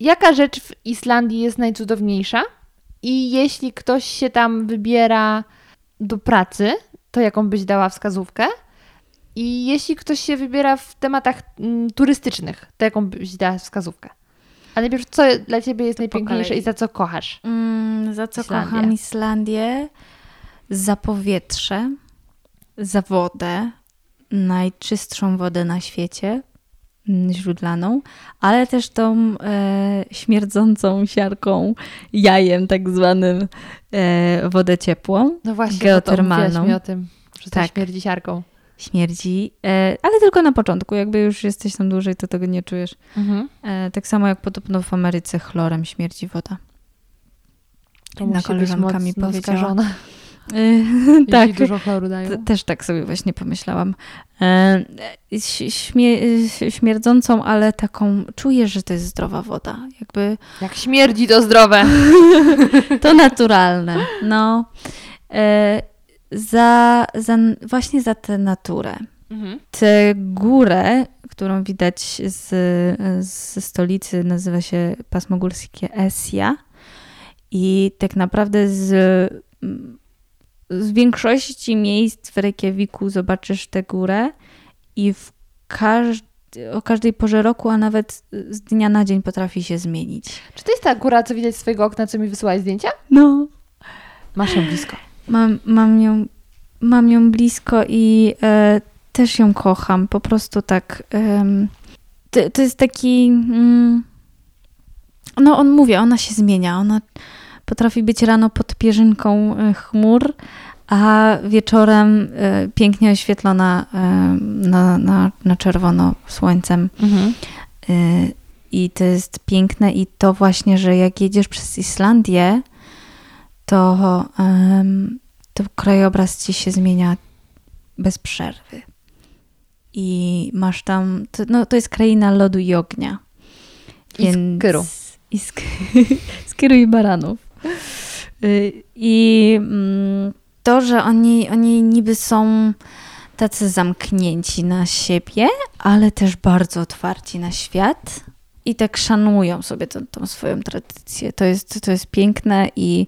Jaka rzecz w Islandii jest najcudowniejsza? I jeśli ktoś się tam wybiera do pracy, to jaką byś dała wskazówkę? I jeśli ktoś się wybiera w tematach mm, turystycznych, to jaką byś dała wskazówkę? Ale najpierw, co dla ciebie jest najpiękniejsze i za co kochasz? Mm, za co Islandię. kocham Islandię? Za powietrze, za wodę, najczystszą wodę na świecie, źródlaną, ale też tą e, śmierdzącą siarką, jajem tak zwanym, e, wodę ciepłą. No właśnie, Geotermalną. Mówiłaś mi o tym, że Tak. śmierdzi siarką. Śmierdzi, e, ale tylko na początku. Jakby już jesteś tam dłużej, to tego nie czujesz. Mhm. E, tak samo jak podobno w Ameryce chlorem śmierdzi woda. To Jedna koleżanka mi powiedziała. skażona, [laughs] E, tak. dużo chloru dają. Też tak sobie właśnie pomyślałam. E, śmie- śmierdzącą, ale taką, czuję, że to jest zdrowa woda. Jakby Jak śmierdzi, to zdrowe. [laughs] to naturalne. No. E, za, za, właśnie za tę naturę. Mhm. Tę górę, którą widać z, ze stolicy, nazywa się pasmo górskie Esja. I tak naprawdę z, z większości miejsc w Reykjaviku zobaczysz tę górę i w każdy, o każdej porze roku, a nawet z dnia na dzień potrafi się zmienić. Czy to jest ta góra, co widać z swojego okna, co mi wysyłałaś zdjęcia? No. Masz ją blisko. Mam, mam, ją, mam ją blisko i e, też ją kocham. Po prostu tak. em, to, to jest taki. Mm, no, on mówi, ona się zmienia. Ona potrafi być rano pod pierzynką e, chmur, a wieczorem e, pięknie oświetlona e, na, na, na czerwono słońcem. Mhm. I to jest piękne i to właśnie, że jak jedziesz przez Islandię, to, to krajobraz ci się zmienia bez przerwy. I masz tam, to, no, to jest kraina lodu i ognia. I skyru. I sk [laughs] skiru i baranów. Y, I mm, to, że oni, oni niby są tacy zamknięci na siebie, ale też bardzo otwarci na świat i tak szanują sobie tą, tą swoją tradycję. To jest, to jest piękne i,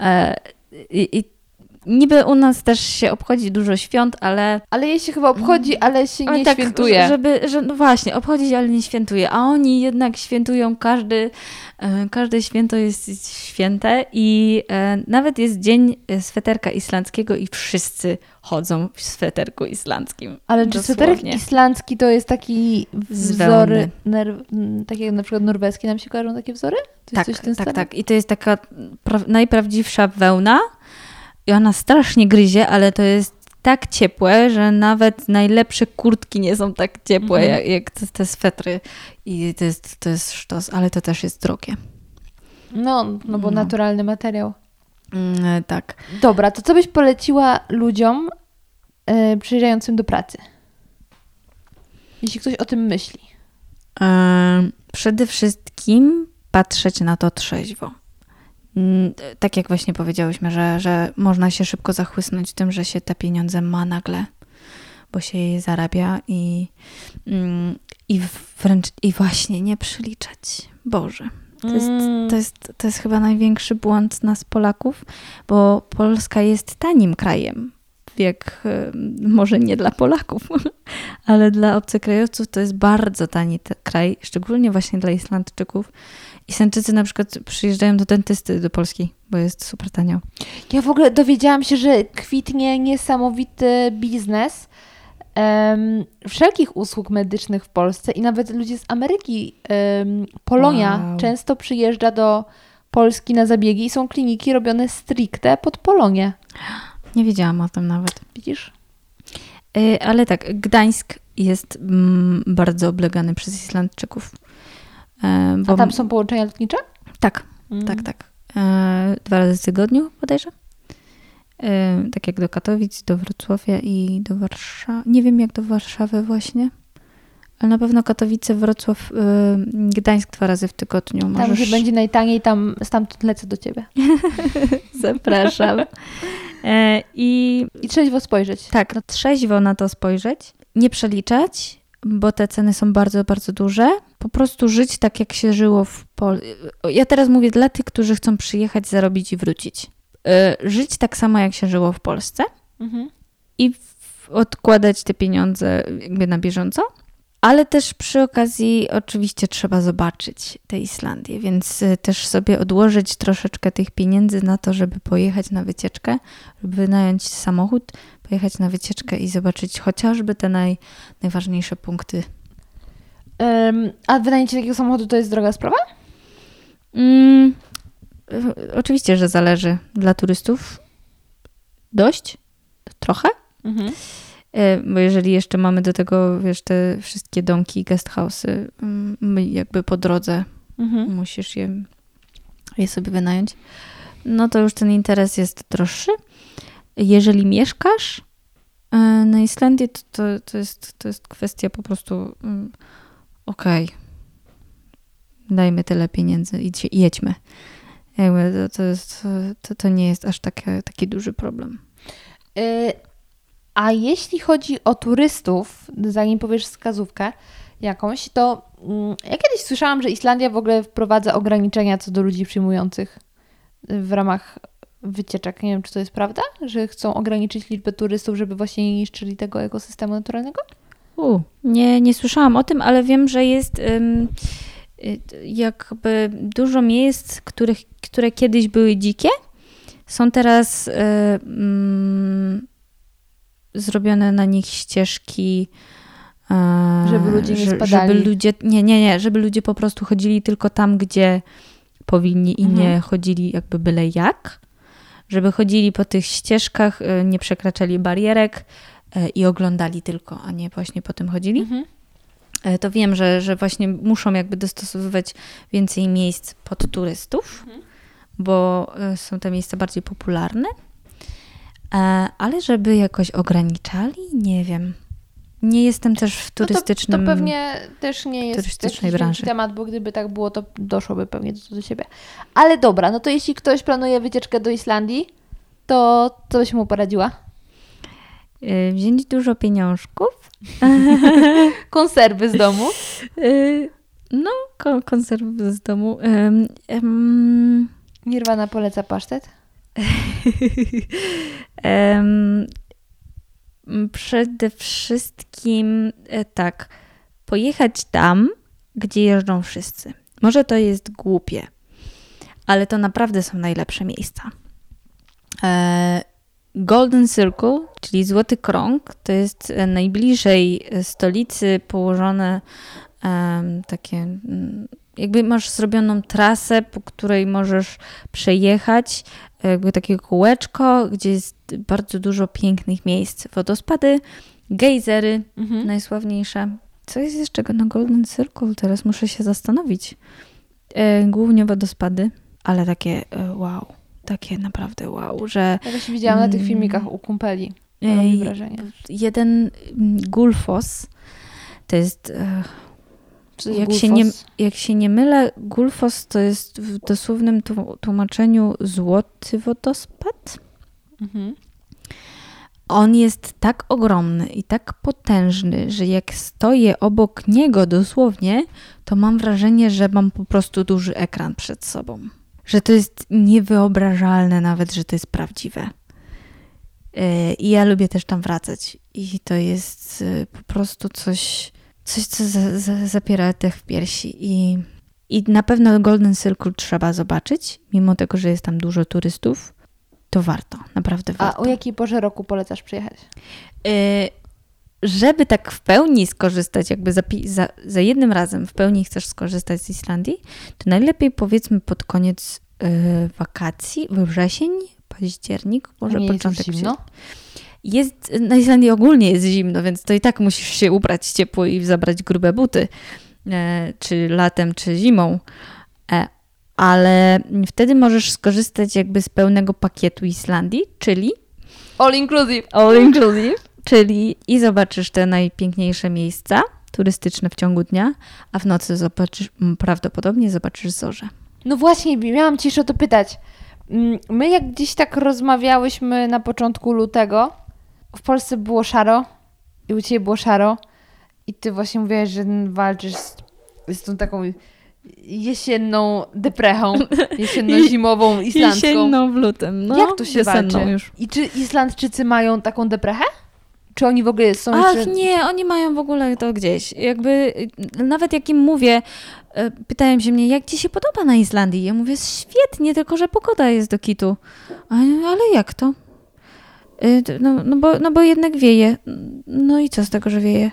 e, i, i niby u nas też się obchodzi dużo świąt, ale Ale jej się chyba obchodzi, ale się ale nie tak, świętuje. Żeby, że, no właśnie, obchodzić, ale nie świętuje. A oni jednak świętują każdy, e, każde święto jest święte i e, nawet jest dzień e, sweterka islandzkiego i wszyscy chodzą w sweterku islandzkim. Ale czy Dosłownie. sweterek islandzki to jest taki wzory, ner- takie jak na przykład norweskie nam się kojarzą takie wzory? To Tak, tak, tak. I to jest taka pra- najprawdziwsza wełna i ona strasznie gryzie, ale to jest tak ciepłe, że nawet najlepsze kurtki nie są tak ciepłe Mhm. jak, jak te, te swetry. I to jest, to jest sztos, ale to też jest drogie. No, no bo No. naturalny materiał. Mm, tak. Dobra, to co byś poleciła ludziom e, przyjeżdżającym do pracy? Jeśli ktoś o tym myśli. Em, Przede wszystkim patrzeć na to trzeźwo. Mm, Tak jak właśnie powiedziałyśmy, że, że można się szybko zachłysnąć tym, że się te pieniądze ma nagle, bo się je zarabia i, mm, i wręcz i właśnie nie przyliczać. Boże. To jest, Mm. to, jest, to jest chyba największy błąd nas Polaków, bo Polska jest tanim krajem. Jak e, może nie dla Polaków, [laughs] ale dla obcokrajowców to jest bardzo tani kraj, szczególnie właśnie dla Islandczyków. Islandczycy na przykład przyjeżdżają do dentysty do Polski, bo jest super tanio. Ja w ogóle dowiedziałam się, że kwitnie niesamowity biznes em, wszelkich usług medycznych w Polsce i nawet ludzie z Ameryki, em, Polonia Wow. często przyjeżdża do Polski na zabiegi i są kliniki robione stricte pod Polonię. Nie wiedziałam o tym nawet. Widzisz? Y, Ale tak, Gdańsk jest mm, bardzo oblegany przez Islandczyków. E, A bo- tam są połączenia lotnicze? Tak, Mm. tak, tak. E, dwa razy w tygodniu bodajże. E, tak jak do Katowic, do Wrocławia i do Warszawy. Nie wiem jak do Warszawy właśnie, ale na pewno Katowice, Wrocław, Gdańsk dwa razy w tygodniu. Tam, Możesz... gdzie będzie najtaniej, tam stamtąd lecę do ciebie. [laughs] Zapraszam. I I trzeźwo spojrzeć. tak, trzeźwo na to spojrzeć, nie przeliczać, bo te ceny są bardzo, bardzo duże. Po prostu żyć tak, jak się żyło w Polsce. Ja teraz mówię dla tych, którzy chcą przyjechać, zarobić i wrócić. E, Żyć tak samo, jak się żyło w Polsce Mhm. i w- odkładać te pieniądze jakby na bieżąco, Ale też przy okazji oczywiście trzeba zobaczyć tę Islandię, więc y, też sobie odłożyć troszeczkę tych pieniędzy na to, żeby pojechać na wycieczkę, wynająć samochód, pojechać na wycieczkę i zobaczyć chociażby te naj, najważniejsze punkty. Em, a wynajęcie takiego samochodu to jest droga sprawa? Mm, y, oczywiście, że zależy dla turystów. Dość? Trochę? Mhm. E, Bo jeżeli jeszcze mamy do tego, wiesz, te wszystkie domki, guest house'y, mm, jakby po drodze Mhm. musisz je, je sobie wynająć, no to już ten interes jest droższy. Jeżeli mieszkasz e, na Islandii, to, to, to, jest, to jest kwestia po prostu mm, okej, dajmy tyle pieniędzy i jedźmy. Jakby to, jest, to, to nie jest aż takie, taki duży problem. Y, A jeśli chodzi o turystów, zanim powiesz wskazówkę jakąś, to mm, ja kiedyś słyszałam, że Islandia w ogóle wprowadza ograniczenia co do ludzi przyjmujących w ramach wycieczek. Nie wiem, czy to jest prawda, że chcą ograniczyć liczbę turystów, żeby właśnie nie niszczyli tego ekosystemu naturalnego? U, nie, nie słyszałam o tym, ale wiem, że jest ym, y, jakby dużo miejsc, których, które kiedyś były dzikie, są teraz y, mm, zrobione na nich ścieżki. e, Żeby ludzie nie spadali. Żeby ludzie, nie, nie, nie, żeby ludzie po prostu chodzili tylko tam, gdzie powinni i Mhm. nie chodzili jakby byle jak. Żeby chodzili po tych ścieżkach, y, nie przekraczali barierek e, i oglądali tylko, a nie właśnie po tym chodzili. Mhm. E, To wiem, że, że właśnie muszą jakby dostosowywać więcej miejsc pod turystów, bo e, są te miejsca bardziej popularne. E, Ale żeby jakoś ograniczali, nie wiem. Nie jestem też w turystycznym. No to, to pewnie też nie jest turystycznej branży. temat, bo gdyby tak było, to doszłoby pewnie do, do siebie. Ale dobra, no to jeśli ktoś planuje wycieczkę do Islandii, to co byś mu poradziła? e, Wziąć dużo pieniążków. [laughs] Konserwy z domu. e, No, ko- konserwy z domu. Em, em, Nirwana poleca pasztet. [laughs] Em, Przede wszystkim e, tak, pojechać tam, gdzie jeżdżą wszyscy. Może to jest głupie, ale to naprawdę są najlepsze miejsca. E, Golden Circle, czyli Złoty Krąg, to jest e, najbliżej stolicy położone takie, mm, jakby masz zrobioną trasę, po której możesz przejechać, jakby takie kółeczko, gdzie jest bardzo dużo pięknych miejsc. Wodospady, gejzery, Mhm. najsławniejsze. Co jest jeszcze na Golden Circle? Teraz muszę się zastanowić. E, głównie wodospady, ale takie e, wow, takie naprawdę wow, że Ja właśnie widziałam na tych Mm. filmikach u kumpeli. Robi wrażenie. jeden mm, Gulfos to jest e, jak się, nie, jak się nie mylę, Gulfos to jest w dosłownym tłu- tłumaczeniu złoty wodospad. Mhm. On jest tak ogromny i tak potężny, że jak stoję obok niego dosłownie, to mam wrażenie, że mam po prostu duży ekran przed sobą. Że to jest niewyobrażalne nawet, że to jest prawdziwe. Yy, I ja lubię też tam wracać. I to jest yy, po prostu coś, coś co za, za, zapiera dech w piersi. I, I na pewno Golden Circle trzeba zobaczyć, mimo tego, że jest tam dużo turystów. To warto, naprawdę A warto. o jakiej porze roku polecasz przyjechać? Y, żeby tak w pełni skorzystać, jakby za, za, za jednym razem w pełni chcesz skorzystać z Islandii, to najlepiej powiedzmy pod koniec y, wakacji, we wrzesień, październik, może A jest początek już zimno? Jest, na Islandii ogólnie jest zimno, więc to i tak musisz się ubrać ciepło i zabrać grube buty, e, czy latem, czy zimą. E, ale wtedy możesz skorzystać jakby z pełnego pakietu Islandii, czyli All inclusive. all inclusive, czyli i zobaczysz te najpiękniejsze miejsca turystyczne w ciągu dnia, a w nocy zobaczysz, prawdopodobnie zobaczysz zorze. No właśnie, miałam Cię jeszcze o to pytać. Mm, My jak gdzieś tak rozmawiałyśmy na początku lutego, w Polsce było szaro i u Ciebie było szaro i Ty właśnie mówiłaś, że walczysz z, z tą taką jesienną deprechą, [laughs] jesienno-zimową islandzką. w lutym, no. jak to się walczy? już. I czy Islandczycy mają taką deprechę? Czy oni w ogóle są Ach jeszcze... nie, oni mają w ogóle to gdzieś. Jakby nawet jak im mówię, y, pytają się mnie, jak ci się podoba na Islandii? Ja mówię, świetnie, tylko że pogoda jest do kitu. A, ale jak to? Y, No, no, bo, no bo jednak wieje. No i co z tego, że wieje?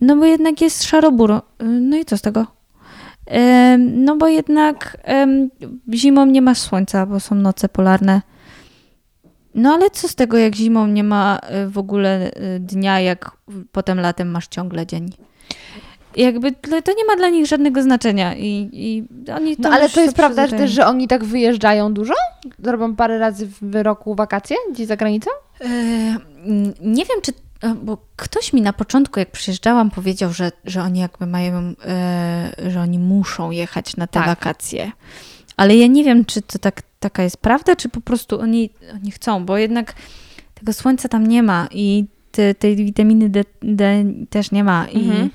No bo jednak jest szaroburo. Y, No i co z tego? No bo jednak zimą nie masz słońca, bo są noce polarne. No ale co z tego, jak zimą nie ma y, w ogóle dnia, jak potem latem masz ciągle dzień. Jakby to nie ma dla nich żadnego znaczenia i, i oni to No ale to jest prawda też, że oni tak wyjeżdżają dużo? Robią parę razy w roku wakacje gdzieś za granicą? E, Nie wiem, czy. e, Bo ktoś mi na początku, jak przyjeżdżałam, powiedział, że, że oni jakby mają, e, że oni muszą jechać na te Tak. wakacje. Ale ja nie wiem, czy to tak, taka jest prawda, czy po prostu oni, oni chcą, bo jednak tego słońca tam nie ma i te, tej witaminy D, D też nie ma i Mhm.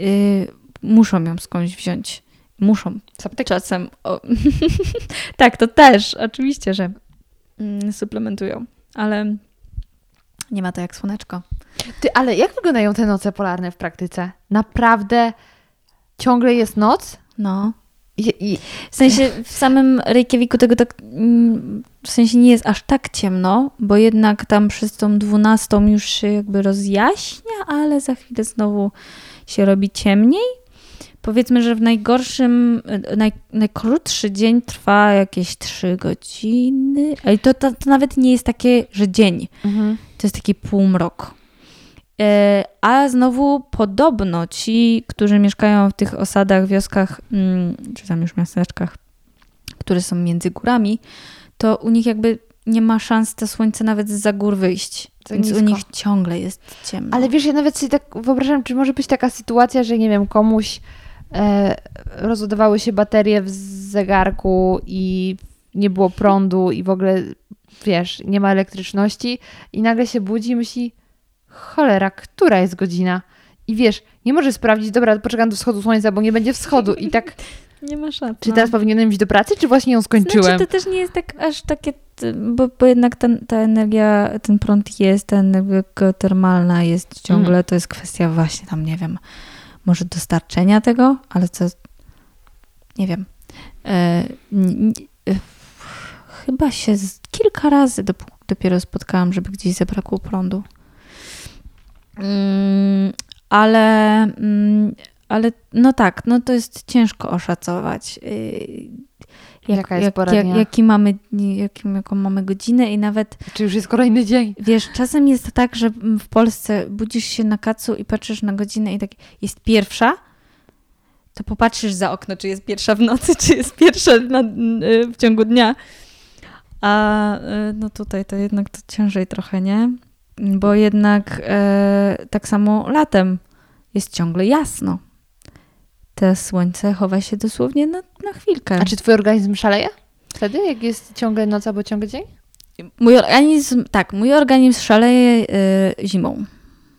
Y, muszą ją skądś wziąć. Muszą. Czasem. O, [laughs] tak, to też, oczywiście, że mm, suplementują, ale nie ma to jak słoneczko. Ty, ale jak wyglądają te noce polarne w praktyce? Naprawdę ciągle jest noc? No. I, i, W sensie w samym Reykjaviku tego tak, mm, w sensie nie jest aż tak ciemno, bo jednak tam przez tą dwunastą już się jakby rozjaśnia, ale za chwilę znowu się robi ciemniej. Powiedzmy, że w najgorszym, e, naj, najkrótszy dzień trwa jakieś 3 godziny. Ale to, to, to nawet nie jest takie, że dzień. mhm. To jest taki półmrok. E, A znowu podobno ci, którzy mieszkają w tych osadach, wioskach, mm, czy tam już miasteczkach, które są między górami, to u nich jakby nie ma szans to słońce nawet z gór wyjść. Więc u nisko. nich ciągle jest ciemno. Ale wiesz, ja nawet sobie tak wyobrażam, czy może być taka sytuacja, że nie wiem, komuś e, rozładowały się baterie w zegarku i nie było prądu i w ogóle, wiesz, nie ma elektryczności i nagle się budzi i myśli, cholera, która jest godzina? I wiesz, nie może sprawdzić, dobra, poczekam do wschodu słońca, bo nie będzie wschodu. I tak, [laughs] nie ma szans. czy teraz powinienem iść do pracy, czy właśnie ją skończyłem? Znaczy, to też nie jest tak aż takie, bo, bo jednak ten, ta energia, ten prąd jest, ta energia geotermalna jest ciągle, Mhm. to jest kwestia właśnie tam, nie wiem, może dostarczenia tego, ale co, nie wiem. E, n- e, chyba się z, kilka razy dop- dopiero spotkałam, żeby gdzieś zabrakło prądu. Mm, ale, mm, ale no tak, no to jest ciężko oszacować. y, Jaka jest pora jak, jaki mamy, jakim, jaką mamy godzinę i nawet Czy już jest kolejny dzień? Wiesz, czasem jest tak, że w Polsce budzisz się na kacu i patrzysz na godzinę i tak jest pierwsza, to popatrzysz za okno, czy jest pierwsza w nocy, czy jest pierwsza na, y, w ciągu dnia. A y, no tutaj to jednak to ciężej trochę, nie? Bo jednak e, tak samo latem jest ciągle jasno. To słońce chowa się dosłownie na, na chwilkę. A czy twój organizm szaleje? Wtedy, jak jest ciągle noc albo ciągle dzień? Mój organizm, tak, mój organizm szaleje y, zimą.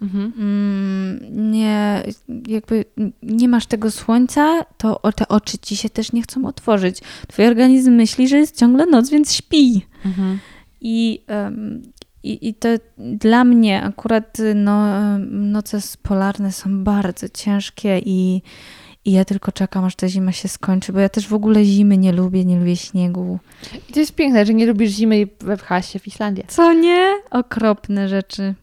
Mhm. Mm, nie, jakby nie masz tego słońca, to te oczy ci się też nie chcą otworzyć. Twój organizm myśli, że jest ciągle noc, więc śpi. Mhm. I, em, i, i to dla mnie akurat no, noce polarne są bardzo ciężkie i, i ja tylko czekam, aż ta zima się skończy, bo ja też w ogóle zimy nie lubię, nie lubię śniegu. I to jest piękne, że nie lubisz zimy i wepchałaś się w Islandię. Co nie? Okropne rzeczy.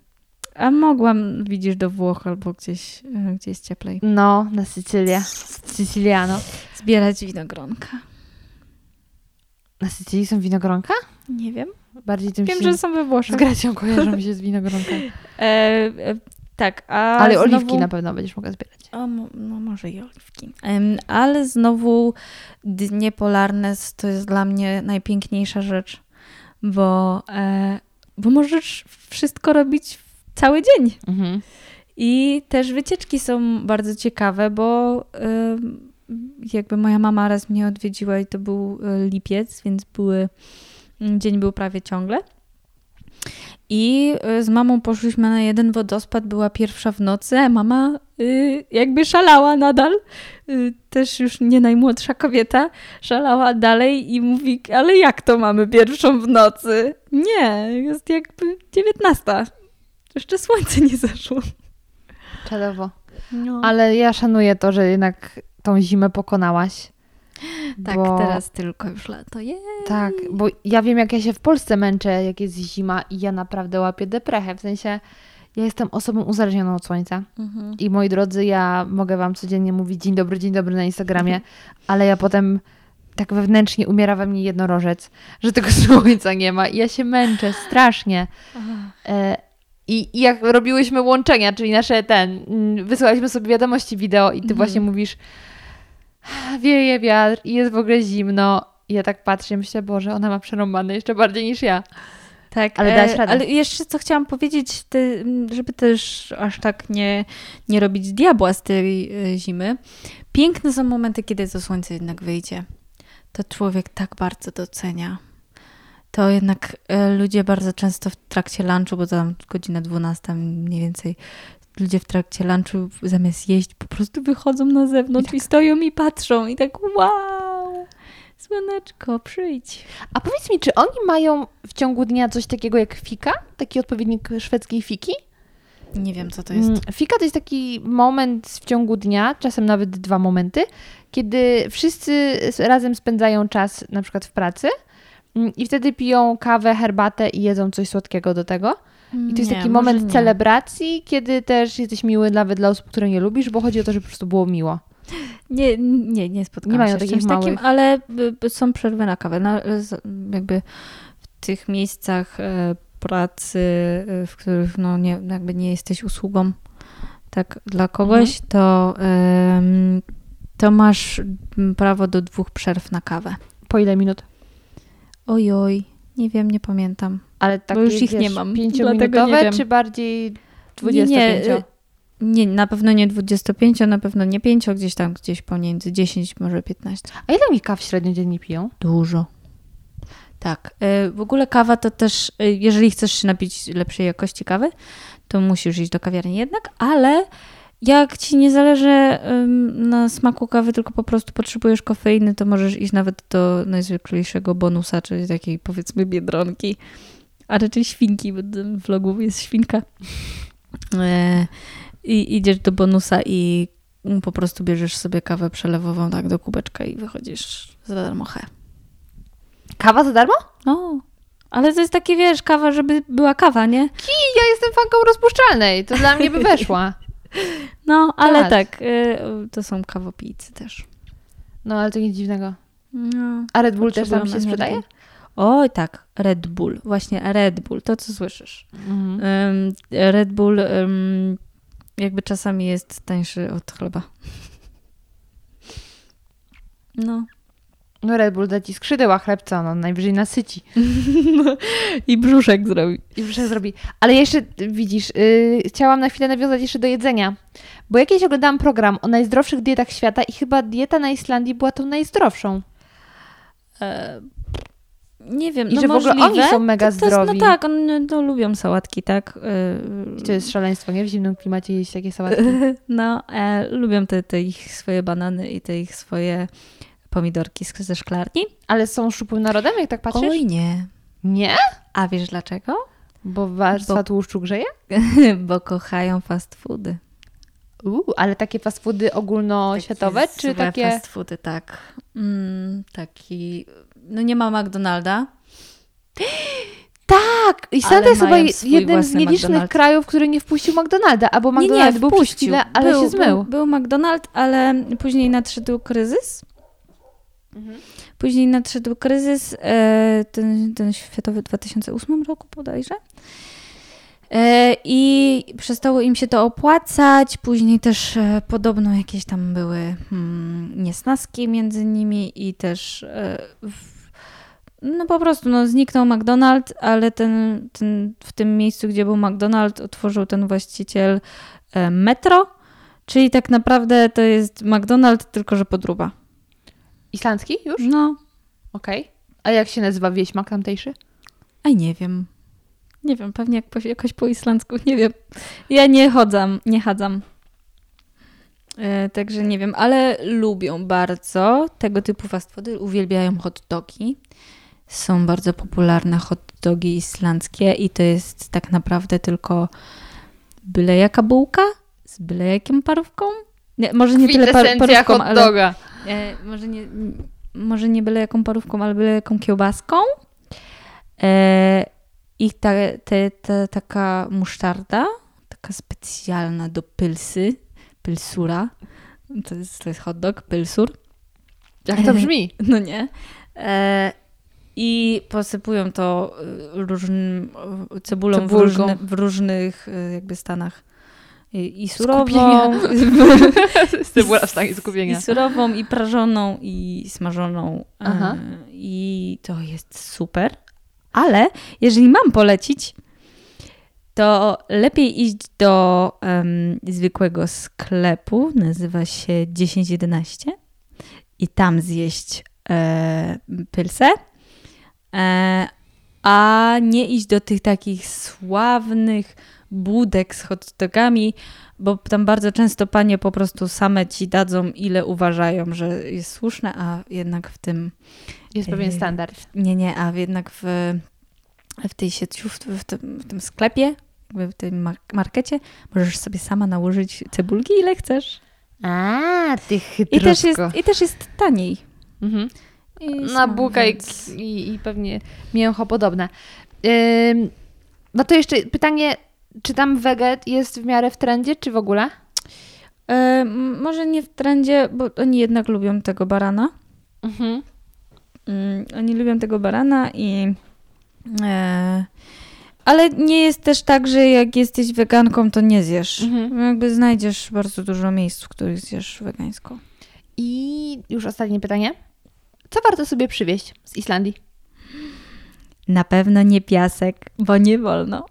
A mogłam, widzisz, do Włoch albo gdzieś, e, gdzie jest cieplej. No, na Sycylię. Siciliano. Zbierać winogronka. Na Sycylii są winogronka? Nie wiem. Bardziej tym Wiem, się... że są we Z Włoszech. Grecją kojarzą mi się z winogronkami. [laughs] E, e, tak, a Ale znowu... oliwki na pewno będziesz mogła zbierać. O, no może i oliwki. Em, ale znowu dnie polarne to jest dla mnie najpiękniejsza rzecz, bo, e, bo możesz wszystko robić cały dzień. Mhm. I też wycieczki są bardzo ciekawe, bo jakby moja mama raz mnie odwiedziła i to był y, lipiec, więc były, dzień był prawie ciągle. I y, z mamą poszliśmy na jeden wodospad, była pierwsza w nocy, a mama y, jakby szalała nadal. Y, też już nie najmłodsza kobieta, szalała dalej i mówi, ale jak to mamy pierwszą w nocy? Nie, jest jakby dziewiętnasta. Jeszcze słońce nie zaszło. Czadowo. No. Ale ja szanuję to, że jednak tą zimę pokonałaś. Tak, bo- teraz tylko już lato. Jej. Tak, bo ja wiem, jak ja się w Polsce męczę, jak jest zima i ja naprawdę łapię deprechę. W sensie, ja jestem osobą uzależnioną od słońca. Mhm. I moi drodzy, ja mogę Wam codziennie mówić dzień dobry, dzień dobry na Instagramie, [laughs] ale ja potem tak wewnętrznie umiera we mnie jednorożec, że tego [laughs] słońca nie ma i ja się męczę strasznie. E, I, I jak robiłyśmy łączenia, czyli nasze ten, mm, wysyłaliśmy sobie wiadomości wideo i ty właśnie mówisz wieje wiatr i jest w ogóle zimno. I ja tak patrzę i myślę, Boże, ona ma przerąbane jeszcze bardziej niż ja. Tak, Ale e, dałaś radę. Ale jeszcze co chciałam powiedzieć, żeby też aż tak nie, nie robić diabła z tej e, zimy. Piękne są momenty, kiedy to słońce jednak wyjdzie. To człowiek tak bardzo docenia. To jednak e, ludzie bardzo często w trakcie lunchu, bo tam godzina 12 mniej więcej, ludzie w trakcie lunchu zamiast jeść po prostu wychodzą na zewnątrz i stoją i patrzą i tak wow, słoneczko, przyjdź. A powiedz mi, czy oni mają w ciągu dnia coś takiego jak fika? Taki odpowiednik szwedzkiej fiki? Nie wiem, co to jest. Mm, Fika to jest taki moment w ciągu dnia, czasem nawet dwa momenty, kiedy wszyscy razem spędzają czas na przykład w pracy mm, i wtedy piją kawę, herbatę i jedzą coś słodkiego do tego. I to jest Nie, taki moment nie. celebracji, kiedy też jesteś miły nawet dla osób, które nie lubisz, bo chodzi o to, żeby po prostu było miło. Nie, nie, nie spotkałam Nie mają się z czymś takim, małych. ale y, y, są przerwy na kawę. Na, jakby w tych miejscach e, pracy, e, w których no nie, jakby nie jesteś usługą tak dla kogoś, Mhm. to, to masz prawo do dwóch przerw na kawę. Po ile minut? Ojoj, nie wiem, nie pamiętam. Ale takie, już ich nie wiesz, mam, Pięciominutowe, nie czy bardziej Nie, nie, 25? y, Nie, na pewno nie 25, na pewno nie 5, gdzieś tam, gdzieś pomiędzy 10, może 15. A ile oni kaw średnio dziennie piją? Dużo. Tak. Y, W ogóle kawa to też, y, jeżeli chcesz się napić lepszej jakości kawy, to musisz iść do kawiarni jednak, ale jak ci nie zależy na smaku kawy, tylko po prostu potrzebujesz kofeiny, to możesz iść nawet do najzwyklejszego bonusa, czyli takiej powiedzmy biedronki, a raczej świnki, bo w tym vlogu jest świnka. E, I idziesz do bonusa i po prostu bierzesz sobie kawę przelewową tak do kubeczka i wychodzisz za darmo he. Kawa za darmo? No, ale to jest takie, wiesz, kawa, żeby była kawa, nie? I ja jestem fanką rozpuszczalnej, to dla mnie by weszła. [laughs] No, ale Tak. tak, y, to są kawopijcy też. No ale to nic dziwnego. No, A Red Bull też tam się sprzedaje? Oj, tak, Red Bull, właśnie Red Bull, to co słyszysz. Mhm. Ym, Red Bull ym, jakby czasami jest tańszy od chleba. [laughs] No. No Red Bull da ci skrzydeła chlebca, no najwyżej nasyci. [laughs] I brzuszek zrobi. I wszystko zrobi. Ale jeszcze, widzisz, yy, chciałam na chwilę nawiązać jeszcze do jedzenia. Bo jakieś oglądałam program o najzdrowszych dietach świata i chyba dieta na Islandii była tą najzdrowszą. E, nie wiem, I no że w ogóle możliwe. oni są mega to, to jest, zdrowi. No tak, one no, lubią sałatki, tak? I to jest szaleństwo, nie? W zimnym klimacie jeść takie sałatki. [laughs] No, e, lubią te, te ich swoje banany i te ich swoje pomidorki ze szklarni. Ale są szczupłym narodem, jak tak patrzysz? Oj nie. Nie? A wiesz dlaczego? Bo warstwa Bo- tłuszczu grzeje? [laughs] Bo kochają fast foody. Uuu, ale takie fast foody ogólnoświatowe, Takie czy takie... fast foody, tak. Mm, taki... No nie ma McDonalda. [gasps] Tak! Islandia Ale jest chyba mają je- swój jednym z nielicznych McDonald's. krajów, który nie wpuścił McDonalda, albo Nie, McDonald's nie, był wpuścił. ale był, się zmył. Był, był McDonald's, ale później nadszedł kryzys. Mhm. Później nadszedł kryzys, e, ten, ten światowy w 2008 roku bodajże. E, I przestało im się to opłacać. Później też e, podobno jakieś tam były hmm, niesnaski między nimi i też w, no po prostu no, zniknął McDonald's, ale ten, ten, w tym miejscu, gdzie był McDonald's, otworzył ten właściciel metro, czyli tak naprawdę to jest McDonald's, tylko że podruba. Islandzki już? No, Okej. A jak się nazywa wieśmak tamtejszy? a nie wiem. Nie wiem, pewnie jak po, jakoś po islandzku, nie wiem. Ja nie chodzam, nie chadzam. E, także nie wiem, ale lubią bardzo tego typu fast foody, uwielbiają hot dogi. Są bardzo popularne hot dogi islandzkie i to jest tak naprawdę tylko byle jaka bułka z byle jaką parówką. Nie, może nie tyle par parówką, hot ale doga. E, może, nie, może nie byle jaką parówką, ale byle jaką kiełbaską. E, I ta, te, ta, taka musztarda, taka specjalna do pylsy, pylsura. To jest, to jest hot dog, pylsur. Jak to brzmi? No nie. E, I posypują to y, różnym, cebulą w, w różnych jakby stanach. I, i surową, Skupienia. Cebula w stanie i skupienia. surową, i prażoną, i smażoną. E, Aha. I to jest super. Ale jeżeli mam polecić, to lepiej iść do em, zwykłego sklepu, nazywa się 1011 i tam zjeść e, pylsę, e, a nie iść do tych takich sławnych budek z hot dogami, bo tam bardzo często panie po prostu same ci dadzą, ile uważają, że jest słuszne, a jednak w tym Jest pewien Yy, standard. nie, nie, a jednak w, w tej sieciówce, w tym, w tym sklepie, jakby w tym mar- markecie, możesz sobie sama nałożyć cebulki ile chcesz. A, ty I też jest, i też jest taniej. Mhm. Na są, bułka i, więc- i, i pewnie mięcho podobne. Ym, no to jeszcze pytanie, czy tam weget jest w miarę w trendzie, czy w ogóle? E, może nie w trendzie, bo oni jednak lubią tego barana. Mhm. Mm, oni lubią tego barana i. E, ale nie jest też tak, że jak jesteś weganką, to nie zjesz. Mhm. Jakby znajdziesz bardzo dużo miejsc, w których zjesz wegańsko. I już ostatnie pytanie. Co warto sobie przywieźć z Islandii? Na pewno nie piasek, bo nie wolno.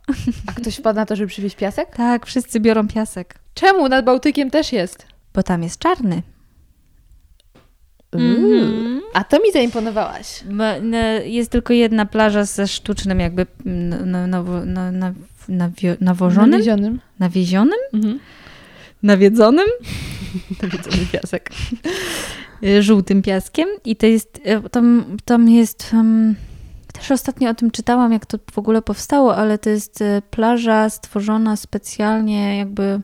A ktoś wpadł na to, żeby przywieźć piasek? Tak, wszyscy biorą piasek, Czemu? Nad Bałtykiem też jest. bo tam jest czarny. Uuu. A to mi zaimponowałaś. Bo, no, jest tylko jedna plaża ze sztucznym jakby mm, na, na, na, nawio- nawożonym, Nawieziony. nawiezionym, Mhm. nawiedzonym, [laughs] Nawiedzony piasek. y, żółtym piaskiem i to jest, y, tam, tam jest, um, też ostatnio o tym czytałam, jak to w ogóle powstało, ale to jest y, plaża stworzona specjalnie jakby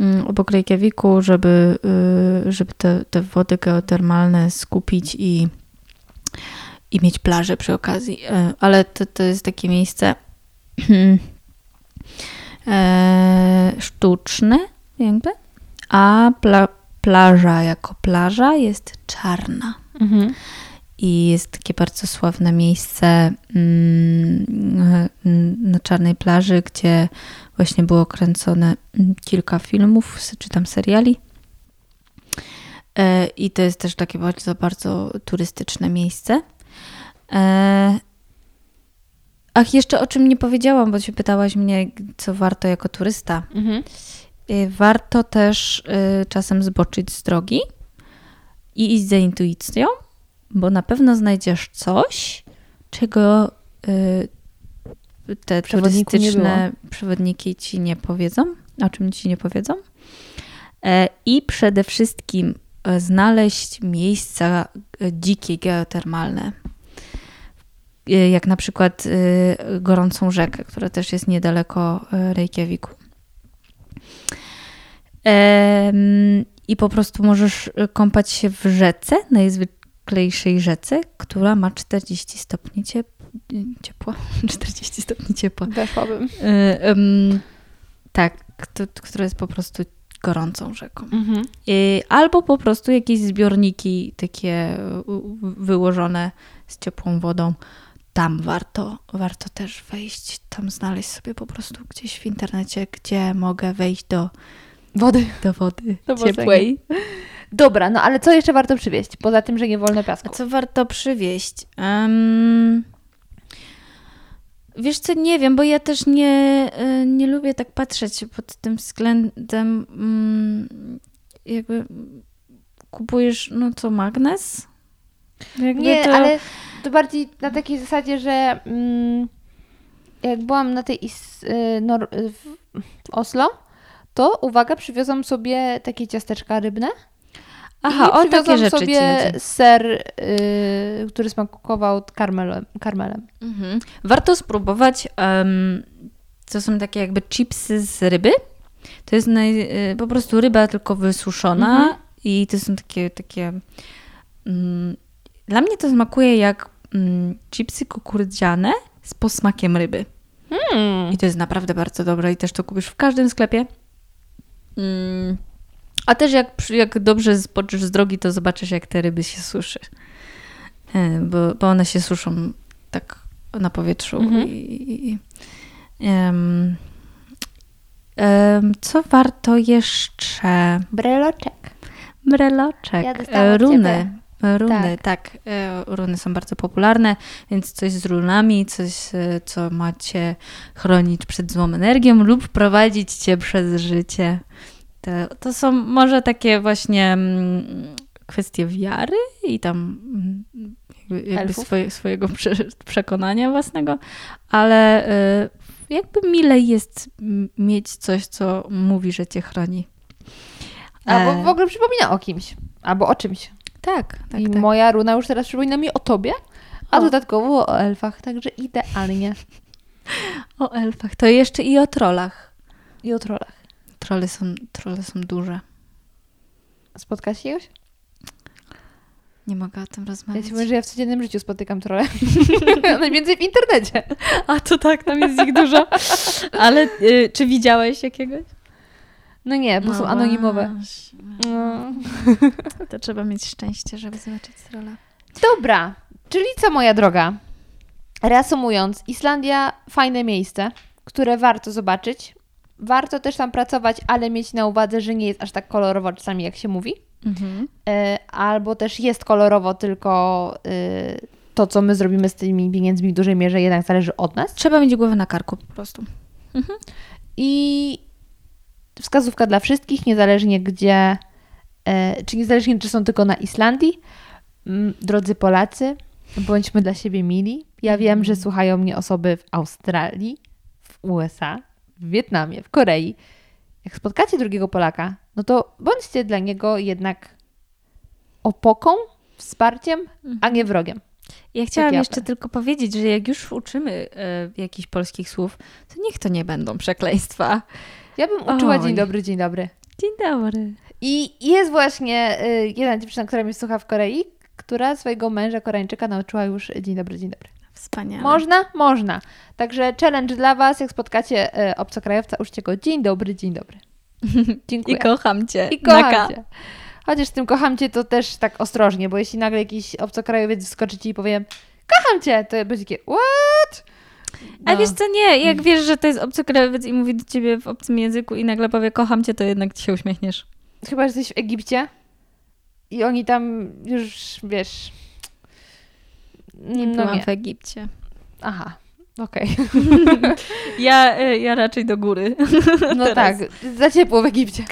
mm, obok Reykjaviku, żeby, y, żeby te, te wody geotermalne skupić i, i mieć plażę przy okazji. Y, Ale to, to jest takie miejsce [clears throat] e, sztuczne jakby, a pla, plaża jako plaża jest czarna. Mhm. I jest takie bardzo sławne miejsce mm, na czarnej plaży, gdzie właśnie było kręcone mm, kilka filmów, czy tam seriali. E, I to jest też takie bardzo, bardzo turystyczne miejsce. E, Ach, jeszcze o czym nie powiedziałam, bo się pytałaś mnie, co warto jako turysta. Mhm. Y, Warto też czasem zboczyć z drogi i iść za intuicją, bo na pewno znajdziesz coś, czego y, te turystyczne przewodniki ci nie powiedzą, o czym ci nie powiedzą. E, I przede wszystkim e, znaleźć miejsca e, dzikie, geotermalne. E, Jak na przykład e, gorącą rzekę, która też jest niedaleko Reykjaviku. I po prostu możesz kąpać się w rzece, najzwyklejszej rzece, która ma 40 stopni ciep- ciepła. [laughs] 40 stopni ciepła. Weszłabym. E, tak, to, która jest po prostu gorącą rzeką. Mhm. Y, Albo po prostu jakieś zbiorniki takie wyłożone z ciepłą wodą. Tam warto, warto też wejść, tam znaleźć sobie po prostu gdzieś w internecie, gdzie mogę wejść do, Wody. do wody Do wody. ciepłej. Dobra, no ale co jeszcze warto przywieźć? Poza tym, że nie wolno A piasku. co warto przywieźć? Em, wiesz co, nie wiem, bo ja też nie, y, nie lubię tak patrzeć pod tym względem mm, jakby kupujesz, no co, magnes? Jakby Nie, to- ale to bardziej na takiej zasadzie, że mm, jak byłam na tej w w Oslo, to uwaga, przywiozłam sobie takie ciasteczka rybne. Aha, i o takie rzeczy sobie ser, y, który smakował karmelem. karmelem. Mhm. Warto spróbować em, to są takie jakby chipsy z ryby. To jest naj, y, po prostu ryba tylko wysuszona Mhm. i to są takie, takie mm, dla mnie to smakuje jak mm, chipsy kukurydziane z posmakiem ryby. Hmm. I to jest naprawdę bardzo dobre i też to kupisz w każdym sklepie. Mm. A też jak, jak dobrze zboczysz z drogi, to zobaczysz jak te ryby się suszy. E, Bo, bo one się suszą tak na powietrzu. Mhm. I, em, em, co warto jeszcze? Breloczek. Breloczek, Ja e, runy. Runy, Tak. tak. e, Runy są bardzo popularne, więc coś z runami, coś, e, co macie chronić przed złą energią lub prowadzić cię przez życie. To, to są może takie właśnie mm, kwestie wiary i tam mm, jakby, jakby swoje, swojego prze, przekonania własnego, ale e, jakby mile jest mieć coś, co mówi, że cię chroni. Albo E, w ogóle przypomina o kimś. Albo o czymś. Tak, tak, I tak. moja runa już teraz przypomina mi o tobie, a O. dodatkowo o elfach, także idealnie. [laughs] O elfach. To jeszcze i o trollach. I o trollach. Trolle są, trolle są duże. Spotkasz się już? Nie mogę o tym Ja rozmawiać. ci mówię, że ja w codziennym życiu spotykam trolle. [laughs] [laughs] Najwięcej w internecie. A to tak, tam jest ich dużo. Ale y, czy widziałeś jakiegoś? No nie, bo są anonimowe. No. [laughs] To trzeba mieć szczęście, żeby zobaczyć trolla. Dobra, czyli co moja droga? Reasumując, Islandia fajne miejsce, które warto zobaczyć. Warto też tam pracować, ale mieć na uwadze, że nie jest aż tak kolorowo czasami, jak się mówi. Mhm. E, albo też jest kolorowo, tylko e, to, co my zrobimy z tymi pieniędzmi w dużej mierze jednak zależy od nas. Trzeba mieć głowę na karku po prostu. I wskazówka dla wszystkich, niezależnie gdzie, e, czy niezależnie czy są tylko na Islandii. Mm, Drodzy Polacy, bądźmy dla siebie mili. Ja wiem, że słuchają mnie osoby w Australii, w USA, w Wietnamie, w Korei. Jak spotkacie drugiego Polaka, no to bądźcie dla niego jednak opoką, wsparciem, a nie wrogiem. Ja chciałam Taki jeszcze tylko powiedzieć, że jak już uczymy e, jakichś polskich słów, to niech to nie będą przekleństwa. Ja bym uczyła Oj. dzień dobry, dzień dobry. Dzień dobry. I jest właśnie y, jedna dziewczyna, która mnie słucha w Korei, która swojego męża Koreańczyka nauczyła już dzień dobry, dzień dobry. Wspaniale. Można? Można. Także challenge dla Was, jak spotkacie y, obcokrajowca, uczcie go dzień dobry, dzień dobry. [laughs] Dziękuję. I kocham cię. I kocham K. Cię. Chociaż z tym kocham Cię to też tak ostrożnie, bo jeśli nagle jakiś obcokrajowiec wskoczy Ci i powie kocham Cię, to będzie takie what? A No. wiesz co, nie, jak wiesz, że to jest obcokrajowiec i mówi do ciebie w obcym języku i nagle powie kocham cię, to jednak ci się uśmiechniesz. Chyba, że jesteś w Egipcie i oni tam już, wiesz... Nie no byłam nie. w Egipcie. Aha, okej. [laughs] Ja, e, ja raczej do góry. [laughs] No Teraz. tak, za ciepło w Egipcie.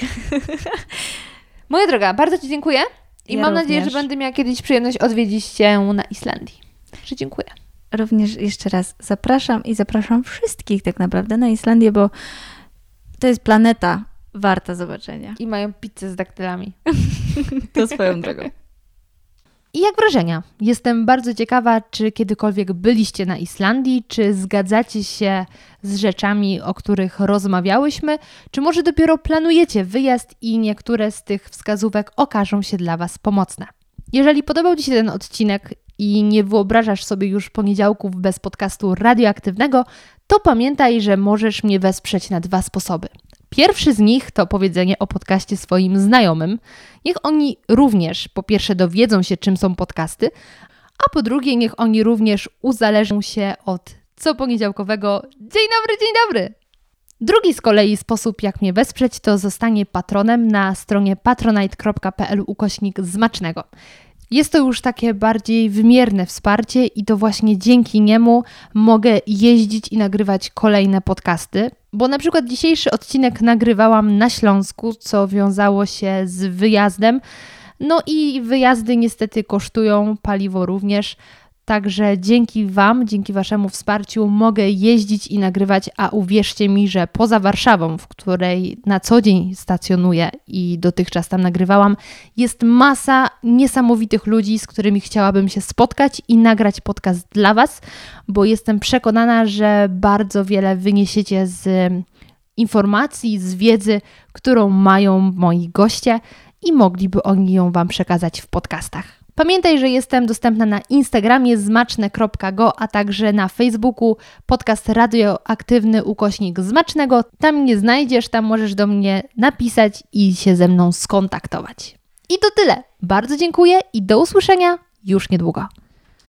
[laughs] Moja droga, bardzo Ci dziękuję i Ja mam nadzieję, również. że będę miała kiedyś przyjemność odwiedzić Cię na Islandii. Że dziękuję. Również jeszcze raz zapraszam i zapraszam wszystkich tak naprawdę na Islandię, bo to jest planeta warta zobaczenia. I mają pizzę z daktylami. To swoją drogą. I jak wrażenia? Jestem bardzo ciekawa, czy kiedykolwiek byliście na Islandii, czy zgadzacie się z rzeczami, o których rozmawiałyśmy, czy może dopiero planujecie wyjazd i niektóre z tych wskazówek okażą się dla Was pomocne. Jeżeli podobał Ci się ten odcinek i nie wyobrażasz sobie już poniedziałków bez podcastu radioaktywnego, to pamiętaj, że możesz mnie wesprzeć na dwa sposoby. Pierwszy z nich to powiedzenie o podcaście swoim znajomym. Niech oni również po pierwsze dowiedzą się, czym są podcasty, a po drugie niech oni również uzależnią się od co poniedziałkowego Dzień dobry, dzień dobry! Drugi z kolei sposób, jak mnie wesprzeć, to zostanie patronem na stronie patronite.pl ukośnik zmacznego. Jest to już takie bardziej wymierne wsparcie i to właśnie dzięki niemu mogę jeździć i nagrywać kolejne podcasty, bo na przykład dzisiejszy odcinek nagrywałam na Śląsku, co wiązało się z wyjazdem. No i wyjazdy niestety kosztują, paliwo również. Także dzięki Wam, dzięki Waszemu wsparciu mogę jeździć i nagrywać, a uwierzcie mi, że poza Warszawą, w której na co dzień stacjonuję i dotychczas tam nagrywałam, jest masa niesamowitych ludzi, z którymi chciałabym się spotkać i nagrać podcast dla Was, bo jestem przekonana, że bardzo wiele wyniesiecie z informacji, z wiedzy, którą mają moi goście i mogliby oni ją Wam przekazać w podcastach. Pamiętaj, że jestem dostępna na Instagramie zmaczne.go, a także na Facebooku podcast radioaktywny ukośnik zmacznego. Tam mnie znajdziesz, tam możesz do mnie napisać i się ze mną skontaktować. I to tyle. Bardzo dziękuję i do usłyszenia już niedługo.